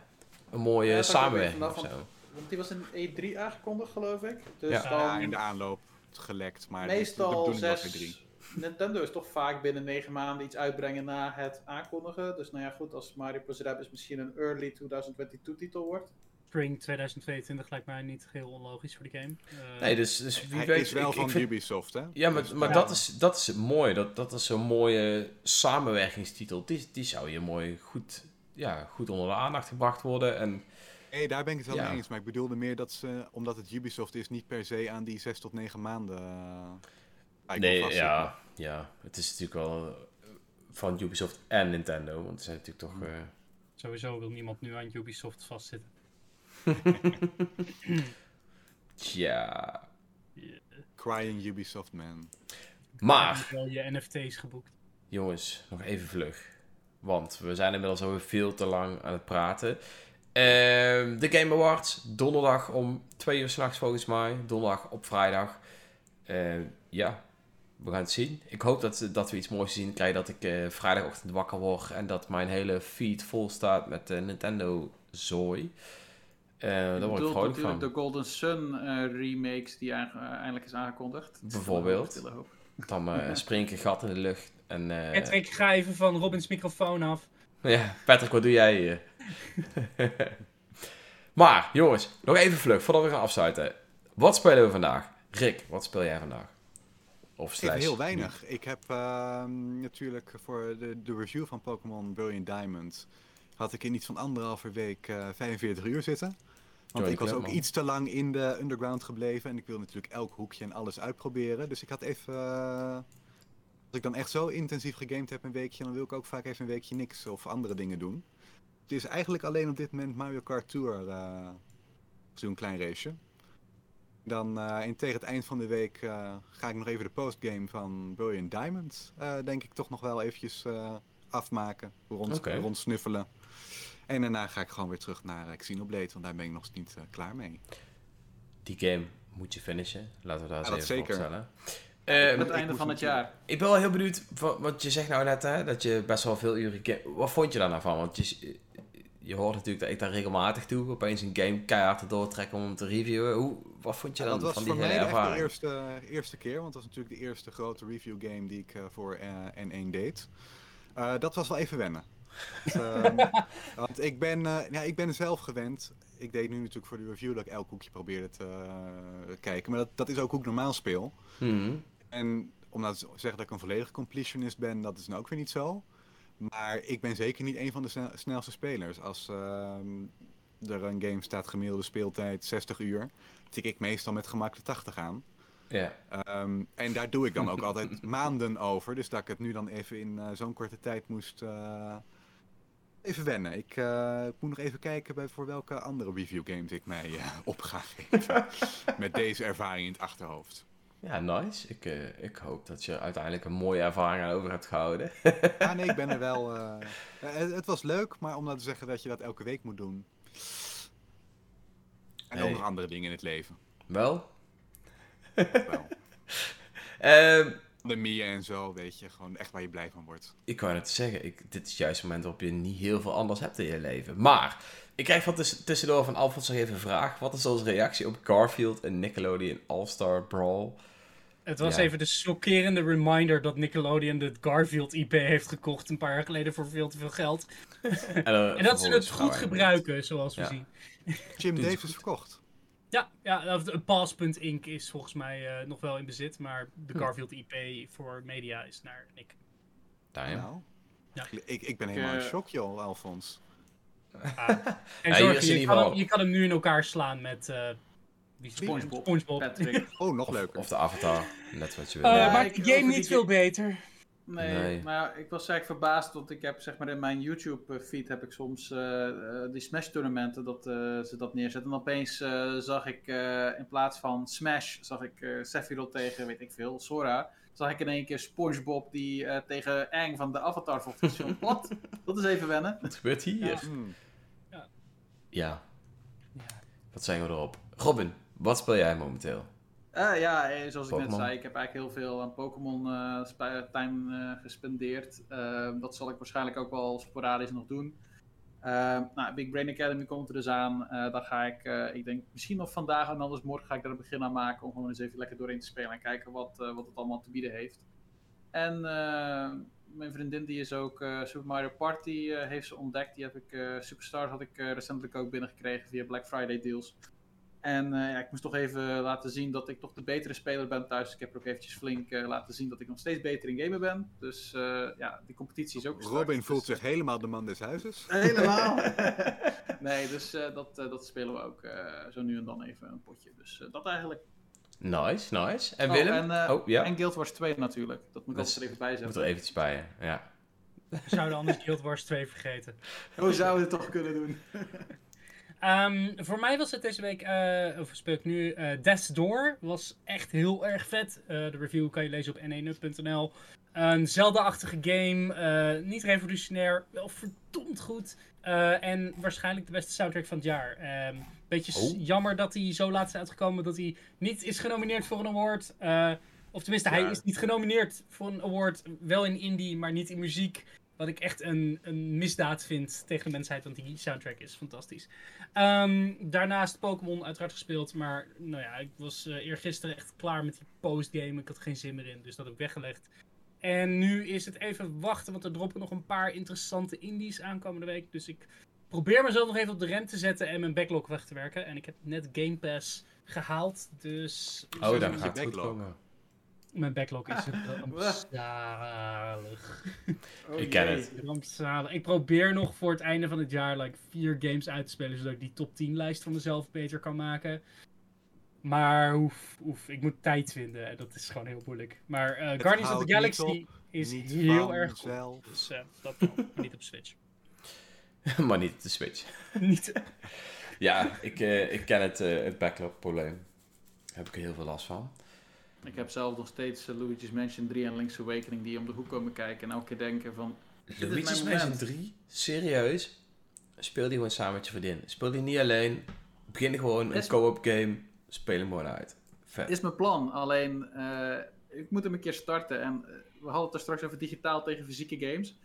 [SPEAKER 1] een mooie
[SPEAKER 5] Ja, dat
[SPEAKER 1] samenwerking of zo.
[SPEAKER 5] Want die was in E3 aangekondigd, geloof ik. Dus
[SPEAKER 1] Ja.
[SPEAKER 5] dan
[SPEAKER 2] Ja, in de aanloop gelekt. Maar de
[SPEAKER 5] meestal
[SPEAKER 2] bedoeling was weer
[SPEAKER 5] zes...
[SPEAKER 2] drie.
[SPEAKER 5] Nintendo is toch vaak binnen 9 maanden iets uitbrengen na het aankondigen. Dus nou ja, goed, als Mario Plus Rabbids misschien een early 2022 titel wordt.
[SPEAKER 3] Spring 2022 lijkt mij niet heel onlogisch voor de game. Eh,
[SPEAKER 1] Nee, dus, dus wie
[SPEAKER 2] Hij
[SPEAKER 1] weet...
[SPEAKER 2] is wel
[SPEAKER 1] ik- ik
[SPEAKER 2] van
[SPEAKER 1] vind-
[SPEAKER 2] Ubisoft, hè?
[SPEAKER 1] Ja, maar,
[SPEAKER 2] Dus,
[SPEAKER 1] maar
[SPEAKER 2] ja.
[SPEAKER 1] dat, is, dat is het mooie. Dat, dat is zo'n mooie samenwerkingstitel. Die, die zou je mooi goed, ja, goed onder de aandacht gebracht worden. En
[SPEAKER 2] Nee, daar ben ik het wel
[SPEAKER 1] Ja.
[SPEAKER 2] mee eens. Maar ik bedoelde meer dat ze, omdat het Ubisoft is, niet per se aan die 6 tot 9 maanden. cycle
[SPEAKER 1] nee, ja, ja, het is natuurlijk wel eh, van Ubisoft en Nintendo. Want ze zijn natuurlijk toch... eh,
[SPEAKER 3] Sowieso wil niemand nu aan Ubisoft vastzitten.
[SPEAKER 1] tja...
[SPEAKER 2] Crying Ubisoft man.
[SPEAKER 1] Maar...
[SPEAKER 3] Je hebt wel je NFT's geboekt.
[SPEAKER 1] Jongens, nog even vlug. Want we zijn inmiddels alweer veel te lang aan het praten. Ehm, de Game Awards, donderdag om 2 uur s'nachts volgens mij. Donderdag op vrijdag. Ehm, ja, we gaan het zien. Ik hoop dat, dat we iets moois zien krijgen. Dat ik eh, vrijdagochtend wakker word en dat mijn hele feed vol staat met eh, Nintendo zooi. Eh daar word ik vrolijk van.
[SPEAKER 5] de Golden Sun eh, remakes die eh, eindelijk is aangekondigd.
[SPEAKER 1] Bijvoorbeeld. Dan eh, spring ik een gat in de lucht. En, eh,
[SPEAKER 3] Patrick, ga even van Robins microfoon af.
[SPEAKER 1] Ja, Patrick, wat doe jij hier? maar, jongens, nog even vlug, voordat we gaan afsluiten. Wat spelen we vandaag? Rick, wat speel jij vandaag? Of
[SPEAKER 2] Even heel weinig. Ik heb ehm, natuurlijk voor de, de review van Pokémon Brilliant Diamond... had ik in iets van anderhalve week eh 45 uur zitten. Want ik was
[SPEAKER 1] club,
[SPEAKER 2] ook
[SPEAKER 1] man.
[SPEAKER 2] iets te lang in de underground gebleven. En ik wil natuurlijk elk hoekje en alles uitproberen. Dus ik had even... eh, als ik dan echt zo intensief gegamed heb een weekje... dan wil ik ook vaak even een weekje niks of andere dingen doen. Het is eigenlijk alleen op dit moment Mario Kart Tour... eh zo'n klein raceje. Dan eh, en tegen het eind van de week eh, ga ik nog even de postgame van Brilliant Diamond, eh, denk ik toch nog wel eventjes eh, afmaken, rond,
[SPEAKER 1] Oké.
[SPEAKER 2] rondsnuffelen. En daarna ga ik gewoon weer terug naar Xenoblade, want daar ben ik nog niet klaar mee.
[SPEAKER 1] Die game moet je finishen. Laten we daar eens
[SPEAKER 2] Ja,
[SPEAKER 1] even
[SPEAKER 2] zeker.
[SPEAKER 1] voorstellen.
[SPEAKER 5] Met
[SPEAKER 1] Eh,
[SPEAKER 5] het
[SPEAKER 2] ik
[SPEAKER 5] einde van het jaar.
[SPEAKER 1] ik ben wel heel benieuwd, wa- want je zegt nou net hè, dat je best wel veel uren... Wat vond je daar nou van? Want je, je hoort natuurlijk dat ik daar regelmatig toe opeens een game keihard te doortrekken om hem te reviewen. Hoe, wat vond je
[SPEAKER 2] Ja,
[SPEAKER 1] dan
[SPEAKER 2] dat was
[SPEAKER 1] van die
[SPEAKER 2] voor
[SPEAKER 1] hele
[SPEAKER 2] mij echt de
[SPEAKER 1] ervaring?
[SPEAKER 2] eerste, eerste keer, want dat was natuurlijk de eerste grote review game die ik eh, voor eh, N1 deed. Eh, dat was wel even wennen. Want, ehm, want ik ben, eh, ja, ik ben zelf gewend. Ik deed nu natuurlijk voor de review dat ik elk hoekje probeerde te eh, kijken. Maar dat, dat is ook hoe ik normaal speel.
[SPEAKER 1] Mhm.
[SPEAKER 2] En om nou te zeggen dat ik een volledige completionist ben, dat is nou ook weer niet zo. Maar ik ben zeker niet een van de snel- snelste spelers. Als ehm, er een game staat gemiddelde speeltijd 60 uur, tik ik meestal met gemak de 80 aan.
[SPEAKER 1] Ja.
[SPEAKER 2] Ehm, en daar doe ik dan ook altijd maanden over. Dus dat ik het nu dan even in eh, zo'n korte tijd moest, eh, Even wennen. Ik, eh, ik moet nog even kijken bij voor welke andere review games ik mij op ga geven. Met deze ervaring in het achterhoofd.
[SPEAKER 1] Ja, nice. Ik, eh, ik hoop dat je uiteindelijk een mooie ervaring over hebt gehouden.
[SPEAKER 2] Ja, nee, ik ben er wel. eh, eh, het, het was leuk, maar om nou te zeggen dat je dat elke week moet doen. En ook nog andere dingen in het leven.
[SPEAKER 1] Wel?
[SPEAKER 2] Wel.
[SPEAKER 1] Ehm,
[SPEAKER 2] De Mia en zo, weet je. Gewoon echt waar je blij van wordt.
[SPEAKER 1] ik wou net zeggen, ik, dit is juist het moment waarop je niet heel veel anders hebt in je leven. Maar, ik krijg van tuss- tussendoor van Alfons nog even een vraag. Wat is onze reactie op Garfield en Nickelodeon All-Star Brawl?
[SPEAKER 3] Het was
[SPEAKER 1] Ja.
[SPEAKER 3] even de chockerende reminder dat Nickelodeon de Garfield IP heeft gekocht een paar jaar geleden voor veel te veel geld.
[SPEAKER 1] En,
[SPEAKER 3] En dat ze het goed gebruiken, zoals we
[SPEAKER 1] Ja.
[SPEAKER 3] zien.
[SPEAKER 2] Jim Davis verkocht.
[SPEAKER 3] Ja, ja de- Pass.inc is volgens mij eh, nog wel in bezit, maar de
[SPEAKER 1] Hm.
[SPEAKER 3] Garfield IP voor media is naar Nick.
[SPEAKER 1] Damn.
[SPEAKER 2] Nou,
[SPEAKER 3] Ja.
[SPEAKER 2] ik, ik ben helemaal in
[SPEAKER 4] eh,
[SPEAKER 2] shock, joh, Alfons.
[SPEAKER 3] Ah. En zorg, je, kan hem, je kan hem nu in elkaar slaan met eh, wie?
[SPEAKER 4] SpongeBob.
[SPEAKER 3] SpongeBob.
[SPEAKER 4] Patrick.
[SPEAKER 2] Oh, nog leuker.
[SPEAKER 1] of de avatar, net wat je wil.
[SPEAKER 3] Eh,
[SPEAKER 4] Ja,
[SPEAKER 3] maakt
[SPEAKER 4] ik-
[SPEAKER 3] de
[SPEAKER 4] over
[SPEAKER 3] game niet veel beter.
[SPEAKER 4] Nee,
[SPEAKER 1] Nee.
[SPEAKER 4] maar ik was eigenlijk verbaasd, want ik heb zeg maar in mijn YouTube-feed heb ik soms eh, eh, die Smash-tournamenten dat eh, ze dat neerzetten. En opeens eh, zag ik eh, in plaats van Smash, zag ik eh Sephiroth tegen, weet ik veel, Sora. Zag ik in één keer SpongeBob die eh, tegen Aang van de Avatar vocht. Wat? Dat is even wennen.
[SPEAKER 1] Wat gebeurt hier?
[SPEAKER 3] Ja.
[SPEAKER 1] Ja.
[SPEAKER 3] Ja.
[SPEAKER 1] Wat zijn we erop? Robin, wat speel jij momenteel?
[SPEAKER 4] Eh, ja, eh, zoals ik net zei, ik heb eigenlijk heel veel aan Pokémon spe- time gespendeerd. Dat zal ik waarschijnlijk ook wel sporadisch nog doen. Nou, Big Brain Academy komt er dus aan. Daar ga ik, ik denk misschien nog vandaag en anders morgen ga ik er een begin aan maken. Om gewoon eens even lekker doorheen te spelen en kijken wat, wat het allemaal te bieden heeft. En mijn vriendin die is ook Super Mario Party heeft ze ontdekt. Die heb ik, Superstars had ik recentelijk ook binnengekregen via Black Friday deals. En eh, ja, ik moest toch even laten zien dat ik toch de betere speler ben thuis. Ik heb er ook eventjes flink eh, laten zien dat ik nog steeds beter in gamen ben. Dus eh, ja, die competitie is ook straks.
[SPEAKER 2] Robin
[SPEAKER 4] Dus,
[SPEAKER 2] voelt zich helemaal de man des huizes.
[SPEAKER 4] Helemaal. nee, dus eh, dat, eh, dat spelen we ook eh, zo nu en dan even een potje. Dus dat eigenlijk.
[SPEAKER 1] Nice, nice. En
[SPEAKER 4] Oh,
[SPEAKER 1] Willem?
[SPEAKER 4] en,
[SPEAKER 1] oh, ja.
[SPEAKER 4] En Guild Wars 2 natuurlijk. Dat moet ik altijd er even bij
[SPEAKER 1] Moet
[SPEAKER 4] zetten.
[SPEAKER 1] er eventjes bij? Ja.
[SPEAKER 3] We zouden anders Guild Wars 2 vergeten.
[SPEAKER 4] Hoe zouden we het toch kunnen doen?
[SPEAKER 3] Ehm, voor mij was het deze week, eh of speel ik nu, eh Death's Door. Was echt heel erg vet. Eh, de review kan je lezen op n1.nl. Een Zelda-achtige game. niet revolutionair, wel verdomd goed. En waarschijnlijk de beste soundtrack van het jaar. Ehm beetje
[SPEAKER 1] Oh.
[SPEAKER 3] jammer dat hij zo laat is uitgekomen dat hij niet is genomineerd voor een award. Of tenminste, hij is niet genomineerd voor een award. Wel in indie, maar niet in muziek. Wat ik echt een, een misdaad vind tegen de mensheid, want die soundtrack is fantastisch. Ehm, daarnaast Pokémon uiteraard gespeeld, maar nou ja, ik was eh eergisteren echt klaar met die postgame. Ik had geen zin meer in, dus dat heb ik weggelegd. En nu is het even wachten, want er droppen nog een paar interessante indies aankomende week. Dus ik probeer mezelf nog even op de rem te zetten en mijn backlog weg te werken. En ik heb net Game Pass gehaald, dus...
[SPEAKER 1] Oh,
[SPEAKER 2] is
[SPEAKER 1] gaat het goed komen.
[SPEAKER 3] Mijn backlog is rampzalig.
[SPEAKER 4] Oh,
[SPEAKER 1] Ik ken het.
[SPEAKER 3] Rampzalig. Ik probeer nog voor het einde van het jaar like, vier games uit te spelen, zodat ik die top 10 lijst van mezelf beter kan maken. Maar oef, oef, ik moet tijd vinden en dat is gewoon heel moeilijk. Maar eh, Guardians of the
[SPEAKER 2] niet
[SPEAKER 3] Galaxy is
[SPEAKER 2] Niet
[SPEAKER 3] heel erg. Dus eh, dat wel, niet op Switch.
[SPEAKER 1] maar niet de Switch.
[SPEAKER 3] niet.
[SPEAKER 1] Ja, ik, eh, ik ken het, eh, het backlog-probleem. Daar heb ik er heel veel last van.
[SPEAKER 4] Ik heb zelf nog steeds eh, Luigi's Mansion 3 en Link's Awakening die om de hoek komen kijken. En elke keer denken van... is
[SPEAKER 1] Luigi's Mansion
[SPEAKER 4] moment.
[SPEAKER 1] 3? Serieus? Speel die gewoon samen met je vriendin. Speel die niet alleen. Begin gewoon een co-op game. Speel hem gewoon uit. Vet.
[SPEAKER 4] is mijn plan. Alleen, eh, ik moet hem een keer starten. En eh, we hadden het er straks over digitaal tegen fysieke games.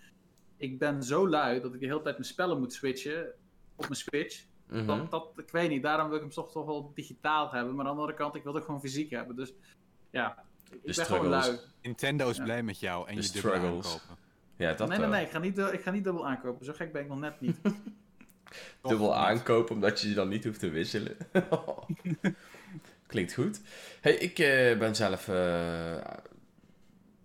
[SPEAKER 4] Ik ben zo lui dat ik de hele tijd mijn spellen moet switchen op mijn Switch.
[SPEAKER 1] Mhm.
[SPEAKER 4] dat, dat, ik weet niet, daarom wil ik hem toch, toch wel digitaal hebben. Maar aan de andere kant, ik wil het ook gewoon fysiek hebben. Dus ja, ik ben gewoon
[SPEAKER 1] struggles.
[SPEAKER 4] lui.
[SPEAKER 2] Nintendo is
[SPEAKER 4] Ja.
[SPEAKER 2] blij met jou en
[SPEAKER 1] De
[SPEAKER 2] je dubbel
[SPEAKER 1] struggles.
[SPEAKER 2] aankopen.
[SPEAKER 1] Ja, dat
[SPEAKER 4] nee, nee,
[SPEAKER 1] wel.
[SPEAKER 4] nee, ik ga, niet, eh, ik ga niet dubbel aankopen. Zo gek ben ik nog net niet.
[SPEAKER 1] Dubbel aankopen omdat je die dan niet hoeft te wisselen. Klinkt goed. Hey, ik eh, ben zelf eh,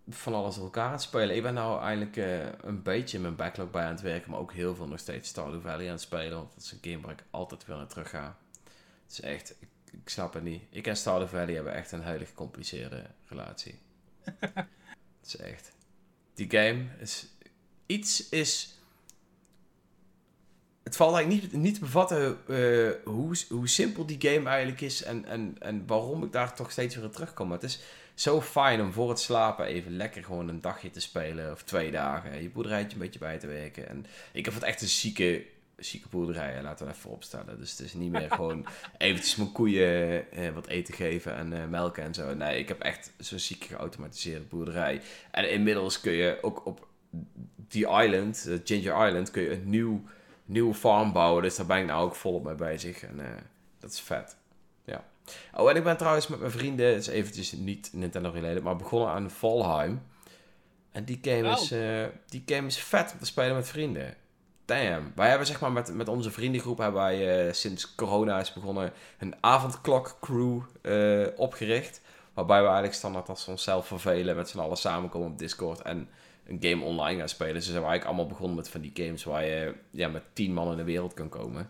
[SPEAKER 1] van alles door elkaar aan het spelen. Ik ben nou eindelijk eh, een beetje in mijn backlog bij aan het werken, maar ook heel veel nog steeds Stardew Valley aan het spelen. Want dat is een game waar ik altijd weer naar terug ga. Het is echt, ik, ik snap het niet. Ik en Stardew Valley hebben echt een heilig gecompliceerde relatie. Het is echt. Die game is. Iets is het valt eigenlijk niet, niet te bevatten eh, hoe, hoe simpel die game eigenlijk is en, en, en waarom ik daar toch steeds weer terugkom. Het is zo fijn om voor het slapen even lekker gewoon een dagje te spelen of twee dagen. Je boerderijtje een beetje bij te werken. En ik heb het echt een zieke, zieke boerderij, laten we even opstellen. Dus het is niet meer gewoon eventjes mijn koeien eh, wat eten geven en eh, melken en zo. Nee, ik heb echt zo'n zieke geautomatiseerde boerderij. En inmiddels kun je ook op die island, uh, Ginger Island, kun je een nieuw, nieuwe farm bouwen. Dus daar ben ik nou ook volop mee bezig. En uh, dat is vet. Ja. Oh, en ik ben trouwens met mijn vrienden, het is eventjes niet Nintendo related, maar begonnen aan Valheim. En die game, is, uh, die game is vet om te spelen met vrienden. Wij hebben zeg maar met, met onze vriendengroep hebben wij uh, sinds corona is begonnen een avondklok crew uh, opgericht. Waarbij we eigenlijk standaard als we onszelf vervelen met z'n allen samenkomen op Discord en een game online gaan spelen. Dus zijn we eigenlijk allemaal begonnen met van die games waar je ja, met tien man in de wereld kan komen.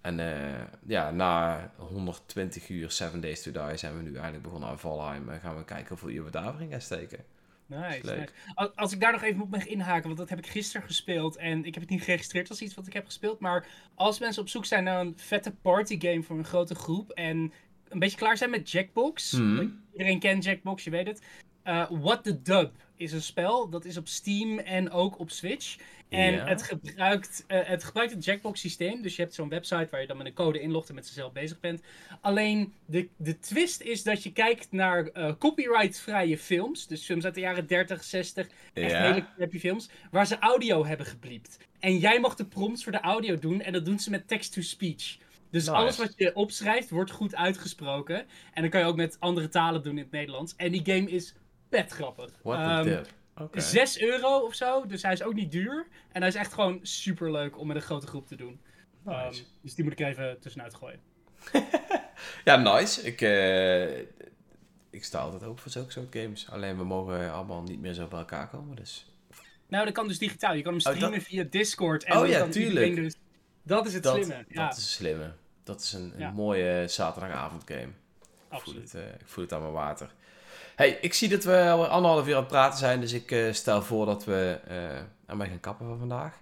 [SPEAKER 1] En uh, ja, na 120 uur, 7 Days to Die, zijn we nu eigenlijk begonnen aan Valheim. En gaan we kijken hoeveel uur we daarin gaan steken.
[SPEAKER 3] Nice, nice. Als ik daar nog even op mag inhaken, want dat heb ik gisteren gespeeld. En ik heb het niet geregistreerd als iets wat ik heb gespeeld. Maar als mensen op zoek zijn naar een vette partygame voor een grote groep. En een beetje klaar zijn met Jackbox.
[SPEAKER 1] Hmm.
[SPEAKER 3] Iedereen kent Jackbox, je weet het. Uh, What the Dub is een spel. Dat is op Steam en ook op Switch. En
[SPEAKER 1] Ja.
[SPEAKER 3] het, gebruikt, eh, het gebruikt het Jackbox systeem. Dus je hebt zo'n website waar je dan met een code inlogt en met zichzelf bezig bent. Alleen de, de twist is dat je kijkt naar eh, copyrightvrije films. Dus films uit de jaren 30, 60. Echt
[SPEAKER 1] Ja.
[SPEAKER 3] hele crappy films. Waar ze audio hebben gebliept. En jij mag de prompts voor de audio doen. En dat doen ze met text-to-speech. Dus
[SPEAKER 1] Nice.
[SPEAKER 3] alles wat je opschrijft wordt goed uitgesproken. En dan kan je ook met andere talen doen in het Nederlands. En die game is pet grappig.
[SPEAKER 1] What
[SPEAKER 3] Ehm,
[SPEAKER 1] the dip. Oké.
[SPEAKER 3] 6 euro of zo, dus hij is ook niet duur. En hij is echt gewoon super leuk om met een grote groep te doen.
[SPEAKER 1] Nice.
[SPEAKER 3] Ehm, dus die moet ik even tussenuit gooien.
[SPEAKER 1] Ja, nice. Ik, eh, ik sta altijd open voor zulke soort games. Alleen we mogen allemaal niet meer zo bij elkaar komen. Dus
[SPEAKER 3] Nou, dat kan dus digitaal. Je kan hem
[SPEAKER 1] Oh, dat-
[SPEAKER 3] streamen via Discord. En
[SPEAKER 1] Oh ja,
[SPEAKER 3] kan
[SPEAKER 1] tuurlijk.
[SPEAKER 3] Dus... Dat is het
[SPEAKER 1] dat,
[SPEAKER 3] slimme. Ja,
[SPEAKER 1] dat is een slimme. Dat is een, een
[SPEAKER 3] Ja.
[SPEAKER 1] mooie zaterdagavond game. Ik voel,
[SPEAKER 3] absoluut.
[SPEAKER 1] het, eh, ik voel het aan mijn water. Hey, ik zie dat we al anderhalf uur aan het praten zijn. Dus ik eh, stel voor dat we eh aan mij gaan kappen van vandaag.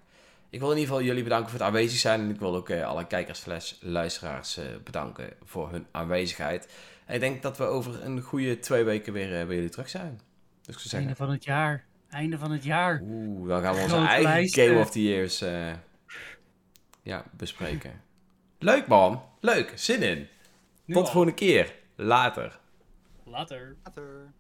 [SPEAKER 1] Ik wil in ieder geval jullie bedanken voor het aanwezig zijn. En ik wil ook eh, alle kijkers slash luisteraars eh, bedanken voor hun aanwezigheid. En ik denk dat we over een goede twee weken weer eh, bij jullie terug zijn. Dus ik zou zeggen...
[SPEAKER 3] Einde van het jaar. Einde van het jaar.
[SPEAKER 1] Oeh, dan gaan we onze
[SPEAKER 3] Grote
[SPEAKER 1] eigen. Game of the Years eh, ja, bespreken. Leuk man, leuk, zin in.
[SPEAKER 3] Nu
[SPEAKER 1] Tot
[SPEAKER 3] al.
[SPEAKER 1] volgende keer, later.
[SPEAKER 3] Later.
[SPEAKER 2] Later.